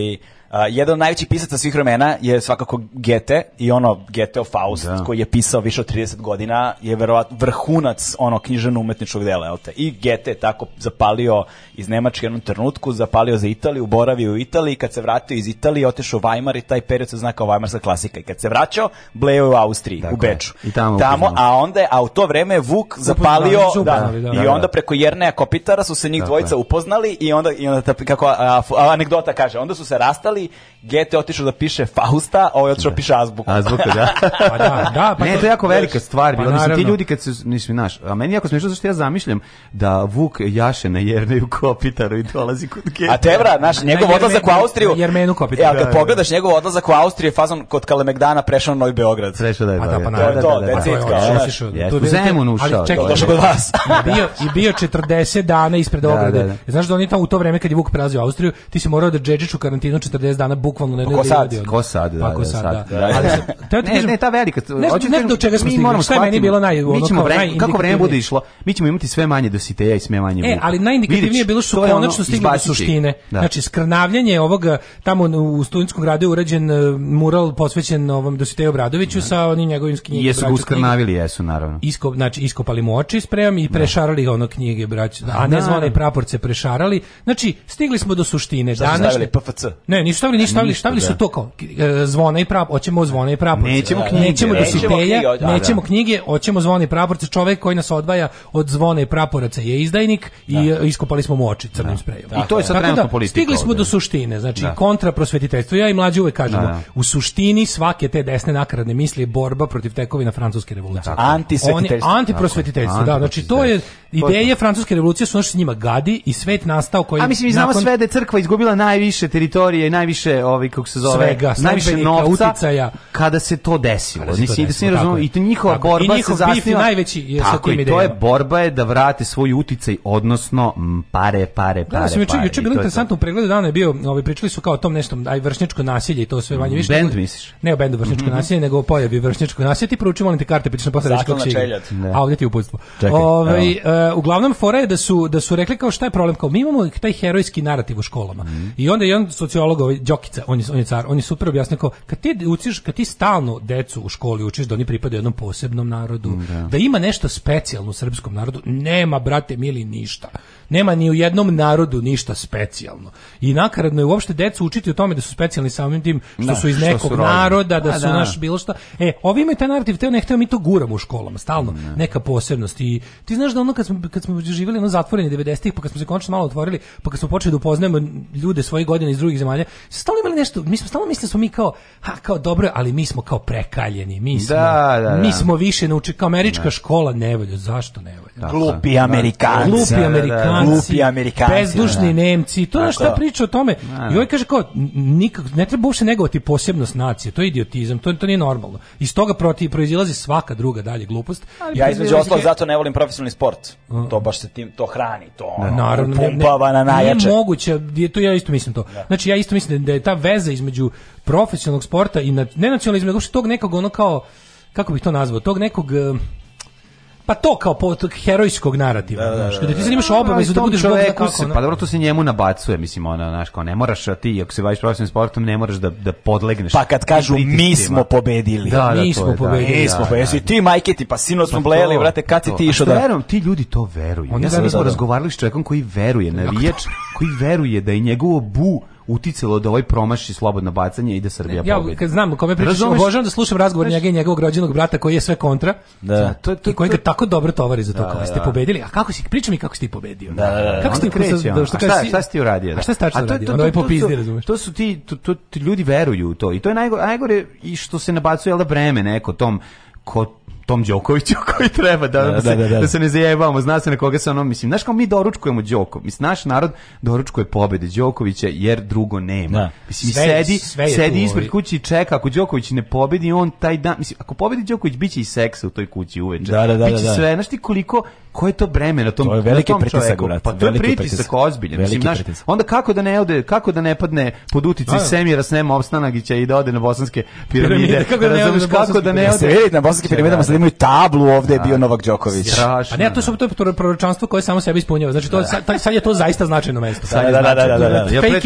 Uh, jedan od najvećih pisaca svih vremena je svakako Gete i ono Gete Faust da. koji je pisao više od 30 godina je verovatno vrhunac ono književno umetničkog dela elte. I Gete je tako zapalio iz Nemačke jednom trenutku, zapalio za Italiju, boravio u Italiji, kad se vratio iz Italije otišao u Weimar i taj period se zna kao Weimarska klasika i kad se vraćao blejao u Austriji, dakle, u Beču. I tamo, tamo a onda a u to vreme je Vuk zapalio da, upoznali, da, da, i onda da. preko Jerneja Kopitara su se njih dakle. dvojica upoznali i onda i onda ta, kako a, a, anegdota kaže, onda su se rastali ali Gete otišao da piše Fausta, a ovo ovaj je otišao da piše Azbuku. Azbuku, da. pa da, da pa ne, to je jako velika stvar. Pa, bila. Mislim, ti ljudi kad se, mislim, naš, a meni jako smiješno zašto ja zamišljam da Vuk jaše na Jerneju Kopitaru i dolazi kod Gete. A Tevra, naš, njegov odlazak u Austriju... Jermenu Kopitaru. Ja, e, kad da, da, da. pogledaš njegov odlazak u Austriju je fazon kod Kalemegdana prešao na Novi Beograd. Prešao da je Pa da, pa to, da, U Zemun ušao. Došao kod vas. I bio 40 dana ispred ograde. Znaš da oni tamo u to vreme kad je Vuk prelazio Austriju, ti si morao da džedžiš u karantinu 40 10 dana bukvalno ne ne pa radio. Ko sad, pa da, ko da, sad, da. da. Ali da. te ne, da ne, ta velika, hoćete ne, do čega smo stigli. Moramo sve meni bilo naj ono mi ćemo vreme, kako vreme bude išlo, mi ćemo imati sve manje dositeja i sve manje. E, ali najindikativnije je bilo što konačno stigli do suštine. Znači skrnavljenje ovoga tamo u studentskom gradu je urađen e, mural posvećen ovom Dositeju Obradoviću sa onim njegovim knjigama. Jesu ga uskrnavili, jesu naravno. Iskop, znači iskopali mu oči sprem i prešarali ono knjige braće. A ne zvali praporce prešarali. Znači stigli smo do suštine. Današnje PFC. Ne, nisu stavili ništa, stavili, stavili su da. to kao e, zvona i prap, hoćemo zvona i prapor. Nećemo da, da. knjige, nećemo da se dosipeja, nećemo knjige, hoćemo zvona i praporce. čovjek koji nas odvaja od zvona i praporaca je izdajnik i iskopali smo mu oči crnim sprejom. I to je sad trenutno politika. Stigli smo do suštine, znači kontra prosvetiteljstva. Ja i mlađi uvek kažemo, u suštini svake te desne nakaradne misli je borba protiv tekovina francuske revolucije. Antisvetiteljstvo. Antiprosvetiteljstvo, da. Znači to je ideje francuske revolucije su ono što njima gadi i svet nastao koji... A mislim, znamo sve da je crkva izgubila najviše teritorije i najviše ovih ovaj, kako se zove Svega, najviše novca uticaja. kada se to desilo kada se to Nisi, da desilo, i to njihova tako, borba i se zasniva najveći je sa tim i to je borba je da vrate svoj uticaj odnosno pare pare pare da, sam juče juče bilo interesantno u pregledu dana je bio ovaj pričali su kao o tom nešto aj vršnjačko nasilje i to sve manje više mm, bend misliš ne o bendu vršnjačko mm -hmm. nasilje nego o pojavi vršnjačko nasilje ti prouči molim te karte pričamo posle reći kako da. a ovdje ti uputstvo ovaj eh, uglavnom fora je da su da su rekli kao šta je problem kao mi imamo taj herojski narativ u školama mhm. i onda jedan sociolog ovaj, ovaj Đokica, on je on je car, on je super objasnio kao kad ti učiš, kad ti stalno decu u školi učiš da oni pripadaju jednom posebnom narodu, da. da ima nešto specijalno u srpskom narodu, nema brate mili ništa nema ni u jednom narodu ništa specijalno. I nakaradno je uopšte decu učiti o tome da su specijalni samim tim što da, su iz nekog su naroda, da, da su da. naš bilo šta. E, ovi imaju taj narativ, teo ne hteo, mi to guramo u školama, stalno, ne. neka posebnost. I ti znaš da ono kad smo, kad smo živjeli ono zatvoreni 90-ih, pa kad smo se konačno malo otvorili, pa kad smo počeli da upoznajemo ljude svoje godine iz drugih zemalja, stalno imali nešto, mi smo stalno mislili da smo mi kao, ha, kao dobro, ali mi smo kao prekaljeni, mi smo, da, da, da. mi smo više naučili, kao američka škola ne zašto ne Glupi da, da. Amerikanci. Glupi Amerikanci Amerikanci, glupi Amerikanci, bezdušni da. da. Nemci, to je šta da. priča o tome. Da, da. I ovaj kaže kao, nikak, ne treba uopšte negovati posebnost nacije, to je idiotizam, to, to nije normalno. Iz toga proti, proizilazi svaka druga dalje glupost. Ali ja između ostalog zato ne volim profesionalni sport. Uh. To baš se tim, to hrani, to ono, da, naravno, pumpava na najjače. Nije moguće, to ja isto mislim to. Da. Znači ja isto mislim da je ta veza između profesionalnog sporta i na, ne nacionalizma, uopšte tog nekog ono kao, kako bih to nazvao, tog nekog eh, Pa to kao po tog herojskog narativa, da, da znaš, da, kada ti da, sad imaš obavezu da budeš bog za kako. Pa dobro, to se njemu nabacuje, mislim, ona, znaš, kao ne moraš ti, ako se baviš profesionalnim sportom, ne moraš da, da podlegneš. Pa kad kažu, mi smo pobedili. Da, da, mi smo pobedili. Mi smo pobedili. Ti, majke ti, pa sinoć pa smo blejali, vrate, kad si ti išao da... Verujem, ti ljudi to veruju. Ja sam, mi smo razgovarali s čovjekom koji veruje, navijač, koji veruje da je njegovo bu uticalo da ovaj promaši slobodno bacanje i da Srbija ne, ja, pobedi. Ja znam, kome pričaš, obožavam da slušam razgovor njega i njegovog rođenog brata koji je sve kontra. Da. to, to, I koji ga tako dobro tovari za to da, kao da, ste da. pobedili. A kako si, priča mi kako si pobjedio. Da, da, da, da. Kako ste kreće, da, što šta, šta si ti uradio? Da? A šta ste tačno uradio? Onda je popizdi, razumeš. To su ti, to, to, ljudi veruju u to i to je najgore, najgore i što se nabacuje, al da, breme neko tom, ko tom Đokoviću koji treba da, da, da, se, da, da, da. se ne zajebamo, zna se na koga se ono, mislim, znaš kao mi doručkujemo Đoko, mislim, naš narod doručkuje pobede Đokovića jer drugo nema. Da. Mislim, sve, sedi, sedi ispred kući i čeka, ako Đoković ne pobedi, on taj dan, mislim, ako pobedi Đoković, bit će i seksa u toj kući uveče. Da, da, da. Biće da, da. sve, znaš ti koliko koje je to breme na tom, to je veliki na tom pritisak, čoveku? Pa to je pritisak ozbiljan. Mislim, znaš, onda kako da ne ode, kako da ne padne pod uticaj pa da. Semira Snema Opstanagića i da ode na bosanske piramide. piramide kako da ne ode, kako da ne ode. Vidite, na bosanske piramidama da. sad da, imaju tablu, ovde je bio Novak Đoković. Strašno. A pa ne, to je to proročanstvo koje samo sebi ispunjava. Znači to sad je to zaista značajno mesto. Da, da, da, da, da. Ja pre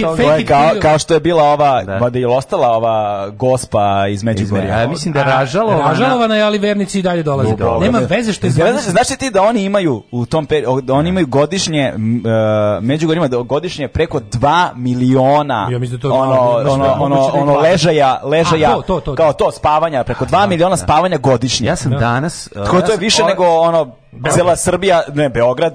kao kao što je bila ova, mada i ostala ova gospa iz Međugorja. mislim da ražalo Ražalova na ali vernici i dalje dolazi. Nema veze što je Znači ti da oni imaju u tom periodu, oni da. imaju godišnje, uh, e, Međugorje godišnje preko 2 miliona ja mislim da to ono, ono, da ono, ono, ono ležaja, ležaja, A, to, to, to, kao to, spavanja, preko 2 miliona spavanja godišnje. Ja sam danas... Uh, Tko ja e, to je više ove... nego ono, Beograd. cela Srbija, ne, Beograd,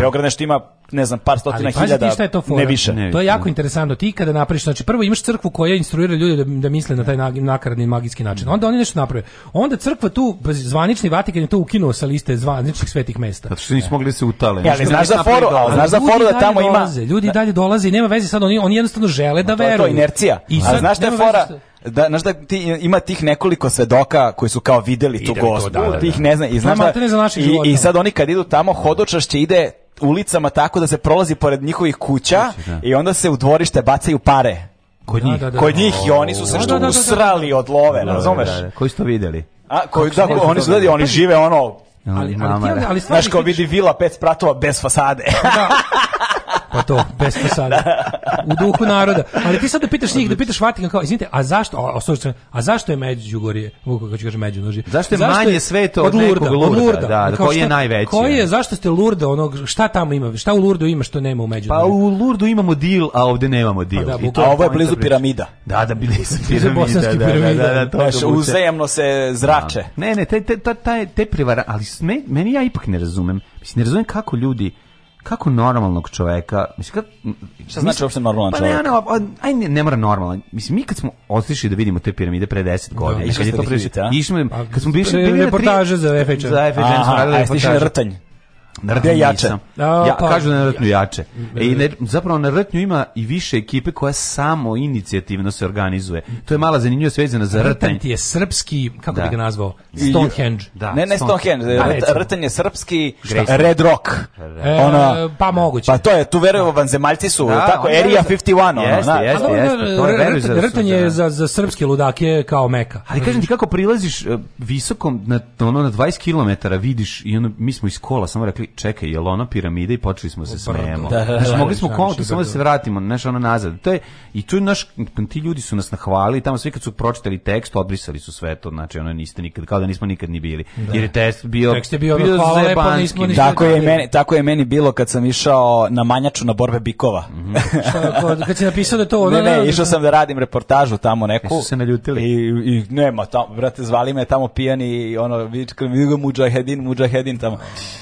Beograd nešto ima ne znam, par stotina Ali, hiljada, šta je to ne više. Ne to je jako interesantno. Ti kada napraviš, znači prvo imaš crkvu koja instruira ljude da, da misle na taj nakaradni magijski način. Onda oni nešto naprave. Onda crkva tu, zvanični Vatikan je to ukinuo sa liste zvaničnih svetih mesta. Zato što nisu mogli se utale. Ja, e, znaš za foru, znaš za foru da tamo dolaze, ima... Ljudi da. dalje dolaze i nema veze sad, oni, oni jednostavno žele da veruju. To je to inercija. I sad, A znaš šta je fora? da znaš da ti ima tih nekoliko svedoka koji su kao videli tu da, gospu, da, tih ne znam i znaš da, i, i sad oni kad idu tamo hodočašće ide ulicama tako da se prolazi pored njihovih kuća Kući, da. i onda se u dvorište bacaju pare. Kod njih. Da, da, da. Kod njih i oni su se da, što da, usrali od love, razumeš? Koji su to videli? A, koji, da, oni su gledali, oni pa- žive ono Ali, ali, ali, ali Znaš kao vidi vila pet spratova bez fasade. da. Pa to, bez fasade. U duhu naroda. Ali ti sad da pitaš njih, da pitaš Vatikan kao, izvinite, a zašto, a, a, a zašto je Međugorje, kako ću kažem Međunožje? Zašto je zašto manje je, sveto od Lurda? Od Lurda da, da, koji je najveći? Koji je, zašto ste Lurda, onog, šta tamo ima, šta u Lurdu ima što nema u Međugorju? Pa u Lurdu imamo dil, a ovde nemamo dil. Pa da, I to, a ovo je blizu piramida. Da, da, blizu piramida. Da, da, da, da, da, to Uzajemno se zrače. Ne, ne, te, te, te, te prevara, ali sme, meni ja ipak ne razumem. Mislim, ne razumem kako ljudi kako normalnog čoveka, mislim kako šta znači uopšte normalan pa čovjek? Pa ne, ne, aj ne, ne mora normalan. Mislim mi kad smo otišli da vidimo te piramide pre 10 da. godina, no, kad je to prišli, išli, kad smo bili reportaže za FHM. Za FHM smo radili reportaže. Rtanj. Nrde je jače. Ja, pa, kažu da je Nrtnju jače. Da, I da, da. ne, zapravo na Rtnju ima i više ekipe koja samo inicijativno se organizuje. To je mala zanimljiva svezena za Rtanj. Rtanj ti je srpski, kako da. bi ga nazvao? Stonehenge. Da, ne, ne Stonehenge, Stonehenge. Rtanj je srpski šta? Red Rock. E, pa moguće. Pa to je, tu verujem, vanzemaljci su, da, tako, Area 51. Ono, jeste, na. jeste, jeste. Rtanj, Rtanj je za, za srpske ludake kao meka. Ali kažem ti kako prilaziš e, visokom, na, ono, na 20 km vidiš, i ono, mi smo iz kola, samo rekli, rekli, čekaj, je ona piramida i počeli smo da se smejemo. Da, da znači, da, mogli smo konto, znači, samo da se vratimo, znaš, ono nazad. To je, I tu naš, ti ljudi su nas nahvalili, tamo svi kad su pročitali tekst, obrisali su sve to, znači, ono, niste nikad, kao da nismo nikad ni bili. Jer je test bio, tekst je bio, bio hvala lepo, nismo nismo tako, je meni, tako je meni bilo kad sam išao na manjaču na borbe bikova. Mm -hmm. kad si napisao da to ono... Ne, ne, išao sam da radim reportažu tamo neku. se naljutili? I, i nema, tamo, brate, zvali me tamo pijani, ono, vičkali, muđahedin, muđahedin tamo.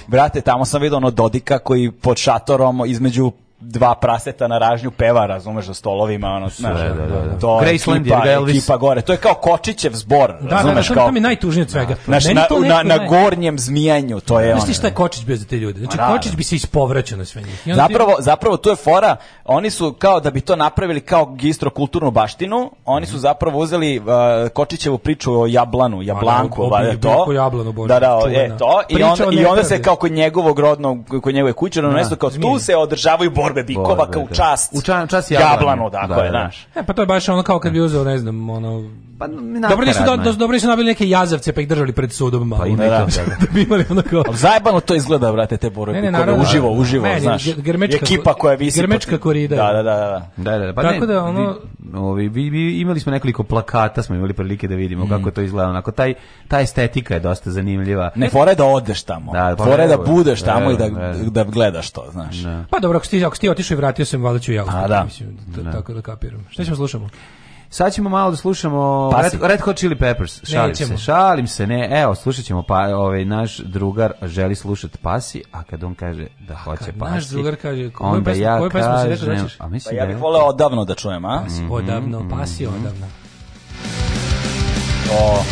Brate, tamo tamo sam vidio ono Dodika koji pod šatorom između dva praseta na ražnju peva, razumeš, za stolovima, ono, da, znaš, da, da, da. to je ekipa, ekipa gore. To je kao Kočićev zbor, da, da razumeš, da, da, kao... Da, mi najtužnije od svega. Znaš, na, na, na gornjem zmijanju, to je ono. Znaš ti šta je Kočić bio za te ljude? Znači, pa, da, Kočić bi se ispovraćao na sve njih. Zapravo, zapravo, to je fora, oni su kao da bi to napravili kao gistrokulturnu baštinu, oni su mhm. zapravo uzeli uh, Kočićevu priču o Jablanu, da, Jablanku, ba, da, to. Jablanu, bože, da, da, e, to, i onda, i onda se kao kod njegovog rodnog, kod njegove kuće, na mesto, kao tu se održavaju borbe borbe bikova kao da. u čast. U čast, čast jablanu, jablanu dakle, da, je, da, znaš. E, pa to je baš ono kao kad bi uzeo, ne znam, ono... Pa, dobro nisu, do, dobro nisu nabili neke jazavce pa ih držali pred sudom. Malo. Pa i ne, da, da, da, bi imali ono kao... Zajebano to izgleda, brate, te borbe ne, ne, bikove, naravno, uživo, uživo, ne, znaš. Grmečka, ekipa koja visi... Grmečka korida. Da, da, da. da. da, da, pa Tako ne, da, ono... Ovi, vi, vi, imali smo nekoliko plakata, smo imali prilike da vidimo mm. kako to izgleda. Onako, taj, ta estetika je dosta zanimljiva. Ne, fora da odeš tamo. Da, fora da budeš tamo i da, da gledaš to, znaš. Pa dobro, ako si ako ti otišao i vratio sam, valjda ću ja A, da. Mislim, da. tako da kapiram. Šta ćemo slušamo? Sad ćemo malo da slušamo Red, Red Hot Chili Peppers. Šalim se, šalim se, ne. Evo, slušat ćemo, pa, ovaj, naš drugar želi slušati pasi, a kad on kaže da hoće pasi, naš drugar kaže, koju onda pesmu, ja koju pesmu si rekao da ćeš? A mislim pa ja da bih voleo odavno da čujem, a? Pasi, mhm, odavno, mhm, pasi, mhm. odavno. O,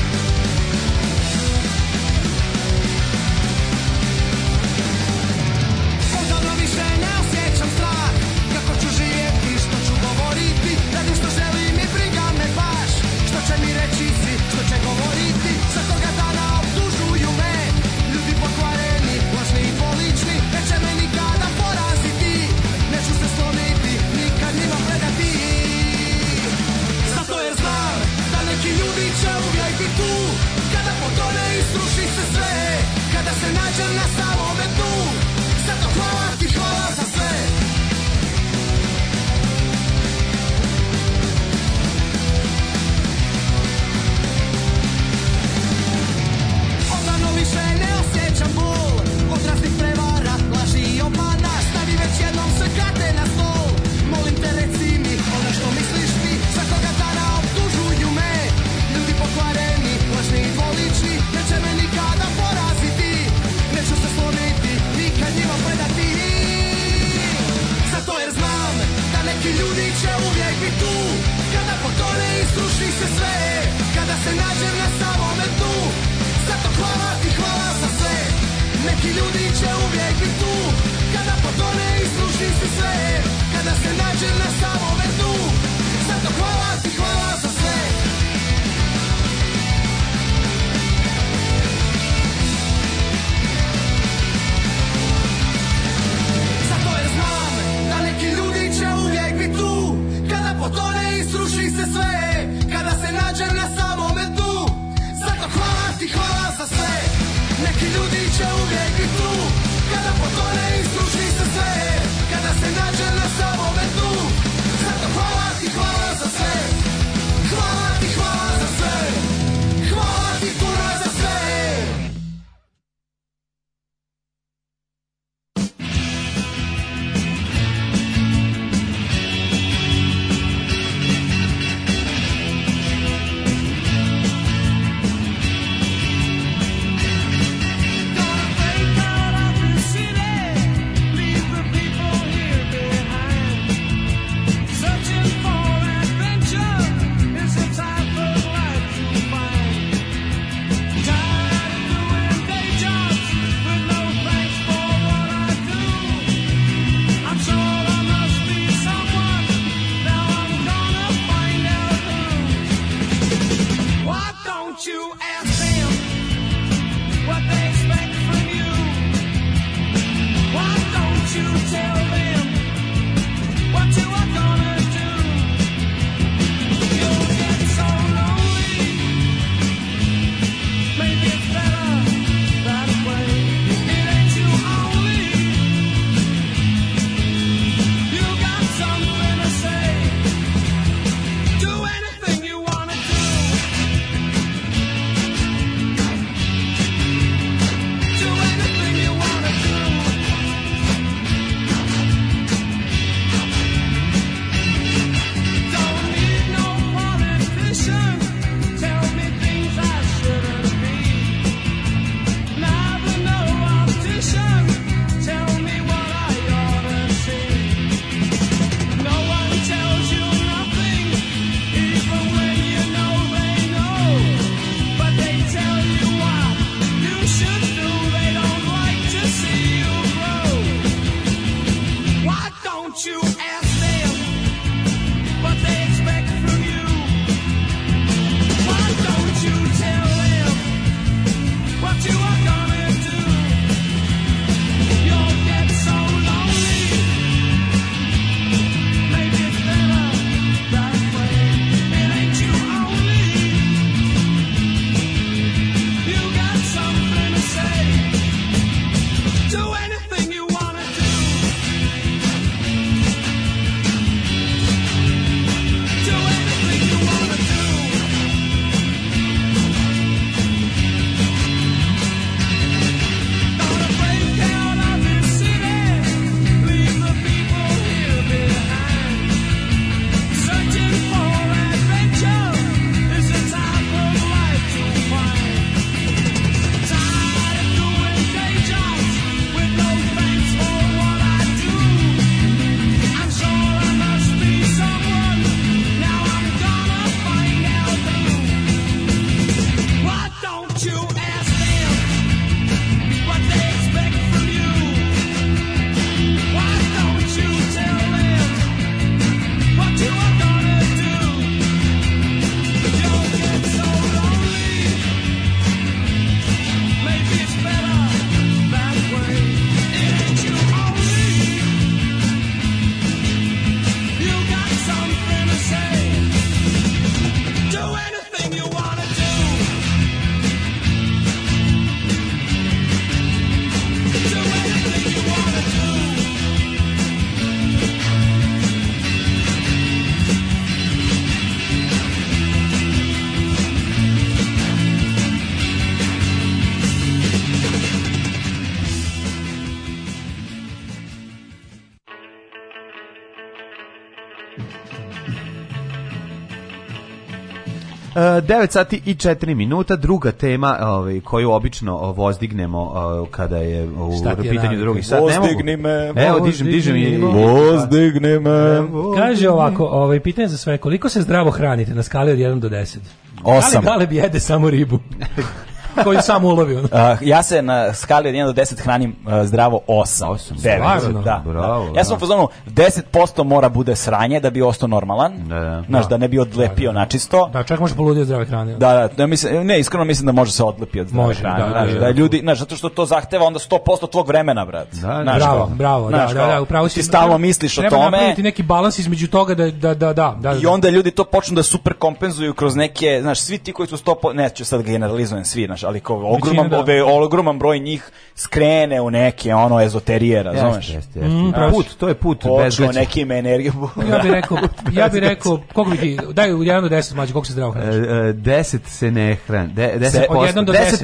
9 sati i 4 minuta, druga tema ovaj, koju obično vozdignemo kada je u pitanju drugi sat. Vozdigni me, Evo, dižem, dižem i... Vozdigni me. Kaže ovako, ovaj, pitanje za sve, koliko se zdravo hranite na skali od 1 do 10? 8. Ali bi jede samo ribu. koji sam ulovi. Uh, ja se na skali od 1 do 10 hranim uh, zdravo 8. 8. 9. Da. Bravo, Ja sam da. u fazonu 10% mora bude sranje da bi ostao normalan. Da, da. Znaš, da. da ne bi odlepio da, da. da. na čisto. Da, čak može poludio zdrave hrane. Da, da, Ja da, mislim, ne, iskreno mislim da može se odlepi od zdrave može, hrane. Da, znaš, da, da, ljudi, znaš, zato što to zahteva onda 100% tvog vremena, brat. Da, znaš, bravo, kao, bravo, znaš, da, da, da, upravo si. Ti stalno misliš o tome. Treba neki balans između toga da, da, da, da, da. I onda ljudi to počnu da super kompenzuju kroz neke, znaš, svi ti koji su 100%, ne, neću sad generalizujem svi, znaš, znaš, ali kao ogroman, da. ove, ogroman broj njih skrene u neke ono ezoterije, razumeš? Jeste, jeste, jeste. Mm, pa put, to je put bez Očko neki me energiju. ja bih rekao, ja bih rekao, koliko bi ti, daj u 1 do 10 mlađe, koliko se zdravo hraniš? 10 e, e, se ne hran, 10%.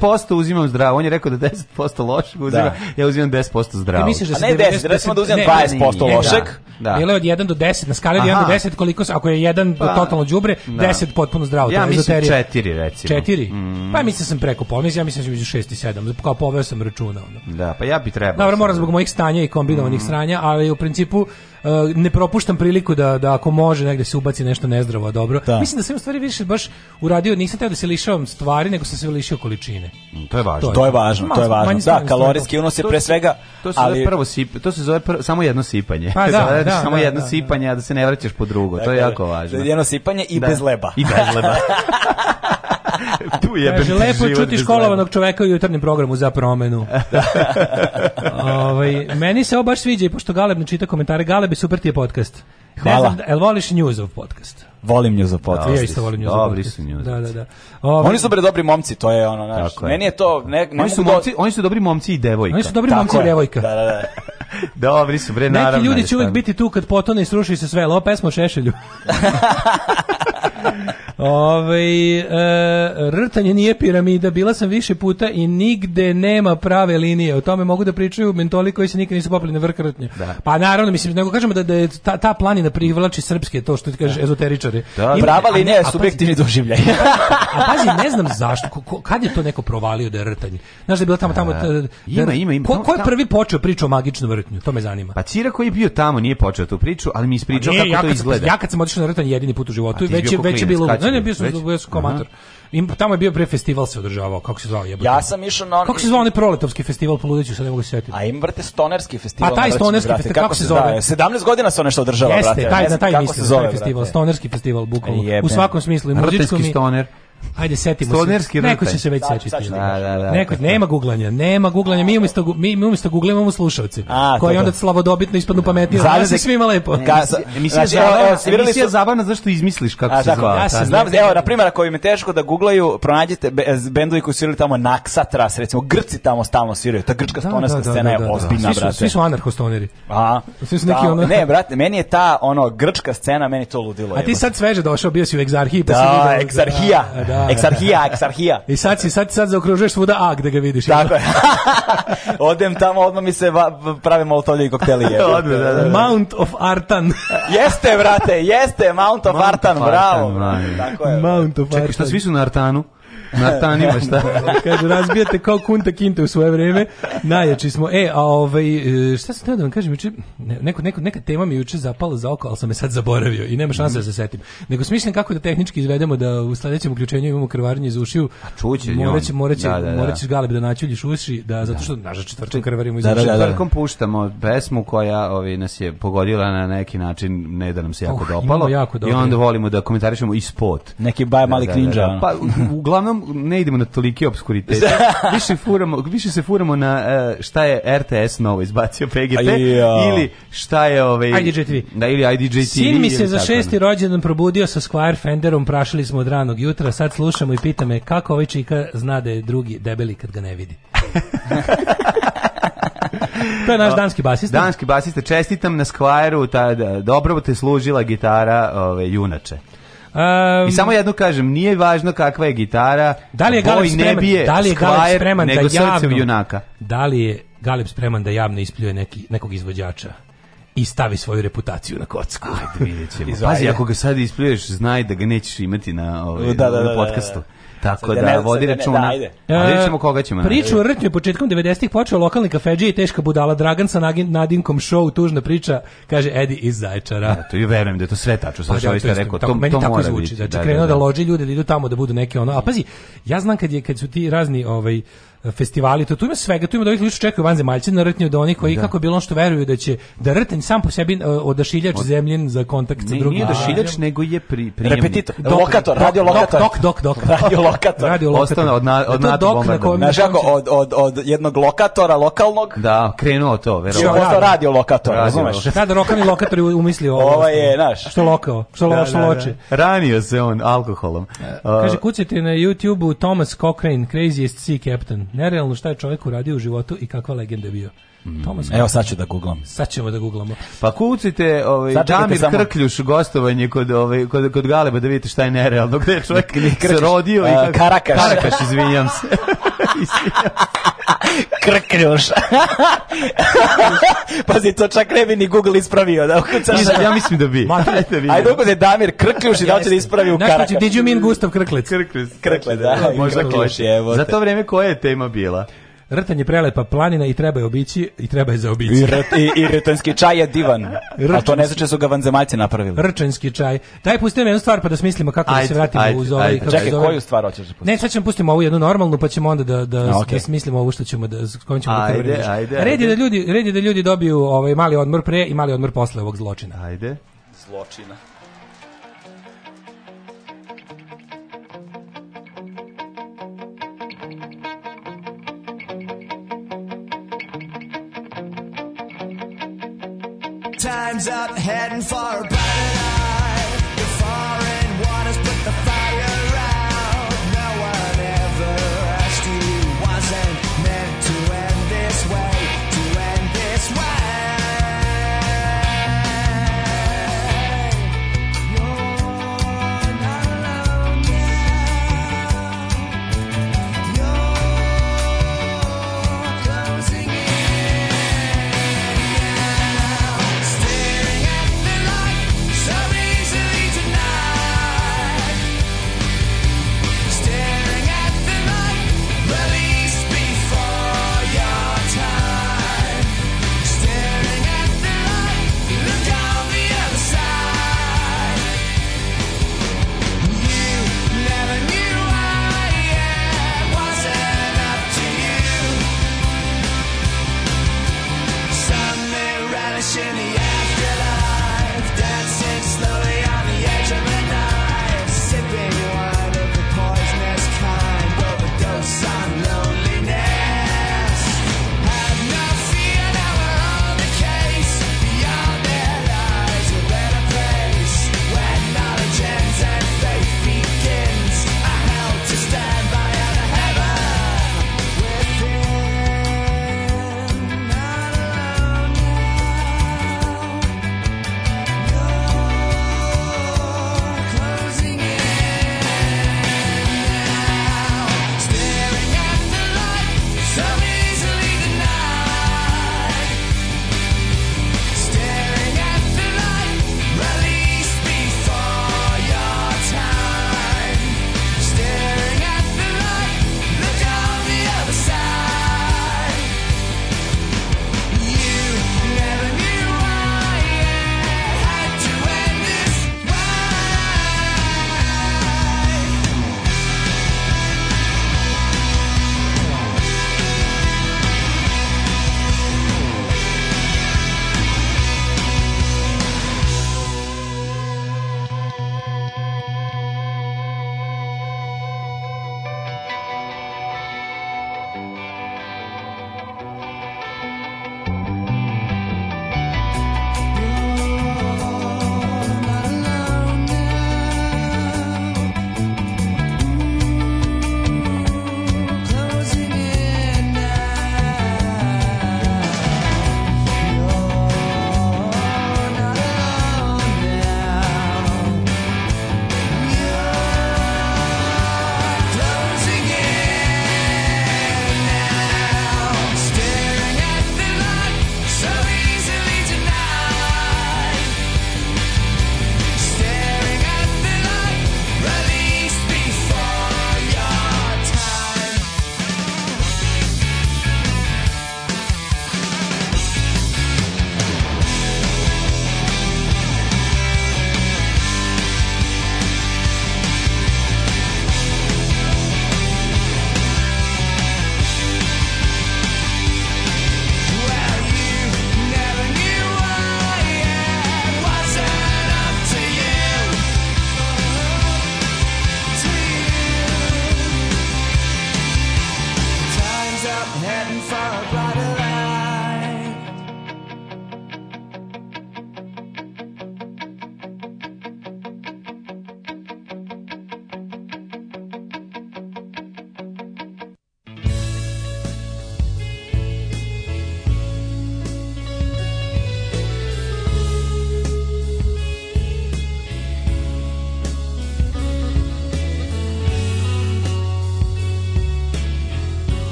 10% uzimam zdravo. On je rekao da 10% lošeg uzima, da. ja uzimam 10% zdravo. misliš da A ne 10, da recimo da uzimam 20% lošeg. Da. da. Jel od 1 do 10, na skali od 1 do 10 koliko ako je 1 pa. totalno đubre, 10 da. potpuno zdravo. Ja mislim 4 recimo. 4. Mm. Pa mislim sam preko pomiz, ja mislim da će biti 6 i 7, da kao poveo sam računa. Ono. Da, pa ja bi trebao. Dobro, moram zbog mojih stanja i kombinovanih mm. sranja, ali u principu e, ne propuštam priliku da, da ako može negde se ubaci nešto nezdravo, dobro. Da. Mislim da sam u stvari više baš uradio, nisam teo da se lišavam stvari, nego sam se lišio količine. Mm, to je važno. To je, važno, to je važno. Da, da kalorijski unos je pre svega, to se ali prvo sip, to se zove prvo, samo jedno sipanje. Pa da, da, samo da, jedno da, da, sipanje, a da se ne vraćaš po drugo. Dakle, to je jako važno. Jedno sipanje i bez leba. I bez leba. tu je Kaže, lepo čuti školovanog čoveka u jutarnjem programu za promenu. ovaj, meni se ovo baš sviđa i pošto Galeb ne čita komentare, Galeb je super ti je podcast. Hvala. Ne znam, da, el voliš Newsov podcast? Volim Newsov da, podcast. ja isto volim Newsov Dobri su Newsov. Da, da, da. Ove... Ovaj- oni su bre dobri momci, to je ono, znaš. Meni je to... Ne, ne oni, su momci, do... oni su dobri momci i devojka. Oni su dobri Tako momci je. i devojka. Da, da, da. Dobri su, bre, naravno. Neki ljudi da će uvijek biti tu kad potone i sruši se sve, ali ova pesma šešelju. Ove, e, rtanje nije piramida, bila sam više puta i nigde nema prave linije. O tome mogu da pričaju mentoli koji se nikad nisu popili na vrh rtnja. Da. Pa naravno, mislim, nego kažemo da, da je ta, ta planina privlači srpske, to što ti kažeš, da. ezoteričari. Da, da, Ima, prava linija je subjektivni doživljaj. a pazi, ne znam zašto, ko, kad je to neko provalio da je rtanje? Znaš da je bila tamo, tamo... Da, ima, ima, ima. Ko, ko je prvi počeo priču o magičnom vrtnju? to me zanima. Pa Cira koji je bio tamo nije počeo tu priču, ali mi ispričao pa kako ja to izgleda. Sam, ja kad sam otišao na Rtan jedini put u životu, i već je već je bilo. Ne, ne, bio sam, bio sam komator. Im, tamo je bio pre festival se održavao, kako se zvao jebote. Ja sam išao na Kako se zvao onaj proletovski festival poludeću, Ludeću, sad ne mogu se setiti. A im brate stonerski festival. A pa taj stonerski festival kako, kako se zove? Da, 17 godina se on nešto održava, Jeste, brate. Jeste, taj, na taj mislim, taj festival, stonerski festival bukvalno. U svakom smislu i muzičkom i stoner. Ajde setimo se. Neko će se već da, setiti. Da, da, da. Neko nema guglanja, nema guglanja. Mi umesto mi mi umesto guglanja imamo slušaoci koji onda slavodobitno ispadnu da. pametnije. Ja se svima lepo. Emisija znači, je zabavna zašto izmisliš kako se zove. Znam, evo na primjer ako im je teško da guglaju, pronađite bendovi koji sviraju tamo Naksatra, recimo Grci tamo stalno sviraju. Ta grčka stonarska scena je ozbiljna, brate. Svi su anarhostoneri. A, svi su neki ono. Ne, brate, meni je ta ono grčka scena, meni to ludilo. A ti sad sveže došao, bio si u egzarhiji, pa si video. Da, Da, da. Eksarhija, eksarhija. I sad si, sad, sad zaokružuješ svuda A gde ga vidiš. Tako je. Odem tamo, odmah mi se prave molotovljevi koktelije. Odme, da, da, da, Mount of Artan. jeste, brate, jeste, Mount of Mount Artan, bravo. Artan, Tako je. Mount of Čekaj, Artan. šta svi su na Artanu? na Natanima šta? Kaže, razbijate kao kunta kinta u svoje vreme. Najjači smo. E, a ovaj, e, šta se teo da vam kažem, juče, neko, neko, neka tema mi juče zapala za oko, al sam je sad zaboravio i nema šanse mm. da se setim. Nego smišljam kako da tehnički izvedemo da u sledećem uključenju imamo krvarnje iz ušiju. A čuće, moraće, moraće, da, da, da. moraćeš galeb da načuljiš uši, da, zato što da. naša četvrtom krvarimo iz da, ušiju. Da, da, da. Četvrtkom da, da. puštamo pesmu koja ovi, ovaj, nas je pogodila na neki način, ne da nam se jako uh, dopalo. Jako I onda volimo da komentarišemo i spot. Neki baje da, mali da, klinđa. Pa, uglavnom uglavnom ne idemo na tolike obskuritete. više, furamo, više se furamo na e, šta je RTS novo izbacio PGP ili šta je ovaj idj Da ili IDJTV. Sin mi se za da. šesti rođendan probudio sa Square Fenderom, prašili smo od ranog jutra, sad slušamo i pita me kako ovaj čika zna da je drugi debeli kad ga ne vidi. to je naš danski basista. Danski basista, čestitam na Squire-u, ta, da, dobro te služila gitara ove, ovaj, junače. Um, I samo jedno kažem, nije važno kakva je gitara, da li je Galeb spreman, ne bije da li je Galeb spreman da javno, junaka. Da li je Galeb spreman da javno ispljuje neki, nekog izvođača? i stavi svoju reputaciju na kocku. Ajde, vidjet ćemo. Pazi, ako ga sad ispljuješ, znaj da ga nećeš imati na, ovaj, da, da, da, podcastu. Tako Sad, da, ne, vodi računa. Da, A vidjet ćemo koga ćemo. Priču o početkom 90-ih počeo lokalni kafedžija i teška budala Dragan sa Nadinkom show, tužna priča, kaže Edi iz Zaječara. Da, to i verujem da je to sve tačno, sve što jeste rekao. Tako, to, meni to tako zvuči, znači, da, da, da, da loži ljude da idu tamo da budu neke ono. A pazi, ja znam kad je kad su ti razni ovaj festivali, to tu ima svega, tu ima da ovih ljudi čekaju vanzemaljci, narrtnje od onih koji da. kako je bilo što veruju da će da rten sam po sebi uh, odašiljač od... zemljen za kontakt ne, sa drugim. Nije odašiljač, nego je pri, prijemnik. Repetitor, dok, lokator, radio lokator. Dok, dok, dok, dok. Radio lokator. Radio lokator. Ostane od, na, od NATO bombarda. Znaš kako, od, od, od jednog lokatora lokalnog. Da, krenuo to, verovatno. Što je radio lokator, razumeš? Kada lokalni lokator umislio ovo. Ovo ovaj je, znaš. Što lokao, što, lo, što loče. Ranio se on alkoholom. Kaže, uh, kucajte na YouTube-u Thomas Cochrane, Craziest Sea Captain nerealno šta je čovjek uradio u životu i kakva legenda je bio. Mm, Evo sad ću da googlam. Sad ćemo da googlamo. Pa kucite ovaj, Damir samo... Krkljuš gostovanje kod, ovaj, kod, kod Galeba da vidite šta je nerealno. Gde je čovjek se rodio i... Kako... Karakaš. Karakaš, izvinjam se. Krkljuš. Pazi, to čak ne bi ni Google ispravio. Da, Nisam, ja mislim da bi. Ajde, dajte vi. Ajde, ukuze Damir Krkljuš i da će da ispravi u karaka. Znači, did you mean Gustav Krklec? Krklec. Krklec, da. Možda Krkljuš je. Za to vreme koja je tema bila? Rtan je prelepa planina i treba je obići i treba je zaobići. I, ret, i, i retanski čaj je divan. A to ne znači da su ga vanzemaljci napravili. Rčanski čaj. Daj pustite jednu stvar pa da smislimo kako ajde, da se vratimo ajde, uz ovaj. Ajde, Čekaj, koju stvar hoćeš da pustiš? Ne, sad ćemo pustimo ovu jednu normalnu pa ćemo onda da da, no, okay. da smislimo ovu što ćemo da s kojim ćemo ajde, da ajde, Red je da ljudi, red je da ljudi dobiju ovaj mali odmor pre i mali odmor posle ovog zločina. Ajde. Zločina. time's up, heading for a brighter light. You're foreign waters, but the fire.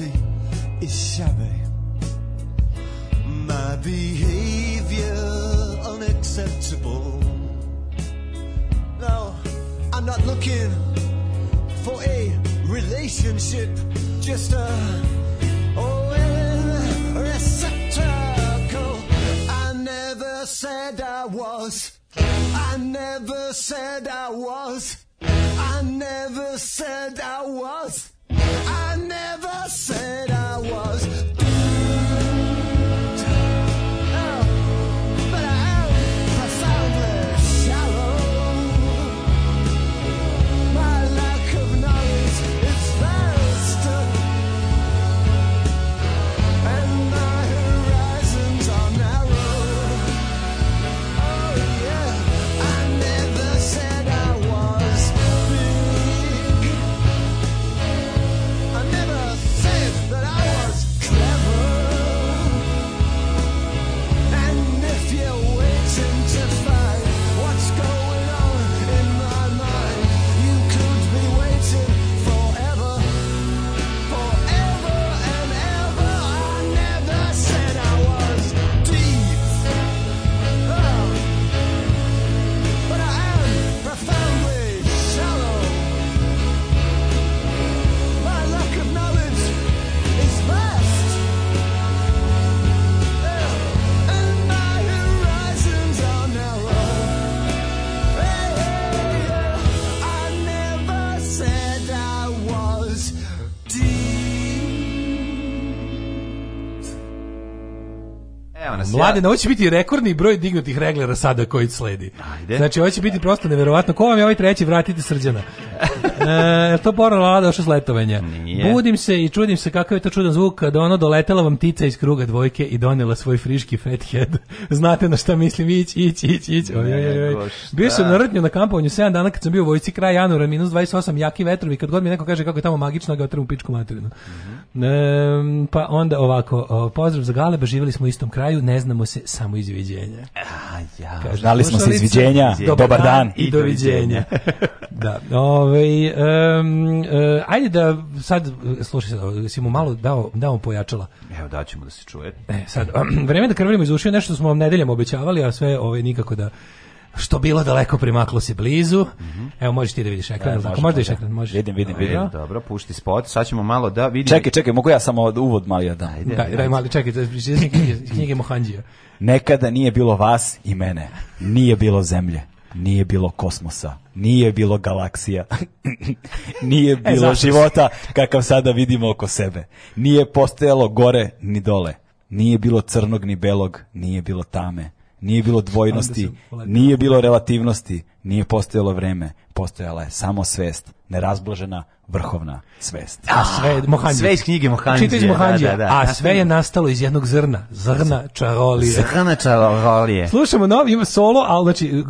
empty is shabby. My behavior unacceptable. No, I'm not looking for a relationship, just a open receptacle. I never said I was. I never said I was. I never said I danas. Mladene, ja... ovo će biti rekordni broj dignutih reglera sada koji sledi. Ajde. Znači, ovo će biti prosto neverovatno. Ko vam je ovaj treći? Vratite srđana. e, to Bora Lala došao s letovanja? Nije. Budim se i čudim se kakav je to čudan zvuk kada ono doletela vam ptica iz kruga dvojke i donela svoj friški fathead. Znate na šta mislim, ić, ić, ić, ić. Bio sam na rtnju na kampovanju 7 dana kad sam bio u vojci kraj januara, minus 28, jaki vetrovi, kad god mi neko kaže kako je tamo magično, ga otram u pičku materinu. Mm -hmm. e, pa onda ovako, o, pozdrav za Galeba, živjeli smo u istom kraju, ne znamo se, samo izviđenja. A, ja, Kažu, znali smo se izviđenja, dobar, dan, dan i doviđenja. da, ove, ovaj, um, uh, ajde da sad, slušaj, si mu malo dao, dao pojačala. Evo, daćemo da se čuje. E, sad, um, vreme da krvljamo iz ušiju, nešto što smo vam nedeljama obećavali, a sve ove nikako da što bilo daleko primaklo se blizu. Mm -hmm. Evo možeš ti da vidiš ekran, e, tako možda vidiš da. ekran, možeš. Vidim, vidim, vidim. Dobro. Dobro, pušti spot. Sad ćemo malo da vidim. Čekaj, čekaj, mogu ja samo uvod mali da. Ajde, daj, daj mali, čekaj, da knjige, knjige Mohandžija. Nekada nije bilo vas i mene. Nije bilo zemlje nije bilo kosmosa, nije bilo galaksija, nije e, bilo e, života kakav sada vidimo oko sebe. Nije postojalo gore ni dole, nije bilo crnog ni belog, nije bilo tame, nije bilo dvojnosti, nije bilo relativnosti, nije postojalo vreme, postojala je samo svest, nerazblažena vrhovna svest. A sve, Mohanđe. Sve iz knjige Mohanđe. Čita iz da, Mohanđe, da, da, da. a sve je nastalo iz jednog zrna, zrna čarolije. Zrna čarolije. Slušamo novi, ima solo, ali znači,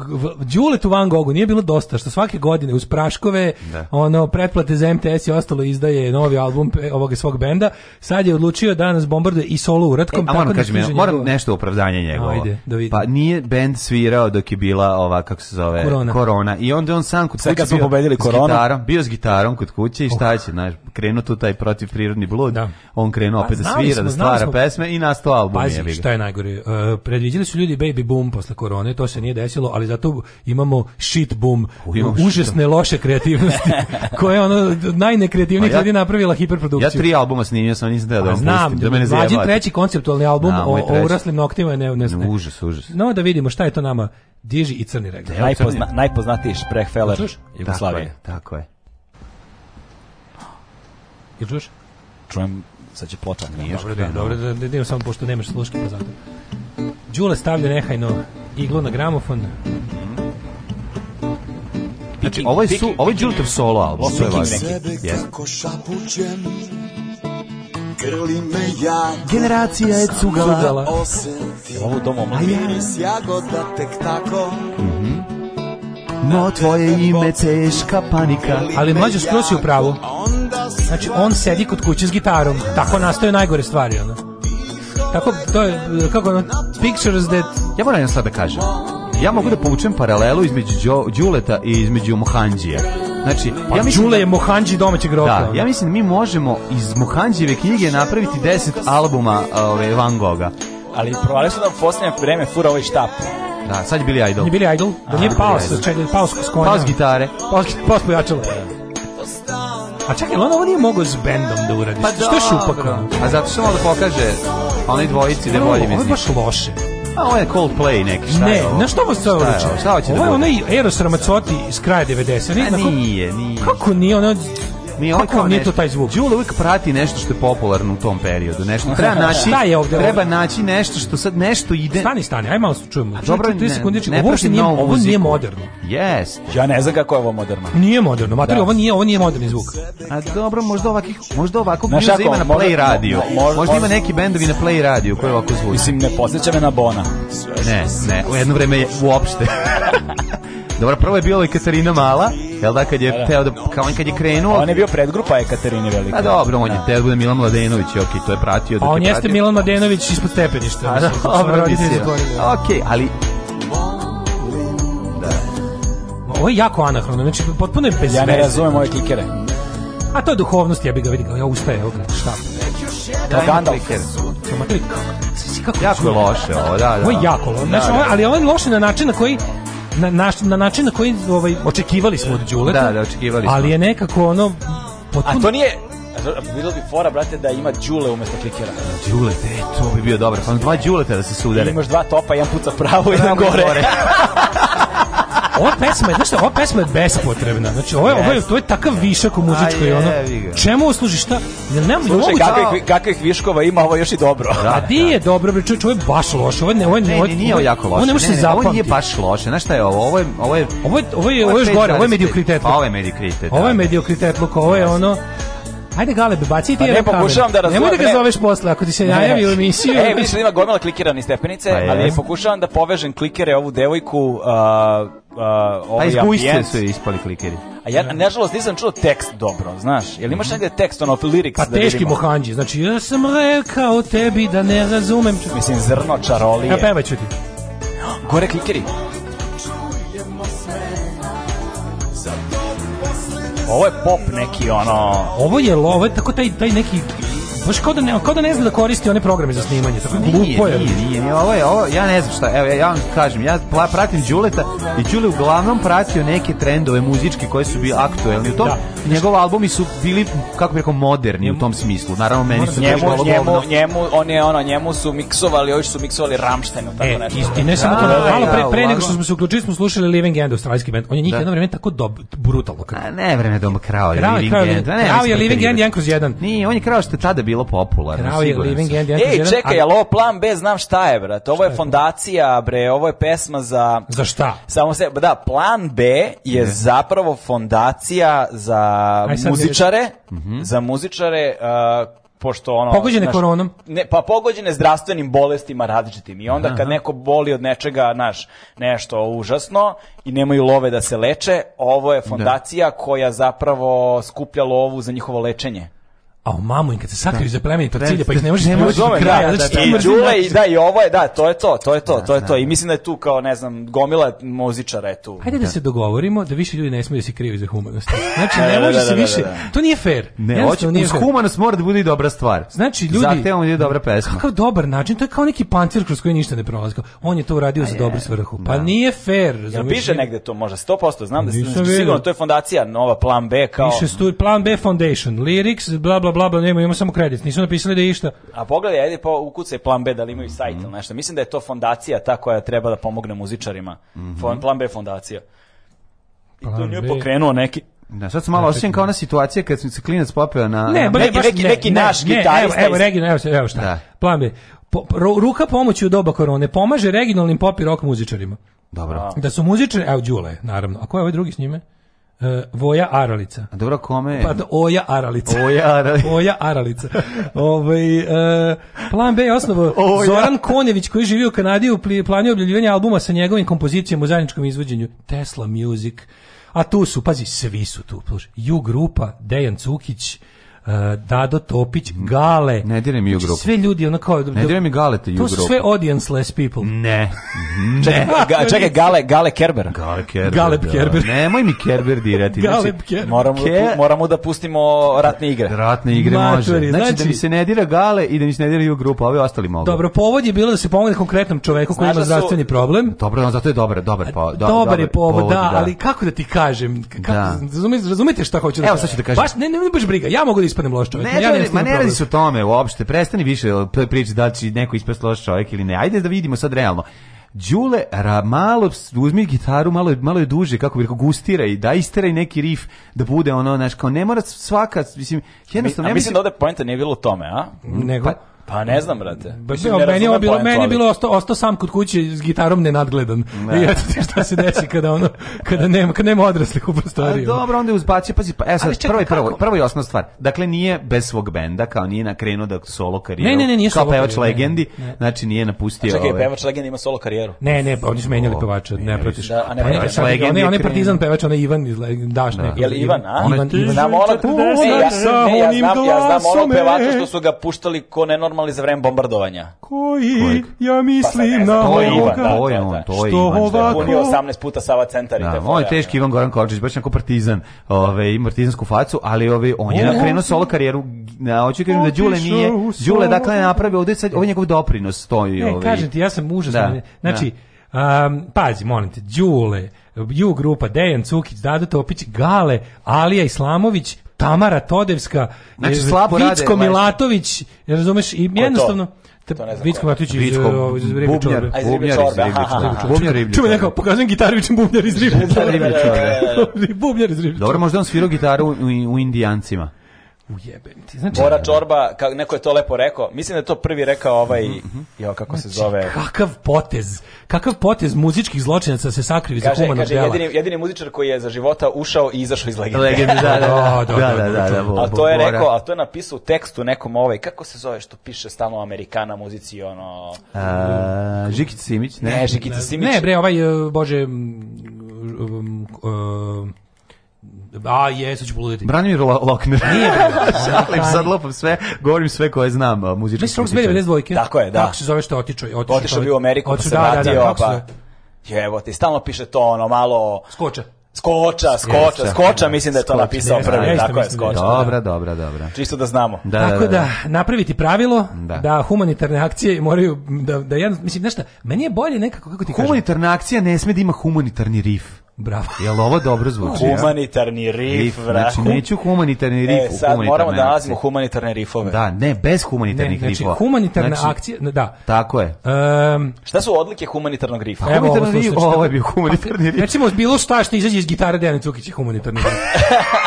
Đuletu Van Gogu nije bilo dosta, što svake godine uz praškove, da. ono, pretplate za MTS i ostalo izdaje novi album ovog svog benda, sad je odlučio da nas bombarduje i solo uratkom. E, a moram, da kažem, moram njegov... nešto opravdanje njegovo. Ajde, da vidim. Pa nije bend svirao dok je bila ova, kako se zove, korona. korona. I onda on sam kod Sve kuće. smo pobedili koronu. gitarom, bio s gitarom kod kuće i šta oh. će, znaš, krenuo tu taj protivprirodni blud, da. on krenuo pa opet da svira, smo, da stvara smo, pesme i nastao album. Pazi, je šta je najgore, uh, predviđili su ljudi baby boom posle korone, to se nije desilo, ali zato imamo shit boom, U, užasne shit. loše kreativnosti, koje je ono najnekreativnijih pa ja, ljudi napravila hiperprodukciju. Ja tri albuma snimio sam, nisam da da znam, da mene zajebate. treći konceptualni album da, o, uraslim noktima je ne, ne, ne. Užas, užas. No da vidimo šta je to nama diži i crni regl. Najpozna, najpoznatiji špreh feller čuješ? Jugoslavija. Tako je, tako je. Jel čuješ? Čujem, sad će ploča. Nije dobro, da, dobro, da, da, da, samo pošto nemaš sluške, pa zato. Đule stavlja nehajno iglu na gramofon. Znači, ovo ovaj je, su, ovo je Đultev solo album, to je važno. Šapućem, me ja Generacija je cugala Ovo domo A ja Miris jagoda tek tako Mhm No tvoje ime teška panika Ali mlađo skroz je u pravu Znači on sedi kod kuće s gitarom Tako nastaju najgore stvari ono. Tako to je kako ono Pictures that Ja moram sad da kažem Ja mogu da povučem paralelu između Đuleta i između Mohanđija Znači, pa ja mislim Đule da- je Mohanđi domaćeg roka. Da, ja mislim da mi možemo iz Mohanđive knjige napraviti 10 albuma ove, Van Gogha. Ali provali su da u posljednje vreme fura ovaj štap. Da, sad je Billy Idol. Je bili Idol, da nije pao, čekaj, pao s konja. Pao gitare. Pao s pojačala. A čekaj, on ovo nije mogao s bendom da uradi. Pa što je šupakano? A zato što malo da pokaže onaj dvojici da je bolje mislim. Ovo je baš loše. A ovo je Coldplay neki, šta ne, je ovo? Ne, na što mu se ovo ruče? Šta hoće da Ovo je onaj Eros Ramazzotti iz kraja 90. A nije, nije. Kako nije, ono Mi on kao nešto, taj zvuk. Đule uvijek prati nešto što je popularno u tom periodu, nešto. Treba naći. je ovde? Treba naći nešto što sad nešto ide. Stani, stani, aj malo se čujemo. Dobro, ti sekundići, ovo nije, ovo nije moderno. Yes. Ja ne znam kako je ovo moderno. Nije moderno, mater, da. ovo nije, ovo nije moderni zvuk. A dobro, možda ovakih, možda ovakog bluza ima na Play radio. Možda ima neki bendovi na Play radio koji ovako zvuči. Mislim ne podsjeća me na Bona. Ne, ne, u jedno vreme je uopšte. Dobro, prvo je bilo i Katarina Mala, jel da, kad je, da. da. teo da, kao on kad je krenuo... A on je bio predgrupa Ekaterine Velike. A pa dobro, on je da. teo da bude Milan Mladenović, ok, to je pratio. Da a on jeste Milan Mladenović ispod stepeništa. A pa, mislim, dobro, bi se. Ok, ali da. ovo je jako anahrono, znači potpuno je bez Ja ne razumem ove klikere. A to je duhovnost, ja bih ga vidio, ja ustaje, evo ga, šta? Da, Gandalf. Kako, kako jako je loše ovo, da, da. Ovo je jako loše, znači, ali ovo je loše na način na koji na, na, na način na koji ovaj, očekivali smo od Đuleta. Da, da, očekivali smo. Ali je nekako ono... Potpuno... A to nije, bilo bi fora, brate, da ima đule umesto klikera. Đule, e, to bi bio dobro. Pa dva đuleta da se sudare. I imaš dva topa, jedan puca pravo i jedan gore. gore. ova pesma je, znaš šta, ova pesma je bespotrebna. Znači, ovo je, ovo je, to je takav višak u muzičkoj, ono, čemu usluži šta? Jel nema, Slušaj, kakvih, kakvih viškova ima, ovo je još i dobro. Da, A di da. je dobro, bre, čovječ, ovo je baš loše, ovo je, ovo je, ne, ovo je, nije ovo jako loše. Ovo ne može se zapamtiti. Ovo nije baš loše, znaš šta je ovo, ovo je, ovo je, ovo je, ovo je, ovo je još gore, ovo je mediokritet. Pa ovo je mediokritet. Ovo je da. mediokritet, ovo je ono, Ajde Gale, baci ti pa ne pokušavam da razumem. Nemoj da ga zoveš posle ako ti se javi u emisiju. E, mislim da ima gomila klikirani stepenice, pa ali pokušavam da povežem klikere ovu devojku uh, Uh, ovaj pa ambijent. su ispali klikeri. A ja nažalost nisam čuo tekst dobro, znaš. Jel imaš negde tekst ono lyrics pa da vidimo? teški mohanđi, znači ja sam rekao tebi da ne razumem. Mislim zrno čarolije. Ja pevaću ti. Gore klikeri. Ovo je pop neki ono. Ovo je ovo je tako taj taj neki Baš kao da ne, kao da ne zna da koristi one programe za snimanje, tako glupo je. Nije, nije, nije, ovo je, ovo, ja ne znam šta, evo, ja vam kažem, ja pratim Đuleta i Đule uglavnom pratio neke trendove muzičke koji su bili aktuelni u tom. Da. Njegov albumi su bili, kako bih rekao, moderni u tom smislu. Naravno, meni su njemu, njemu, govno. njemu, on je, ono, njemu su miksovali, ovi su miksovali Ramštajnu, tako e, nešto. I, ne da, samo to, da, malo pre, da, pre nego što smo se uključili, smo slušali Living End, australijski band. On je njih da. jedno vreme tako dob, brutalno krao. A ne vreme doma krao, krao, Living End. Krao je Living End 1 kroz 1. Nije, on je krao što tada bio bilo popularno, Krao je Living End Ej, čekaj, alo, plan B, znam šta je, brate. Ovo je fondacija, bre, ovo je pesma za... Za šta? Samo se, da, plan B je zapravo fondacija za muzičare, mhm. za muzičare pošto ono pogođene naš, koronom ne pa pogođene zdravstvenim bolestima različitim i onda Aha. kad neko boli od nečega naš nešto užasno i nemaju love da se leče ovo je da. fondacija da. koja zapravo skuplja lovu za njihovo lečenje A u mamu im kad se sakriju da. za plemenite cilje, pa ih ne možeš ne možeš zove, ovaj, kraja, da, znači, da, da, Đule i da i ovo je, da, to je to, to je to, da, to je da, to. I da. mislim da je tu kao, ne znam, gomila muzičara je tu. Hajde da, da se dogovorimo da više ljudi ne smiju da se krivi za humanost. Znači da, ne može se više, to nije fair. Ne, hoće uz humanost mora da bude i dobra stvar. Znači ljudi, zahtevamo da je dobra pesma. Kakav dobar način, to je kao neki pancir kroz koji ništa ne prolazi. On je to uradio za dobru svrhu. Pa nije fair, razumiješ? Ja piše negde to možda 100%, znam da se, sigurno to je fondacija Nova Plan B kao. Piše Plan B Foundation, lyrics, bla bla bla bla, nema, ima samo kredit. Nisu napisali da je išta. A pogledaj, ajde pa ukucaj Plan B da li imaju sajt ili mhm. nešto. Mislim da je to fondacija ta koja treba da pomogne muzičarima. Mm Plan B fondacija. I to nije pokrenuo neki da, sad sam malo znači, osjećam kao ona situacija kad se klinac popeo na... Ne, ba, ne, neki, neki, ne, neki ne, naš ne, gitarista. Evo, evo, region, evo, evo šta. Da. Plan B. Po, ruka pomoći u doba korone pomaže regionalnim pop i rock muzičarima. Dobro. Da su muzičari, evo Đule, naravno. A ko je ovaj drugi s njime? E, Voja Aralica. A dobro kome? Pa da, Oja Aralica. Oja Aralica. Oja Aralica. Ovaj e, plan B je osnovo Zoran Konjević koji živi u Kanadi u planu objavljivanja albuma sa njegovim kompozicijama u zajedničkom izvođenju Tesla Music. A tu su, pazi, svi su tu. Ju grupa, Dejan Cukić, Eh, Dado Topić, Gale. Ne dire mi u znači, grupu. Sve ljudi ona kao Ne dire mi Gale te u grupu. To su sve audience less people. Ne. ne. Čekaj, čekaj, Gale, Gale Kerber. Gale Kerber. Gale da. Kerber. Nemoj mi Kerber dirati. Znači, Gale Kerber. Moramo, da moramo da pustimo ratne igre. Ratne igre može. Znači, da znači- mi se ne dira Gale i da mi se ne dira u grupu, a ovi ostali mogu. Dobro, povod je bilo da se pomogne konkretnom čoveku koji ima da zdravstveni problem. Dobro, zato je dobar, dobar, dobar je povod, da, ali kako da ti kažem? Kako, Razumete šta hoću da kažem? Baš ne, ne, baš briga. Ja mogu da ispadnem loš čovjek. Ne, ja ne, ma ne radi se o tome uopšte. Prestani više pričati da će neko ispast loš čovjek ili ne. Ajde da vidimo sad realno. Đule malo uzmi gitaru, malo malo je duže, kako bi rekao, gustiraj, i da isteraj neki rif da bude ono, znaš, kao ne mora svaka, mislim, jednostavno... Mi, a mislim da ovde poenta nije bilo u tome, a? Nego... Pa, Pa ne znam, brate. Baš Mislim, ne meni, je bilo, meni je bilo ostao osta sam kod kuće s gitarom nenadgledan. Ne. I eto ti šta se desi kada ono kada nema kad nema odraslih u A, Dobro, onda je uzbacio, pazi, pa e sad prvo i prvo, prvo i osnovna stvar. Dakle nije bez svog benda, kao nije nakrenuo da solo karijeru. Ne, ne, ne, nije kao pevač legendi, ne. znači nije napustio. A čekaj, ove... pevač legendi ima solo karijeru. Ne, ne, pa oni su menjali pevača, ne protiš. Da, a ne, pevač pa legendi, on je partizan pevač, on je Ivan iz Daš da. ne. Jel Ivan, a? Ivan, ja znam onog pevača što su ga puštali ko nenormalno normalni za vreme bombardovanja. Koji? Kojeg? Ja pa mislim pa na ovoga. Ivan, da, to je da, on, da. to je Ivan. Što ovako? Punio 18 puta Sava centar da, i te On je da. teški Ivan Goran Kočić, baš neko partizan, ove, ima partizansku facu, ali ove, on je nakrenuo solo karijeru. Na, hoću kažem da Đule nije, Đule dakle napravio ovde sad, ovo je njegov doprinos stoji. Ne, kažem ti, ja sam Da, Znači, Um, pazi, molim te, Đule, Ju grupa, Dejan Cukić, Dado Topić, Gale, Alija Islamović, Tamara Todevska, znači, e, slabo Vicko rade, Milatović, ne razumeš, i jednostavno... Te, Vicko Matić iz Vicko, e, ovaj, iz Ribe Čorbe. Bubnjar iz Ribe Čorbe. Bubnjar iz Čume neko, pokazujem gitaru vičem Bubnjar iz Ribe Čorbe. Bubnjar iz Ribe Čorbe. Dobro, možda on svirao gitaru u, u Indijancima. Ujebem ti. Znači, Bora Čorba, kako neko je to lepo rekao, mislim da je to prvi rekao ovaj, mm -hmm. jo, kako znači, se zove... Kakav potez, kakav potez muzičkih zločinaca se sakrivi kaže, za kumanog kaže, dela. Jedini, jedini muzičar koji je za života ušao i izašao iz legende. Legende, da, da, da, da, da, da, da, da, da, A to je rekao, a to je napisao u tekstu nekom ovaj, kako se zove što piše stalno Amerikana muzici, ono... A, Žikić Simić, ne? Ne, Žikić Simić. Ne, bre, ovaj, e, bože, um, um, um, A, jesu ću poluditi. Branimir Lokner. Nije da, Šalim, sad lopam sve, govorim sve koje znam, muzički. Mislim, Rock 92. Tako je, da. Kako se zove što otiče? Otičao, otičao bi u Ameriku, otičao, pa se vratio, da, da, da, pa... Evo, ti, stalno piše to ono malo... Skoča. Skoča, skoča, yes, skoča, mislim da je to napisao ne, prvi, ne, tako je, da skoča. Da. Dobra, dobra, dobra. Čisto da znamo. Da, tako da, da, napraviti pravilo da. da humanitarne akcije moraju, da, da jedan, mislim, nešto, meni je bolje nekako, kako ti kažem. Humanitarna akcija ne sme da ima humanitarni rif. Bravo. Jel ovo dobro zvuči? Humanitarni rif, brate. Znači, neću humanitarni e, rif. E, sad moramo da nazimo humanitarne rifove. Da, ne, bez humanitarnih ne, znači, rifova. Humanitarna znači, akcija, da. Tako je. Um, šta su odlike humanitarnog rifa? Evo, humanitarni ovo, rif, ovo je bio humanitarni pa, rif. Recimo, bilo šta što izađe iz gitare Dejana Cukića humanitarni rif.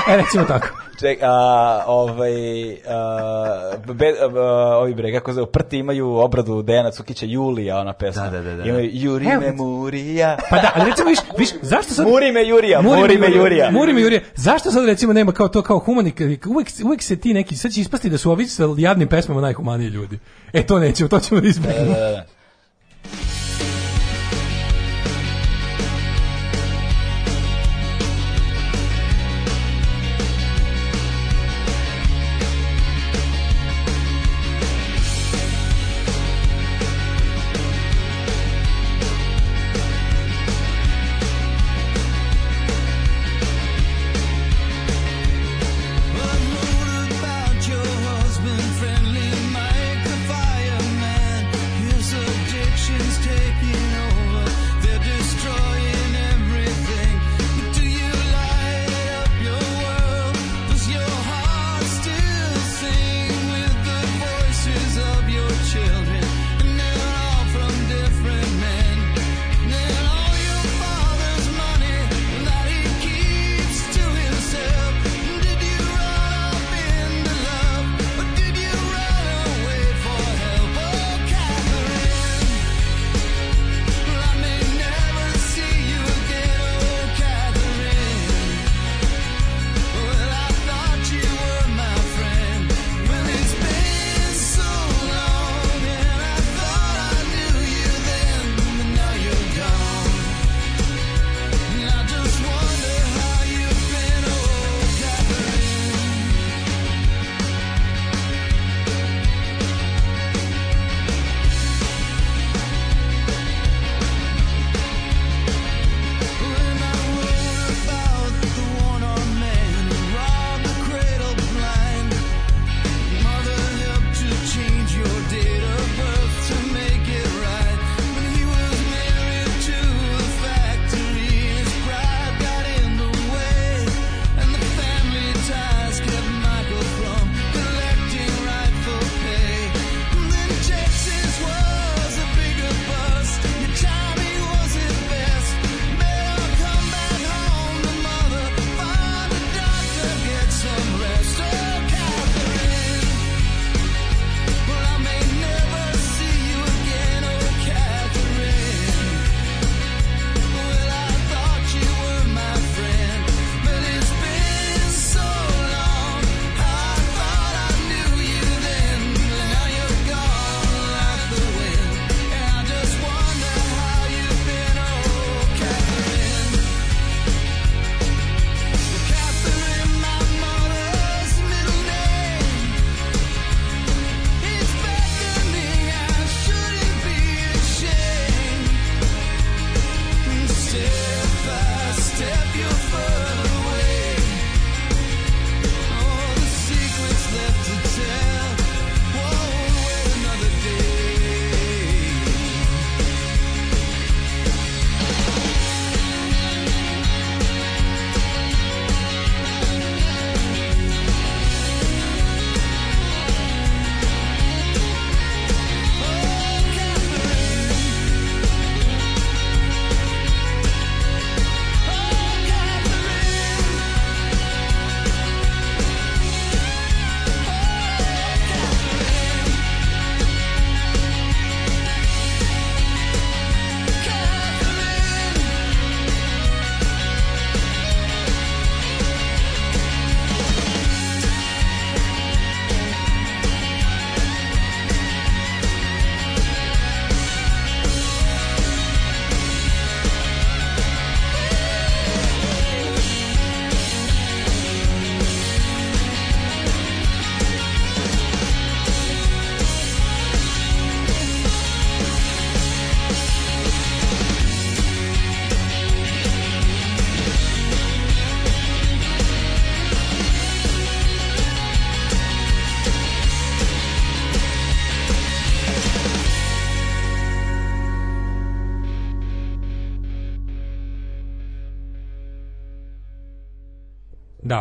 e, recimo tako. Ček, a, ovaj, a, be, a, ovi bre, kako zove, prti imaju obradu Dejana Cukića Julija, ona pesma. Da, da, da. da. Imaju Juri me Murija. Pa da, ali recimo, viš, viš, zašto sad... Muri me Jurija, Muri, muri me Jurija. Muri me Jurija. Zašto sad recimo nema kao to, kao humanik, uvek, uvek se ti neki, sad će ispasti da su ovi sa jadnim pesmama najhumaniji ljudi. E, to neće, to ćemo da izbjegati. Da, da, da. da.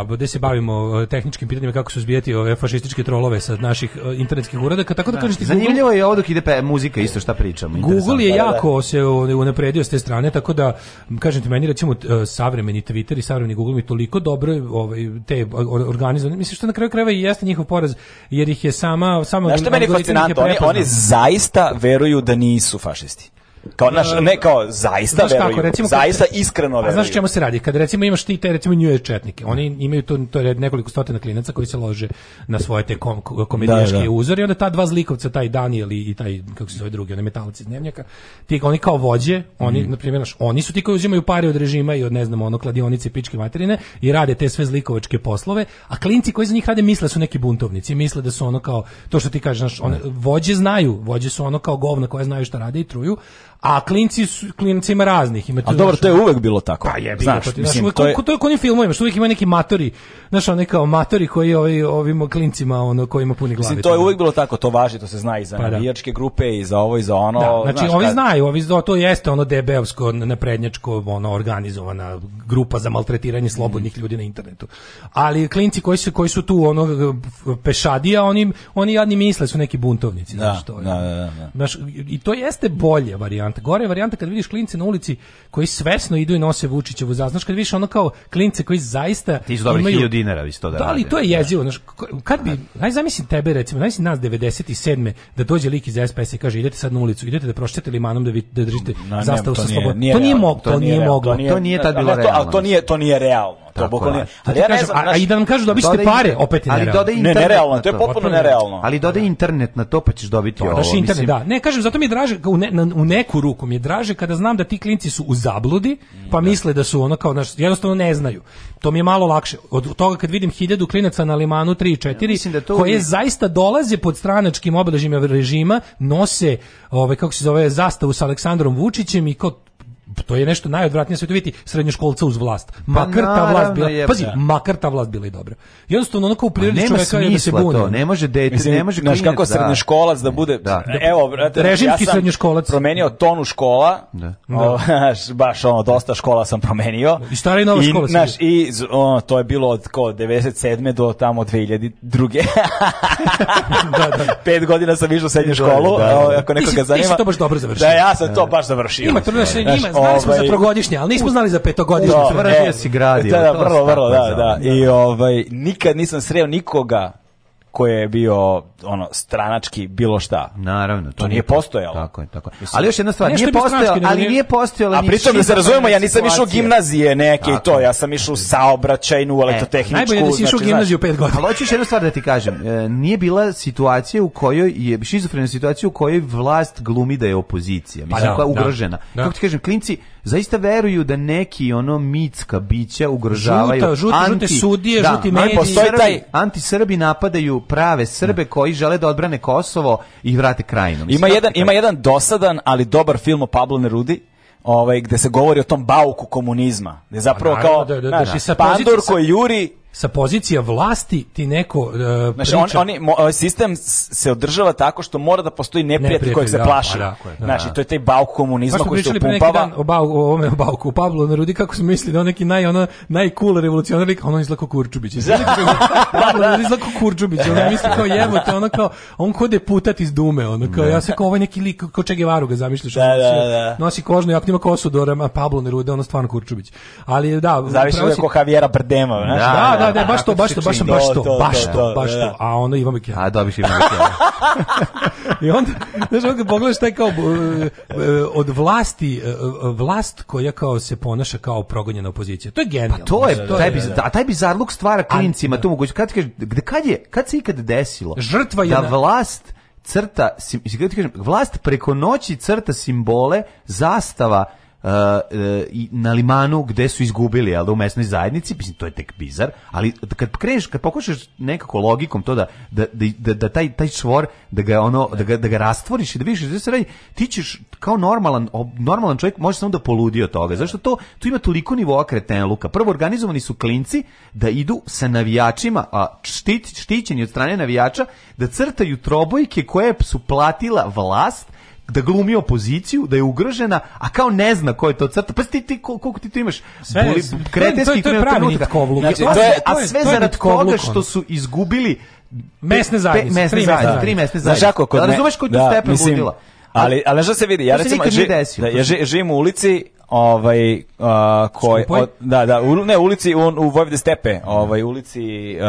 da, gde se bavimo e, tehničkim pitanjima kako se zbijati ove fašističke trolove sa naših e, internetskih uradaka, tako da, da. kažeš ti Google... Zanimljivo je ovo dok ide pe, muzika isto šta pričamo. Google je da, da, da. jako se unapredio s te strane, tako da, kažem ti, meni recimo e, savremeni Twitter i savremeni Google mi toliko dobro ovaj, te organizovane, mislim što na kraju krajeva i jeste njihov poraz, jer ih je sama... sama Znaš što meni fascinantno, oni, oni zaista veruju da nisu fašisti. Kao naš, e, ne kao zaista znaš veruju, kako, recimo, zaista kad, iskreno veruju. A znaš čemu se radi? Kad recimo imaš ti te recimo New četnike, oni imaju to, to nekoliko stotina klinaca koji se lože na svoje te kom, komedijaške da, da. uzore i onda ta dva zlikovca, taj Daniel i, i taj, kako se zove drugi, onaj metalci iz dnevnjaka, ti, oni kao vođe, oni, mm. primjer, naš, oni su ti koji uzimaju pare od režima i od, ne znam, ono, kladionice i pičke materine i rade te sve zlikovačke poslove, a klinci koji za njih rade misle da su neki buntovnici, misle da su ono kao, to što ti kažeš, naš, one, vođe znaju, vođe su ono kao govna koja znaju šta rade i truju, A klinci su klinci raznih, ima tu. A dobro, to je uvek bilo tako. Pa je bilo, znaš, to, pa ti, mislim, znaš, to je to je kod filmovima, što uvek ima neki matori, znaš, oni kao matori koji ovi ovim klincima ono kojima puni glave. Mislim, to je uvek bilo tako, to važi, to se zna i za pa, da. navijačke grupe i za ovo i za ono. Da, znači, znaš, ovi znaju, ovi to jeste ono debevsko naprednjačko ono organizovana grupa za maltretiranje slobodnih mm. ljudi na internetu. Ali klinci koji su koji su tu ono pešadija, oni oni jadni misle su neki buntovnici, znači to je. Da, da, da, da. Znaš, i to jeste bolje varijanta varijanta. Gore je varijanta kad vidiš klince na ulici koji svesno idu i nose Vučićevu zaznaš, kad vidiš ono kao klince koji zaista Ti su dobri imaju... dinara, vi to da, da ali to je da. jezivo, znaš, kad bi, da. aj zamisli tebe recimo, najsi nas 97. da dođe lik iz SPS i kaže idete sad na ulicu, idete da prošetate limanom da vi da držite no, zastavu sa slobodom. To nije moglo, to nije moglo. To nije tad bilo realno. To nije, to nije realno to bukvalno. Ali ja kažem, znam, a, i da nam kažu da biste pare, opet je ali nerealno. Ali ne, nerealno, to je potpuno nerealno. Ali dodaj da. internet na to pa ćeš dobiti ovo. Daš internet, da. Ne, kažem, zato mi je draže, u, ne, u neku ruku mi je draže kada znam da ti klinci su u zabludi, pa da. misle da su ono kao, znaš, jednostavno ne znaju. To mi je malo lakše. Od toga kad vidim hiljadu klinaca na limanu 3 i 4, ja, da koje je... zaista dolaze pod stranačkim obeležima režima, nose, ove, ovaj, kako se zove, zastavu sa Aleksandrom Vučićem i kao to je nešto najodvratnije sve to vidjeti srednjoškolca uz vlast. Pa makar ta vlast bila, je, pazi, makar ta vlast bila i dobra. Jednostavno onako u prirodi čoveka smisla je da se buni. ne može dete, Mislim, ne može klinac, kako da- srednjoškolac da bude. Da. da. Evo, brate, režimski ja sam srednjoškolac. Promenio tonu škola. Da. O, da. baš ono dosta škola sam promenio. I stara i nova I, škola. Naš, i o, to je bilo od ko 97 do tamo 2002. da, da. Pet godina sam išao srednju školu, da, da, da. ako nekoga zanima. Ti si to baš dobro završio. Da, ja sam to baš završio. Ima, to, znaš, ima, Znali smo za ovaj, trogodišnje, ali nismo znali za petogodišnje. Vrlo da, e, si gradio. Da, da vrlo, vrlo, da, da. I ovaj, nikad nisam sreo nikoga koje je bio ono stranački bilo šta. Naravno, to, to nije postojalo. Tako je, tako. Mislim, ali još jedna stvar, nije postojalo, ali nije, nije postojalo A pritom da se razumemo, ja nisam išao gimnazije neke tako. i to, ja sam išao u saobraćajnu, e, elektrotehničku. E, najbolje da si išao znači, gimnaziju 5 godina. Ali hoćeš jednu stvar da ti kažem, e, nije bila situacija u kojoj je šizofrena situacija u kojoj vlast glumi da je opozicija, mislim pa, da, koja je da, ugrožena. Da. Kako ti kažem, klinci zaista veruju da neki ono mitska bića ugrožavaju žuta, žuta, anti, žute sudije, da, žuti mediji, anti-Srbi napadaju prave Srbe koji žele da odbrane Kosovo i vrate krajinu. Mislim, ima jedan, ima jedan dosadan, ali dobar film o Pablo Nerudi, ovaj, gde se govori o tom bauku komunizma. Gde zapravo kao, da, da, da, da, pandur koji juri sa pozicija vlasti ti neko uh, znači, priča... on, oni, ovaj sistem se održava tako što mora da postoji neprijatelj, kojeg se da, plaši. Pa da, da, znači, to je taj bauk komunizma pa koji se upumpava. o, bau, o ovome bauku, o Pablo Nerudi, kako smo mislili da on neki naj, ono, najcool revolucionar lik, ono izlako Kurčubić. Pablo Nerudi izlako Kurčubić, ono misli kao jevo te, ono kao, on ko deputat iz Dume, ono kao, da. ja se kao ovaj neki lik, kao Čege Varu ga zamišljaš, da, da, da. nosi kožnu jaknu, ima kosu do a Pablo Nerudi, ono stvarno Kurčubić. Ali da, zavišao je kao Javiera Brdema, da, da, da, da, baš to, baš to, baš to, baš to, da, da, baš to, da, baš to. A ono Ivan Bekija. A dobiš Ivan Bekija. I onda, znaš, onda pogledaš taj kao e, e, od vlasti, e, vlast koja kao se ponaša kao progonjena opozicija. To je genijalno. Pa to je, taj bizar, a taj bizarluk stvara klincima, tu moguće, kad, kad, je, kad se ikad desilo Žrtva je. da vlast crta, kažem, vlast preko noći crta simbole, zastava, E, na limanu gde su izgubili, jel da, u mesnoj zajednici, mislim to je tek bizar, ali kad kreš, kad pokušaš nekako logikom to da, da, da, da, da taj taj čvor da ga ono da ga, da ga rastvoriš i da vidiš da se radi, ti ćeš kao normalan normalan čovjek može samo da poludi od toga. Zašto to tu ima toliko nivoa kretenluka. Prvo organizovani su klinci da idu sa navijačima, a štit, štićeni od strane navijača da crtaju trobojke koje su platila vlast da glumi opoziciju, da je ugržena, a kao ne zna ko je to crta. Pa ti, ti koliko ti to imaš sve, boli, kretenskih to, je, to je pravi nitkovluk. Znači, to a sve to je, zarad toga što su izgubili mesne zajednice, pe, mesne tri mesne zajednice, tri mesne zajednice. Znaš kako kod da, razumeš koji tu stepen mislim, budila? Ali ali što se vidi, ja recimo ži, da, ja živim u ulici ovaj uh, koji da da u, ne ulici u, u Vojvode stepe, ovaj ulici uh,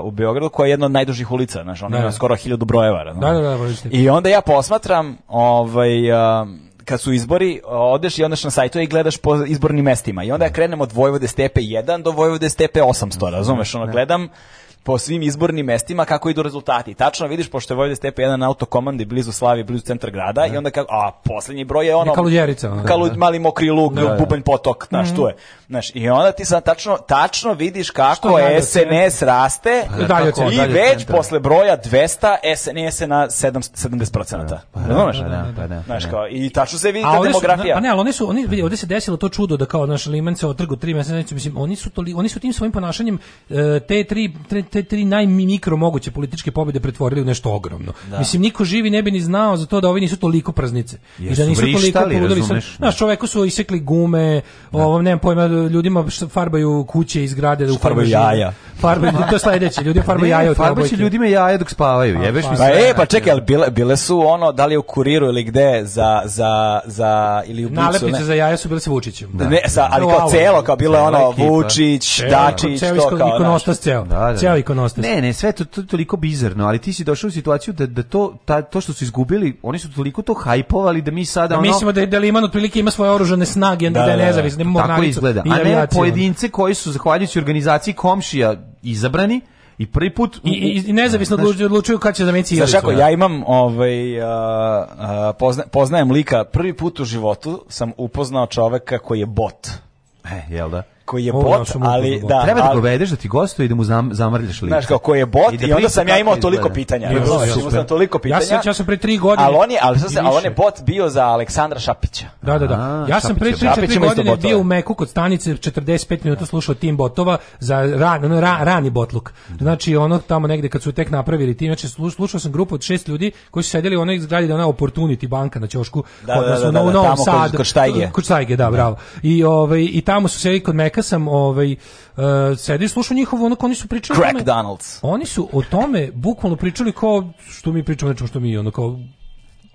uh, u Beogradu koja je jedna od najdužih ulica, znači ona da, ima skoro 1000 brojeva. Da, da, da, I onda ja posmatram ovaj kad su izbori, odeš i odeš na sajtu i gledaš po izbornim mestima. I onda ja krenem od Vojvode stepe 1 do Vojvode stepe 800, razumeš? Ono, da. gledam po svim izbornim mestima kako idu rezultati. Tačno vidiš, pošto je Vojvodina stepe jedan auto komande blizu Slavije, blizu centra grada ne. i onda kako, a poslednji broj je ono... Kaludjerica. Ono, kalu, da. mali mokri luk, da, da. bubanj potok, znaš, mm -hmm. tu je. Mhm. Znaš, i onda ti sad tačno, tačno vidiš kako je SNS raste pa, da, dalje, i dalje, već centra. posle broja 200 SNS je na 70%. Da, pa da, pa da, pa, da, znaš, da, da, da, da, znaš, kao, i tačno se vidi ta demografija. Pa ne, ali oni su, oni, vidi, ovde se desilo to čudo da kao naš Liman od otrgo 3 meseca, znači, mislim, oni su, toli, oni su tim svojim ponašanjem e, te tri, tre, te tri najmikro moguće političke pobjede pretvorili u nešto ogromno. Da. Mislim, niko živi ne bi ni znao za to da ovi nisu toliko praznice. Jesu I da nisu vrištali, toliko poludali. Naš da. čoveku su isekli gume, da. ovom, nemam pojma, ljudima farbaju kuće i zgrade. Da farbaju jaja. Farbaju, to je sledeće, ljudi farbaju jaja. Farbaće ljudima jaja dok spavaju, pa, jebeš pa, mi Pa e, pa, pa čekaj, ali bile, bile su ono, da li u kuriru ili gde, za, za, za, ili u bucu, ne? za jaja su bile sa Vučićem. Da. Ne, sa, ali kao celo, kao bilo ono, Vučić, Dačić, to kao, ikonostas, Ceo da, da, ikonostaz. Ne, ne, sve to, to, toliko bizarno, ali ti si došao u situaciju da, da to, ta, to što su izgubili, oni su toliko to hajpovali da mi sada da ono... Mislimo da, da Liman otprilike ima svoje oružane snage, da, da, je da, da. nezavisno, da, Tako izgleda, a ne pojedince koji su, zahvaljujući organizaciji komšija, izabrani, i prvi put i, i, i nezavisno znaš, odlučuju kada će zameniti da Ilicu. Znaš kako, ja imam ovaj, uh, uh, pozna, poznajem lika, prvi put u životu sam upoznao čoveka koji je bot. E, jel da? koji je bot, ali da, treba da dovedeš da ti gostuje i da mu zam, zamrljaš lice. Znaš kako koji je bot i, da i onda sam ja imao toliko pitanja. Ja sam toliko pitanja. Ja sam ja sam pre 3 godine. Al on je, ali sam, ali on je bot bio za Aleksandra Šapića. Da, da, da. ja sam pre 3 godine bio u Meku kod stanice 45 minuta slušao tim botova za ran, ono, ra, rani botluk. Znači ono tamo negde kad su tek napravili tim, znači slušao sam grupu od šest ljudi koji su sedeli u onoj zgradi da ona Opportunity banka na ćošku, da, da, da, da, da, da, da, da, da, I da, da, da, da, da, da, da, čoveka sam ovaj uh, sedi slušam njihovo ono oni su pričali Crack Donalds. Oni su o tome bukvalno pričali kao što mi pričamo nešto što mi ono kao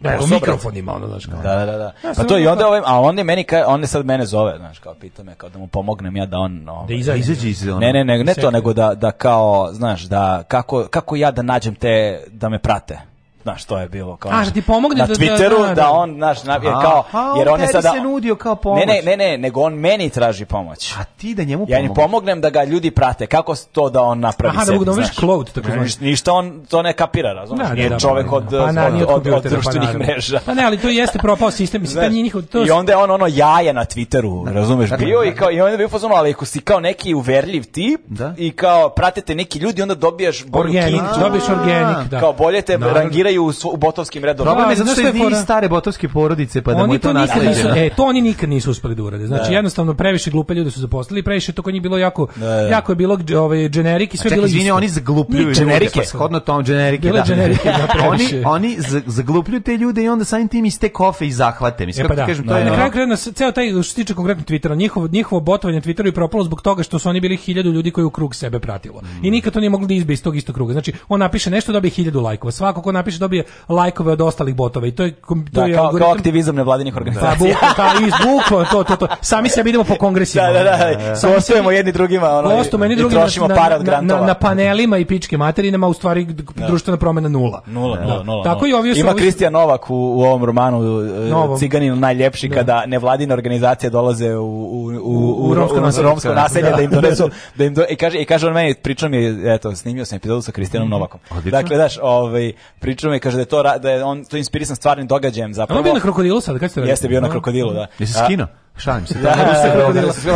Ne, o mikrofonima, ono, znaš, kao. Da, da, da. da. Ja, pa to i onda, ovaj, a on je meni, ka, on je sad mene zove, znaš, kao, pita me, kao da mu pomognem ja da on... Ovaj, da iza, izađe iz ono. Ne, ne, ne, ne to, nego da, da kao, znaš, da, kako, kako ja da nađem te, da me prate, na što je bilo kao A, da ti pomogne na da- da- Twitteru da, da, da, da on naš na, jer kao Aha, pa, jer on je sada se nudio kao pomoć. Ne, ne, ne, ne, nego on meni traži pomoć. A ti da njemu pomogneš. Ja njemu pomognem da ga ljudi prate. Kako to da on napravi Aha, sebi, da obnoviš cloud tako znaš. Ništa on to ne kapira, razumeš? Da, Nije čovek od pa, na, od, od, od pa društvenih mreža. Pa ne, ali to jeste propao sistem, mislim da nije njihov to. I onda je on ono jaje na Twitteru, razumeš? Dakle, bio i dakle. kao i on je bio fazon, ali ako si kao neki uverljiv tip i kao pratite neki ljudi, onda dobijaš bolju kintu. Dobiš organik, da. Kao bolje te rangira igraju u, u botovskim redovima. Problem je da, zato što je iz stare botovske porodice, pa da mu je to nasleđeno. E, to oni nikad nisu uspeli da urade. Znači, da. jednostavno, previše glupe ljude su zaposlili, previše to kod njih bilo jako, da, jako je bilo ovaj, generik i sve bilo isto. oni zaglupljuju generike, pa shodno tom generike, da. Oni, oni zaglupljuju te ljude i onda samim tim iz te kofe i zahvate. Mislim, e, pa da. kažem, to je... E, na kraju krajena, ceo taj, što se tiče konkretno Twittera, njihovo, njihovo botovanje Twitteru je propalo zbog toga što su oni bili hiljadu ljudi koji u krug sebe pratilo. I nikad to nije mogli da izbe iz tog istog kruga. Znači, on napiše nešto, dobije hiljadu lajkova. Svako ko napiše dobije lajkove od ostalih botova i to je to da, je kao, algoritam... kao aktivizam nevladinih organizacija. Da, kao da, izvuklo to to to. Sami se vidimo po kongresima. Da, da, da. da. da. Sami jedni drugima, ono. Gostujemo jedni drugima na, grantova. na, na, panelima i pičke materinama, u stvari da. društvena promena nula. Nula, da. nula, nula. Tako i ovi Ima ovi... Kristijan Novak u, u ovom romanu e, Novom. Ciganin najljepši da. kada nevladine organizacije dolaze u u u u, romsko, romsko, romsko naselje da. da im donesu da im do, i kaže i kaže on meni pričam je eto snimio sam epizodu sa Kristijanom mhm. Novakom. Dakle, daš, ovaj pričao me kaže da je to da je on to inspirisan stvarnim događajem zapravo. On bio na krokodilu sad, kad ste Jeste bio na krokodilu, da. Jesi skino? Šalim se. Da,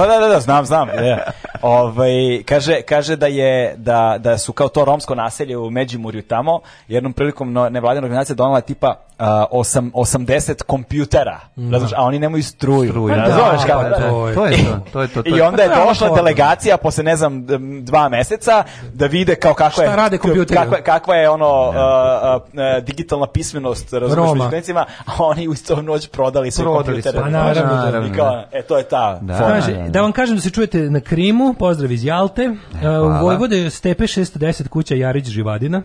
da, da, da, znam, znam. Da. Ovaj kaže kaže da je da da su kao to romsko naselje u Međimurju tamo jednom prilikom nevladina organizacija donela tipa uh, 8 80 kompjutera. Mm. Razumeš, a oni nemaju struju. struju da, razumeš kako da, to, je, to je to, to je to. to I onda je došla delegacija posle ne znam dva meseca da vide kao kako je rade Kakva, kakva je ono uh, uh, digitalna pismenost razumeš među a oni u isto noć prodali sve kompjutere. Pa naravno, naravno. I kao, e, to je ta. Da, Kaže, da, da, da, vam kažem da se čujete na Krimu, pozdrav iz Jalte. E, u Vojvode Stepe 610 kuća Jarić Živadina.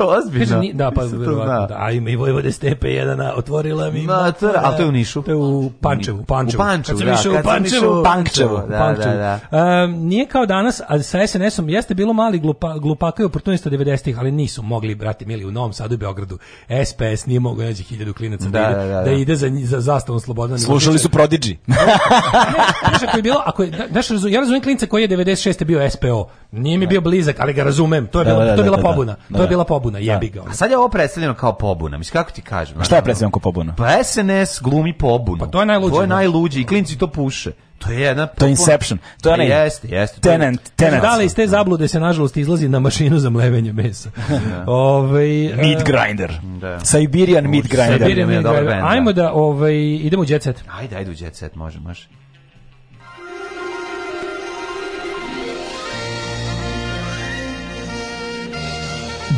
Ozbiljno. Kažem, da, pa verovatno. Da, a ima i Vojvode stepe 1 otvorila mi. Ma, to, a to je u Nišu. To je u Pančevu, Pančevu. U Pančevu, kad da, kad u Pančevu, Pančevu, da, da, Pančevu. Da, da. Um, nije kao danas, a sa SNS-om jeste bilo mali glupa, glupaka i oportunista 90-ih, ali nisu mogli, brati mili, u Novom Sadu i Beogradu. SPS nije mogao naći hiljadu klinaca da, da, da, da. da ide za, za zastavom Slobodana. Slušali su Prodigy. ne, znaš, ako je bilo, ako je, da, znaš, ja razumijem klinca koji je 96. bio SPO. Nije mi da. bio blizak, ali ga razumem. To je bila, to je bila pobuna. To je bila pobuna pobuna, da. jebi ga. A sad je ovo predstavljeno kao pobuna. Mislim kako ti kažem? A šta je predstavljeno kao pobuna? Pa SNS glumi pobunu. Pa to je najluđe. To je da. najluđe i klinci to puše. To je jedna to je Inception. To je onaj pa jeste, jeste. Tenant, tenant. Da li iz te zablude se nažalost izlazi na mašinu za mlevenje mesa. da. ovaj meat e, grinder. Da. Siberian meat grinder. Siberian meat grinder. Ajmo da. da ovaj idemo u jet set. Ajde, ajde u jet set, može, može.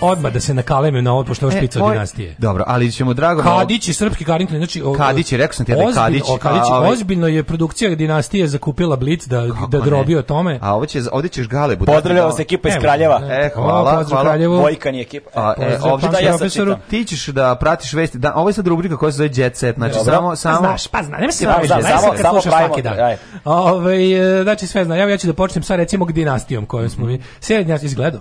odmah da se nakaleme na ovo pošto je e, špica od dinastije. Dobro, ali ćemo drago Kadić i srpski Karington, znači o, Kadić, rekao sam ti da Kadić, Kadić ovaj- ozbiljno je produkcija dinastije zakupila Blic da da drobi o tome. A ovo će ovde ćeš gale bude. Pozdravljamo da. se ekipa iz Kraljeva. Da. E, hvala, hvala. Vojkan je ekipa. A, e, ovde da ja profesoru, ti ćeš da pratiš vesti. Da, ovo je sad rubrika koja se zove Jet Set, znači samo pa samo Znaš, pa znaš, nema se baviš, samo samo svaki dan. Ovaj e, znači sve znam. Ja ja ću da počnem sa recimo dinastijom kojom smo mi. Sve dinastije izgledao.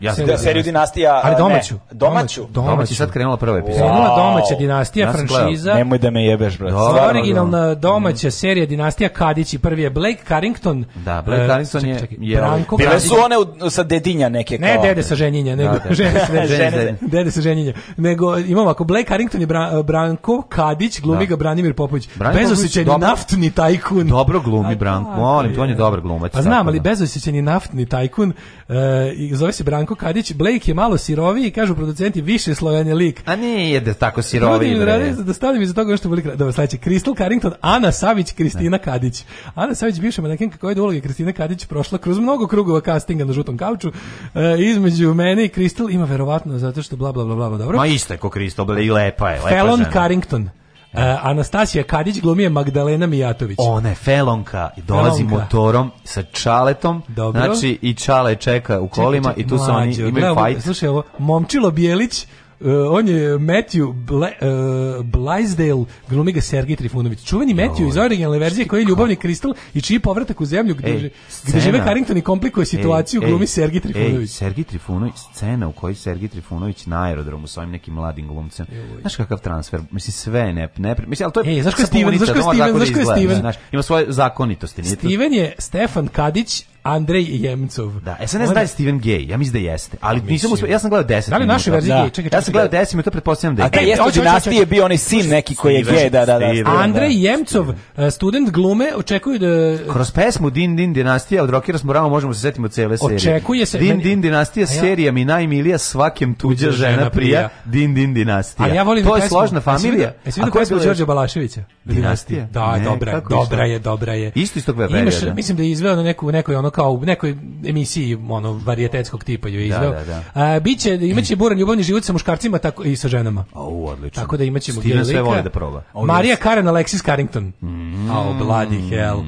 Ja sam da seriju dinastija, ali domaću. Ne, domaću. Domaći, domaći sad krenula prva epizoda. Wow. Krenula domaća dinastija, ja franšiza. Nemoj da me jebeš, brate. Do, originalna domaća mm. serija dinastija Kadići, prvi je Blake Carrington. Da, Blake e, Carrington je, je Branko Bile su one u, sa dedinja neke kao. Ne, dede sa ženjenja, nego da, da. žene, žene, da, da. žene, dede sa ženjenja. Nego imamo ako Blake Carrington je Bra, Branko Kadić, glumi ga Branimir Popović. Bezosećeni naftni tajkun. Dobro glumi Branko, molim, on je dobar glumac. Pa znam, ali bezosećeni naftni tajkun e, i zove se Branko Branko Kadić, Blake je malo siroviji, kažu producenti, više slojan je lik. A nije da tako siroviji. Ljudi radi da stavim iz toga što bili dobro sledeće. Crystal Carrington, Ana Savić, Kristina da. Kadić. Ana Savić bivša manekenka koja je do uloge Kristina Kadić prošla kroz mnogo krugova castinga na žutom kauču. E, između mene i Crystal ima verovatno zato što bla bla bla bla, dobro. Ma isto je ko Crystal, i lepa je, lepa Felon žena. Carrington. E, Anastasija Kadić glumi Magdalena Mijatović. Ona je felonka i dolazi felonka. motorom sa čaletom. Dobro. Znači i čale čeka u kolima čeka, čeka, i tu su oni imaju fajt. Slušaj ovo, Momčilo Bijelić Uh, on je Matthew Bla, uh, Blaisdell, glumi ga Sergij Trifunović. Čuveni Matthew iz originalne verzije koji je ljubavni kristal i čiji povratak u zemlju gde, ej, gde žive Carrington i komplikuje situaciju, ej, glumi Sergej Trifunović. Ej, Sergij Trifunović, scena u kojoj Sergej Trifunović na aerodromu s ovim nekim mladim glumcem. Joj. Znaš kakav transfer, misli sve ne, ne misli, ali to je... Ej, znaš ko je Steven, znaš ko je da da Steven, znaš ko je Steven. ima svoje zakonitosti. Steven je Stefan Kadić, Andrej Jemcov. Da, e sad ne znam da je Steven Gay, ja mislim da jeste, ali nisam uspio, ja sam gledao 10 Da li naše verzije da. Čekaj, čekaj, ja sam gledao 10 mi to pretpostavljam da je. A taj jeste dinastije bio onaj sin neki koji je gej, da, da, da. da. Andrej Jemcov, e, student glume, očekuju da... Kroz pesmu Din Din dinastija od Rokira Morama možemo se setimo cele serije. Očekuje se... Din Din dinastija serija mi najmilija svakem tuđa žena prija, Din Din dinastija. A ja volim to je složna familija. Jesi vidio je Đorđe Balaševića? Dinastija. Da, dobra, dobra je, dobra je. Isto istog Weberija. Mislim da je izveo na neku nekoj ono kao u nekoj emisiji ono varijetetskog tipa ju da, izveo. Da, da, A, biće imaće buran ljubavni život sa muškarcima tako i sa ženama. Au, odlično. Tako da imaćemo Steven sve voli da proba. Marija Karen Alexis Carrington. Mm. Oh, bloody hell.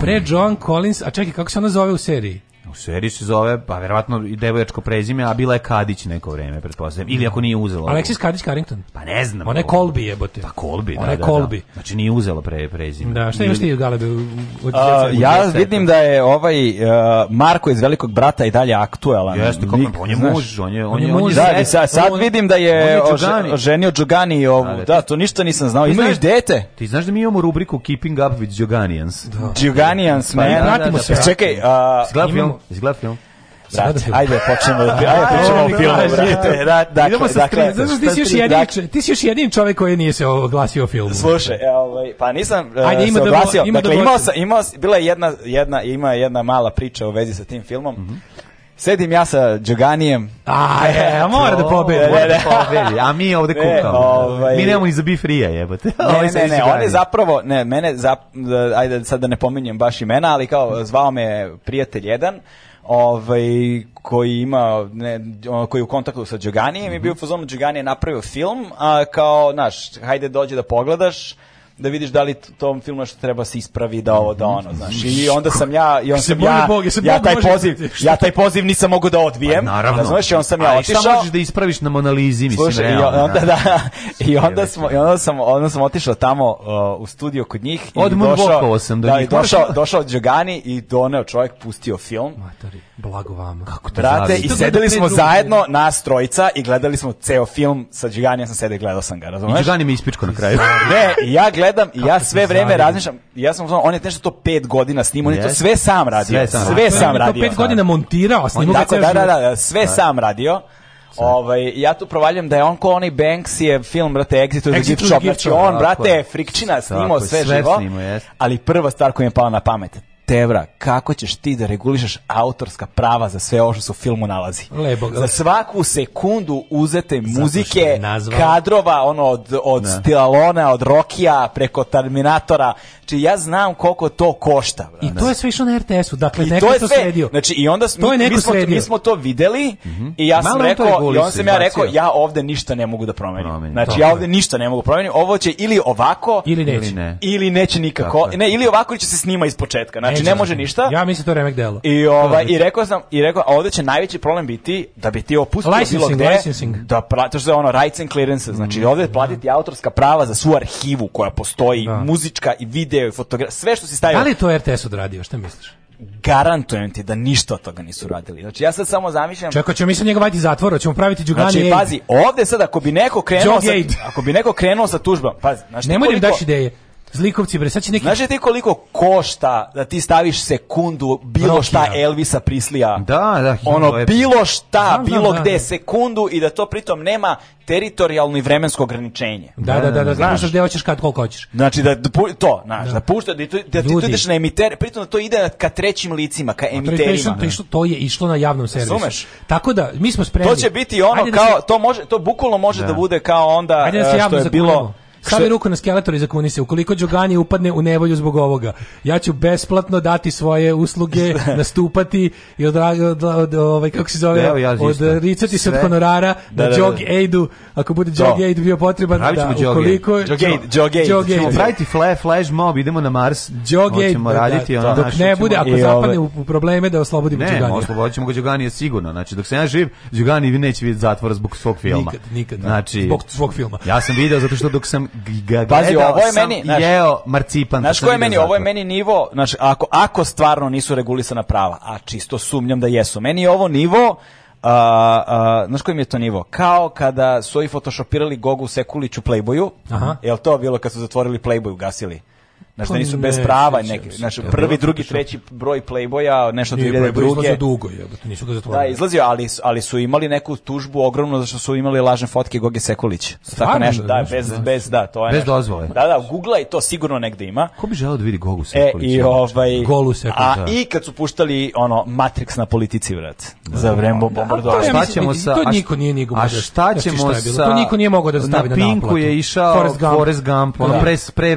Pre John Collins, a čekaj kako se ona zove u seriji? U seriji se zove, pa verovatno i devojačko prezime, a bila je Kadić neko vreme, pretpostavljam. Ili ako nije uzela. Alexis Kadić Carrington. Pa ne znam. Ona je Kolbi jebote. Pa Colby, da, Ona da, da, Kolbi. Znači nije uzela pre, prezime. Da, šta imaš ti Galebe? Od, a, ja vidim da je ovaj uh, Marko iz Velikog brata i dalje aktuelan. Jeste, kako on je muž, on je on je muž. Da, sad, sad vidim da je oženio Džogani ovu. Da, da, da, to ništa nisam znao. Ima dete. Ti znaš da mi imamo rubriku Keeping up with Joganians. Joganians, man. Čekaj, se. Čekaj, film? Izgleda film? Brate, ajde, počnemo da ajde, pričamo o filmu, brate. Da, dakle, Idemo sa dakle, znači, ti si još dakle, jedini, dakle. ti si još jedini čovjek koji nije se oglasio o filmu. Slušaj, e, ovaj, pa nisam e, ajde, ima se da oglasio. Da, ima dakle, imao sam, imao, bila je jedna, jedna, ima jedna mala priča u vezi sa tim filmom. Mm -hmm. Sedim ja sa Đoganijem. A, je, mora da pobedi. Mora da pobedi. A mi ovde kukamo. Ovaj... Mi nemamo ni za bifrija, jebote. Ne, ne, ne, on je zapravo, ne, mene, zap, ajde sad da ne pominjem baš imena, ali kao zvao me prijatelj jedan, ovaj, koji ima ne, koji je u kontaktu sa Đoganijem mm -hmm. i mhm. bio u fazonu Đogani napravio film, a kao, znaš, hajde dođe da pogledaš da vidiš da li tom filmu nešto treba se ispravi da ovo da mhm. ono znaš i onda sam ja i on sam ja Bog, ja, taj da poziv ja taj poziv nisam mogao da odbijem pa, naravno znaš on sam ja A, otišao šta možeš da ispraviš na Monalizi mislim Slušaj, realno, i onda da, da i onda smo i onda sam onda sam otišao tamo uh, u studio kod njih i Od došao sam do da, da njih. došao došao Đogani i doneo čovjek pustio film Matari, blago vama kako to brate i sedeli smo zajedno nas trojica i gledali smo ceo film sa Đoganijem sam sedeo gledao sam ga razumeš Đogani mi ispičko na kraju ne ja gledam i ja sve vreme razmišljam, ja sam on je nešto to 5 godina snimao, on je to sve sam radio. Sve sam, sve sam radio. To pet godina montirao, snimao ga da, da, da, sve sam radio. Ovaj ja tu provaljam da je on ko onaj Banks je film brate Exit to the Gift Shop, znači on brate Frikčina snimao sve, sve živo. Ali prva stvar koja mi je pala na pamet, evra, kako ćeš ti da regulišeš autorska prava za sve ovo što se u filmu nalazi? Lebo, za svaku sekundu uzete muzike, kadrova, ono, od, od da. Stilona, od Rokija, preko Terminatora, znači ja znam koliko to košta. Brane. I da. to je sve išlo na RTS-u, dakle I neko to je sredio. Znači i onda smo, to mi, smo, sredio. mi smo to videli mm -hmm. i ja Malo sam rekao, i on sam ja rekao, ja ovde ništa ne mogu da promenim. Promenim, znači ja ovde ništa ne mogu da promeniti. ovo će ili ovako ili neće, ne, ili neće nikako, dakle. ne, ili ovako ili će se snima ispočetka. znači neće ne može ništa. Ja mislim to remek delo. I, ovaj, i rekao sam, i rekao, ovde će najveći problem biti da bi ti opustio bilo gde, da platiš za ono rights and clearances, znači mhm. ovde platiti da. autorska prava za svu arhivu koja postoji, muzička i video slike, fotografije, sve što si stavio. Da li to RTS odradio, šta misliš? garantujem ti da ništa od toga nisu radili. Znači ja sad samo zamišljam. Čekaj, ćemo mi se njega vaditi zatvor, ćemo praviti đugani. Znači pazi, ovde sad ako bi neko krenuo sa ako bi neko krenuo sa tužbom, pazi, znači nemoj da koliko... da daš ideje. Zlikovci bre, sad će neki Znaš ti koliko košta da ti staviš sekundu bilo Rokija. šta Elvisa Prislija? Da, da, ono je... bilo šta, znam, bilo znam, gde da. sekundu i da to pritom nema teritorijalno i vremensko ograničenje. Da, da, da, da, da znaš, da gde hoćeš kad koliko hoćeš. Znači da to, znaš, da, da pušta da, da ti da tu ideš na emiter, pritom da to ide ka trećim licima, ka emiterima. To, išlo, to je išlo na javnom servisu. Razumeš? Tako da mi smo spremni. To će biti ono Ajde da kao to može to bukvalno može da, da. bude kao onda e, što je bilo Stavi Še... ruku na skeletor i zakuni se. Ukoliko Đogani upadne u nevolju zbog ovoga, ja ću besplatno dati svoje usluge, nastupati i od, od, od, ovaj, kako se zove, da, Evo, ja odricati se od honorara da, na da, da. Jog Aidu, ako bude Jog Aid bio potreban. da, ukoliko, Jog Aid. Jog Aid. Jog Aid. Praviti flash, mob, idemo na Mars. Jog Aid. Hoćemo da, raditi da, Dok ne bude, ako zapadne u probleme, da oslobodimo Đogani. Ne, oslobodit ćemo ga Đogani sigurno. Znači, dok se ja živ, Đogani neće vidjeti zatvor zbog svog filma. Nikad, nikad. Znači, zbog svog filma. Ja sam video zato što dok sam ga Pazi, ovo je meni, naš, jeo marcipan. Znaš ko je meni, ovo je meni nivo, znaš, ako, ako stvarno nisu regulisana prava, a čisto sumnjam da jesu, meni je ovo nivo, a, a, znaš koji mi je to nivo? Kao kada su i photoshopirali Gogu Sekuliću Playboyu, Aha. je to bilo kad su zatvorili Playboy, gasili? Znaš, pa da nisu ne, bez prava neke, znači prvi, drugi, treći broj Playboya, nešto Nije, 2002. Playboy dugo, je, nisu ga zatvorili. Da, izlazio, ali, ali su imali neku tužbu ogromnu zašto su imali lažne fotke Goge Sekulić. Tako nešto, da, bez, bez, da, to je Bez dozvole. Da, da, Google i to sigurno negde ima. Ko bi želeo da vidi Gogu Sekulić? E, i ovaj, Golu Sekulić, A i kad su puštali, ono, Matrix na politici, vrat, za vreme da. bombardovanja. Šta ćemo sa... To niko nije nigo A znači, šta ćemo sa... To niko nije mogao da stavi na naplatu. Na Pinku je išao Forrest Gump, ono, da. pre, pre, pre,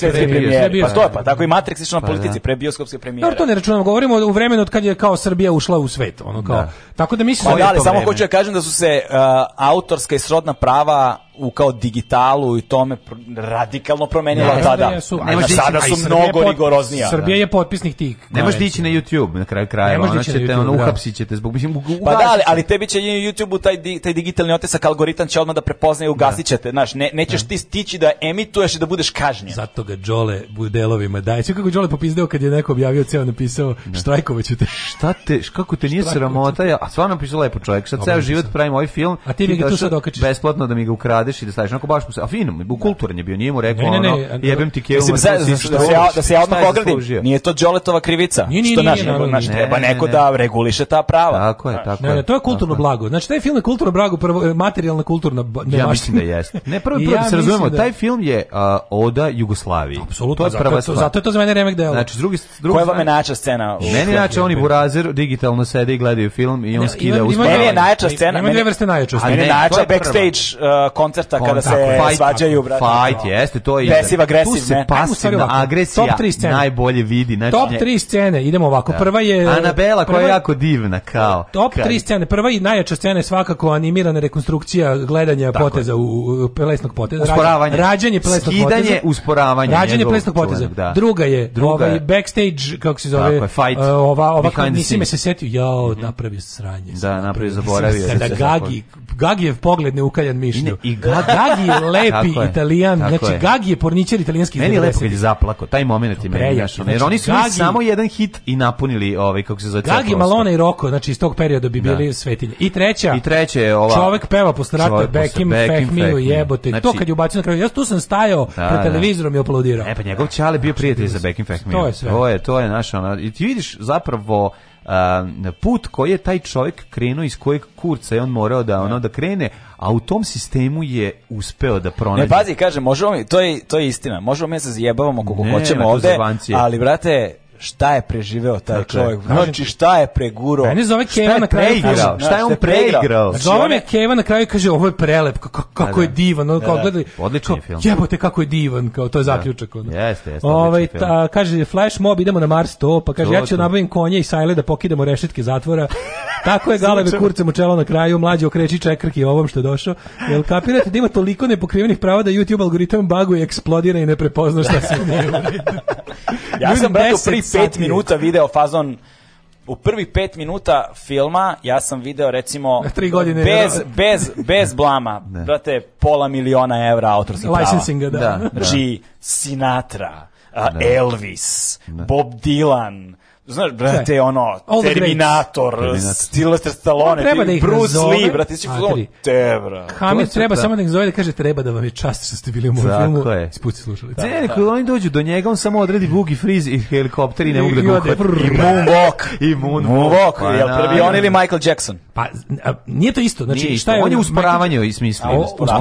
pre, premijeri. Pa to je, pa, pa tako i da. Matrix išao na pa politici, da. pre bioskopske premijere. Dobro, to ne računamo, govorimo u vremenu od kad je kao Srbija ušla u svet, ono kao. Da. Tako da mislim da samo hoću da kažem da su se uh, autorska i srodna prava u kao digitalu i tome radikalno promenila ne, tada. Su, a ne sada su mnogo pot, rigoroznija. Srbija je potpisnik tih. Ne možeš dići na YouTube na kraju krajeva, ona će te ono da. uhapsićete zbog mislim u, Pa da, ali, ali tebi će na YouTube taj taj digitalni otisak algoritam će odmah da prepoznaje i ugasićete, da. znaš, ne nećeš da. ti stići da emituješ i da budeš kažnjen. Zato ga Đole budelovima daje. Sve kako Đole popizdeo kad je neko objavio ceo napisao štrajkovaću te. Šta te, kako te nije sramota? A stvarno napisao lepo čovjek. Sad ceo život pravim ovaj film. A ti mi ga tu sad okačiš. Besplatno da mi ga ukrade zadeš i da staviš, onako baš mu se, a finom, u kulturan je bio, njemu rekao ne, ne, ne, ono, jebem ti kevu, mislim, za, da, se ja, da se ja odmah ogradim, nije to Đoletova krivica, nije, nije, što naš, nije, naš, treba neko da reguliše ta prava. Tako je, tako ne, ne, to je kulturno blago, znači taj film je kulturno blago, prvo, materijalna kulturna ne Ja mislim da jeste. Ne, prvo, prvo da se razumemo, taj film je oda Jugoslaviji. Apsolutno, zato je to za mene remek delo. Znači, drugi drugi Koja vam je najjača scena? Meni najjača oni burazer digitalno sede i gledaju film i on skida uspavanje. Meni je najjača scena. Meni je najjača backstage koncerta kada se fight, svađaju, brate. Fight, jeste, to je. Pasiv agresiv, tu se pasivna agresija top 3 scene. najbolje vidi, znači. Top 3 scene, idemo ovako. Da. Prva je Anabela koja je jako divna, kao. Top 3 scene, prva i najjača scena je svakako animirana rekonstrukcija gledanja tako poteza u, u pelesnog poteza, usporavanje, rađanje pelesnog skidanje, poteza, usporavanje, rađanje plesnog poteza. Da. Druga je, Druga ovaj je. backstage kako se zove, tako fight, uh, ova ova nisi me se setio, ja mhm. napravio sranje. Da, napravio zaboravio. Sada Gagi, Gagijev pogled neukaljan mišlju. I, Ga, Gagi je lepi je, italijan, znači je. Gagi je porničar italijanski Meni je lepo kad je zaplako, taj moment je meni znači, jer oni su Gagi, samo jedan hit i napunili ovaj, kako se zove. Gagi, Malone i Roko, znači iz tog perioda bi da. bili da. svetilje. I treća, I treća je ova, čovek peva posle rata, Bekim, Fehmilu, jebote, znači, to kad je ubacio na kraju, ja tu sam stajao da, pred da. televizorom i aplaudirao. E pa njegov čale bio znači, prijatelj za Bekim Fehmilu. To je sve. To je, to je naša, ona, i ti vidiš zapravo put koji je taj čovjek krenuo iz kojeg kurca je on morao da ono da krene, a u tom sistemu je uspeo da pronađe. Ne pazi, kaže, možemo mi, to je to je istina. Možemo mi da se zjebavamo koliko ne, hoćemo ovde, ali brate, šta je preživeo taj dakle, čovjek. Znači šta je pregurao? Meni zove Keva na kraju preigrao, šta je on preigrao? Znači, zove me Keva na kraju i kaže ovo je prelep, kako je da, da. divan, ono kao da. gledali. Odličan film. Jebote kako je divan, kao to je zaključak onda. Jeste, jeste. Ovaj kaže Flash Mob idemo na Mars to, pa kaže ja ću nabavim konje i sajle da pokidamo rešetke zatvora. Tako je galebe kurcem u čelo na kraju, mlađi okreći čekrki ovom što je došao. Jel kapirate da ima toliko nepokrivenih prava da YouTube algoritam baguje, eksplodira i ne prepozna šta se u Ja sam brate pri 5 minuta video fazon u prvih 5 minuta filma ja sam video recimo tri godine bez, je, bez, bez blama ne. brate pola miliona evra autorskih prava da, da. G, da. Sinatra, uh, Elvis, ne. Da. Bob Dylan Znaš, brate, ono, Terminator, Sylvester Stallone, treba da ih Bruce nazove, Lee, brate, si te, brate. Hamid treba samo da ih zove da kaže, treba da vam je čast što ste bili u mojom filmu. Tako je. Spuci slušali. Ne, ne, kada da. oni dođu do njega, on samo odredi bugi friz i helikopter i ne mogu da ga uhvati. I moonwalk. I moonwalk. Pa Jel prvi on ili Michael Jackson? Pa, nije to isto. Znači, šta je on je usporavanje i smisli.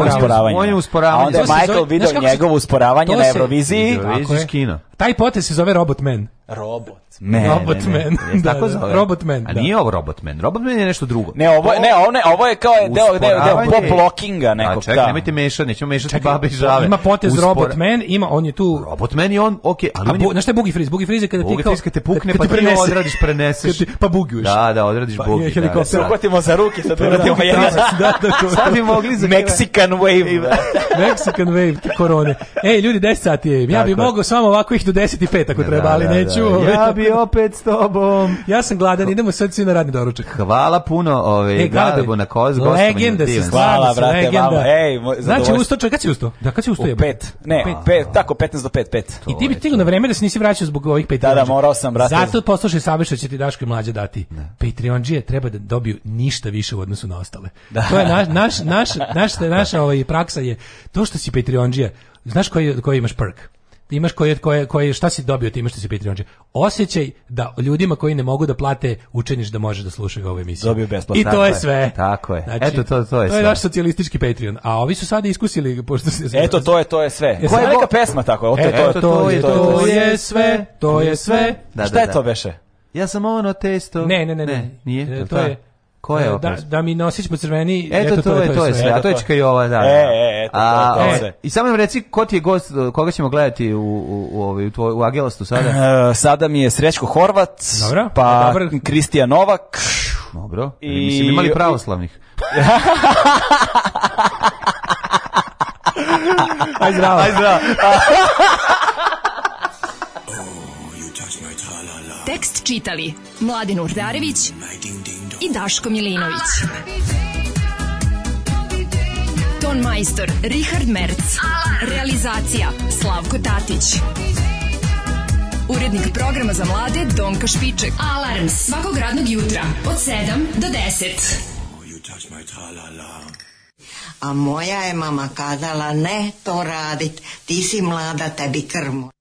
Usporavanje. On je usporavanje. Onda je Michael video njegovo usporavanje na Euroviziji. Tako je. Taj potes se zove Robot Man. Robot. Man, robot ne, Man. da, tako da, da. zove. Robot man, A da. nije ovo Robot Man. Robot Man je nešto drugo. Ne, ovo je, ne, ovo, ne, ovo je kao deo, deo, deo pop lockinga nekog. A ček, da. nemojte mešati, nećemo mešati ček, babe i žave. Ima potez Uspora... Robot Man, ima, on je tu... Robot Man je on, okej. Okay, ali A, on je... šta je Boogie Freeze? Boogie Freeze je kada ti kao... kada te pukne, kad, kad pa ti odradiš, preneseš. Ti, pa buguješ. Da, da, odradiš pa, Boogie. Helikopter. Da, Uhvatimo za ruke, sad uradimo pa jedan. Da, da, Sad bi mogli za... Mexican Wave. Mexican Wave korone. Ej, ljudi, 10 sati je. Ja bih mogao samo ovako ih do 10 i 5 ako treba, ali neću čuo. Ja ovaj, bi opet s tobom. Ja sam gladan, idemo sad svi na radni doručak. Hvala puno ove, ovaj, e, Galebo na koz. Legenda si, hvala, brate, legenda. Vama. Ej, znači, usto, čak, kad si usto? Da, kad si usto? U pet. Ne, pet. pet, tako, 15 do 5, 5. I ti bi stigao na da. vreme da se nisi vraćao zbog ovih Patreon. Da, da, morao sam, brate. Zato poslušaj savjet što će ti Daško i mlađe dati. Patreon treba da dobiju ništa više u odnosu na ostale. Da. To je naš, naš, naš, naš, naša ovaj, praksa je to što si Patreon Znaš koji, koji imaš perk? imaš koje, koje, koje, šta si dobio time što si Patreon Patreonče? Osećaj da ljudima koji ne mogu da plate učiniš da može da slušaju ovu emisiju. Dobio besplatno. I to je sve. Tako je. Znači, Eto, to, to je to sve. To je naš socijalistički Patreon. A ovi su sad iskusili, pošto se... Eto, to je, to je sve. Koja je neka pesma tako? Eto, to, to, to, je, to je sve, to je sve. Da, šta je da, to da. beše? Ja sam ono testo. Ne, ne, ne, ne. ne. Nije? E, to je Ko je da, da mi nosiš po crveni, eto, eto to, to, je, to, je, sve. A to je ova, da. E, da. e, eto, a, to je, to je I samo nam reci, ko ti je gost, koga ćemo gledati u, u, u, ovaj, u, tvoj, u Agelastu sada? E, sada mi je Srećko Horvat, Dobro. pa Kristijan Novak. Dobro, I, e, mislim imali pravoslavnih. Aj zdravo. Aj zdravo. Tekst čitali Mladin Urdarević i Daško Milinović. Ton majstor Richard Merc. Realizacija Slavko Tatić. Urednik programa za mlade Donka Špiček. Alarms svakog radnog jutra od 7 do 10. A moja je mama kazala ne to radit, ti si mlada, tebi krmo.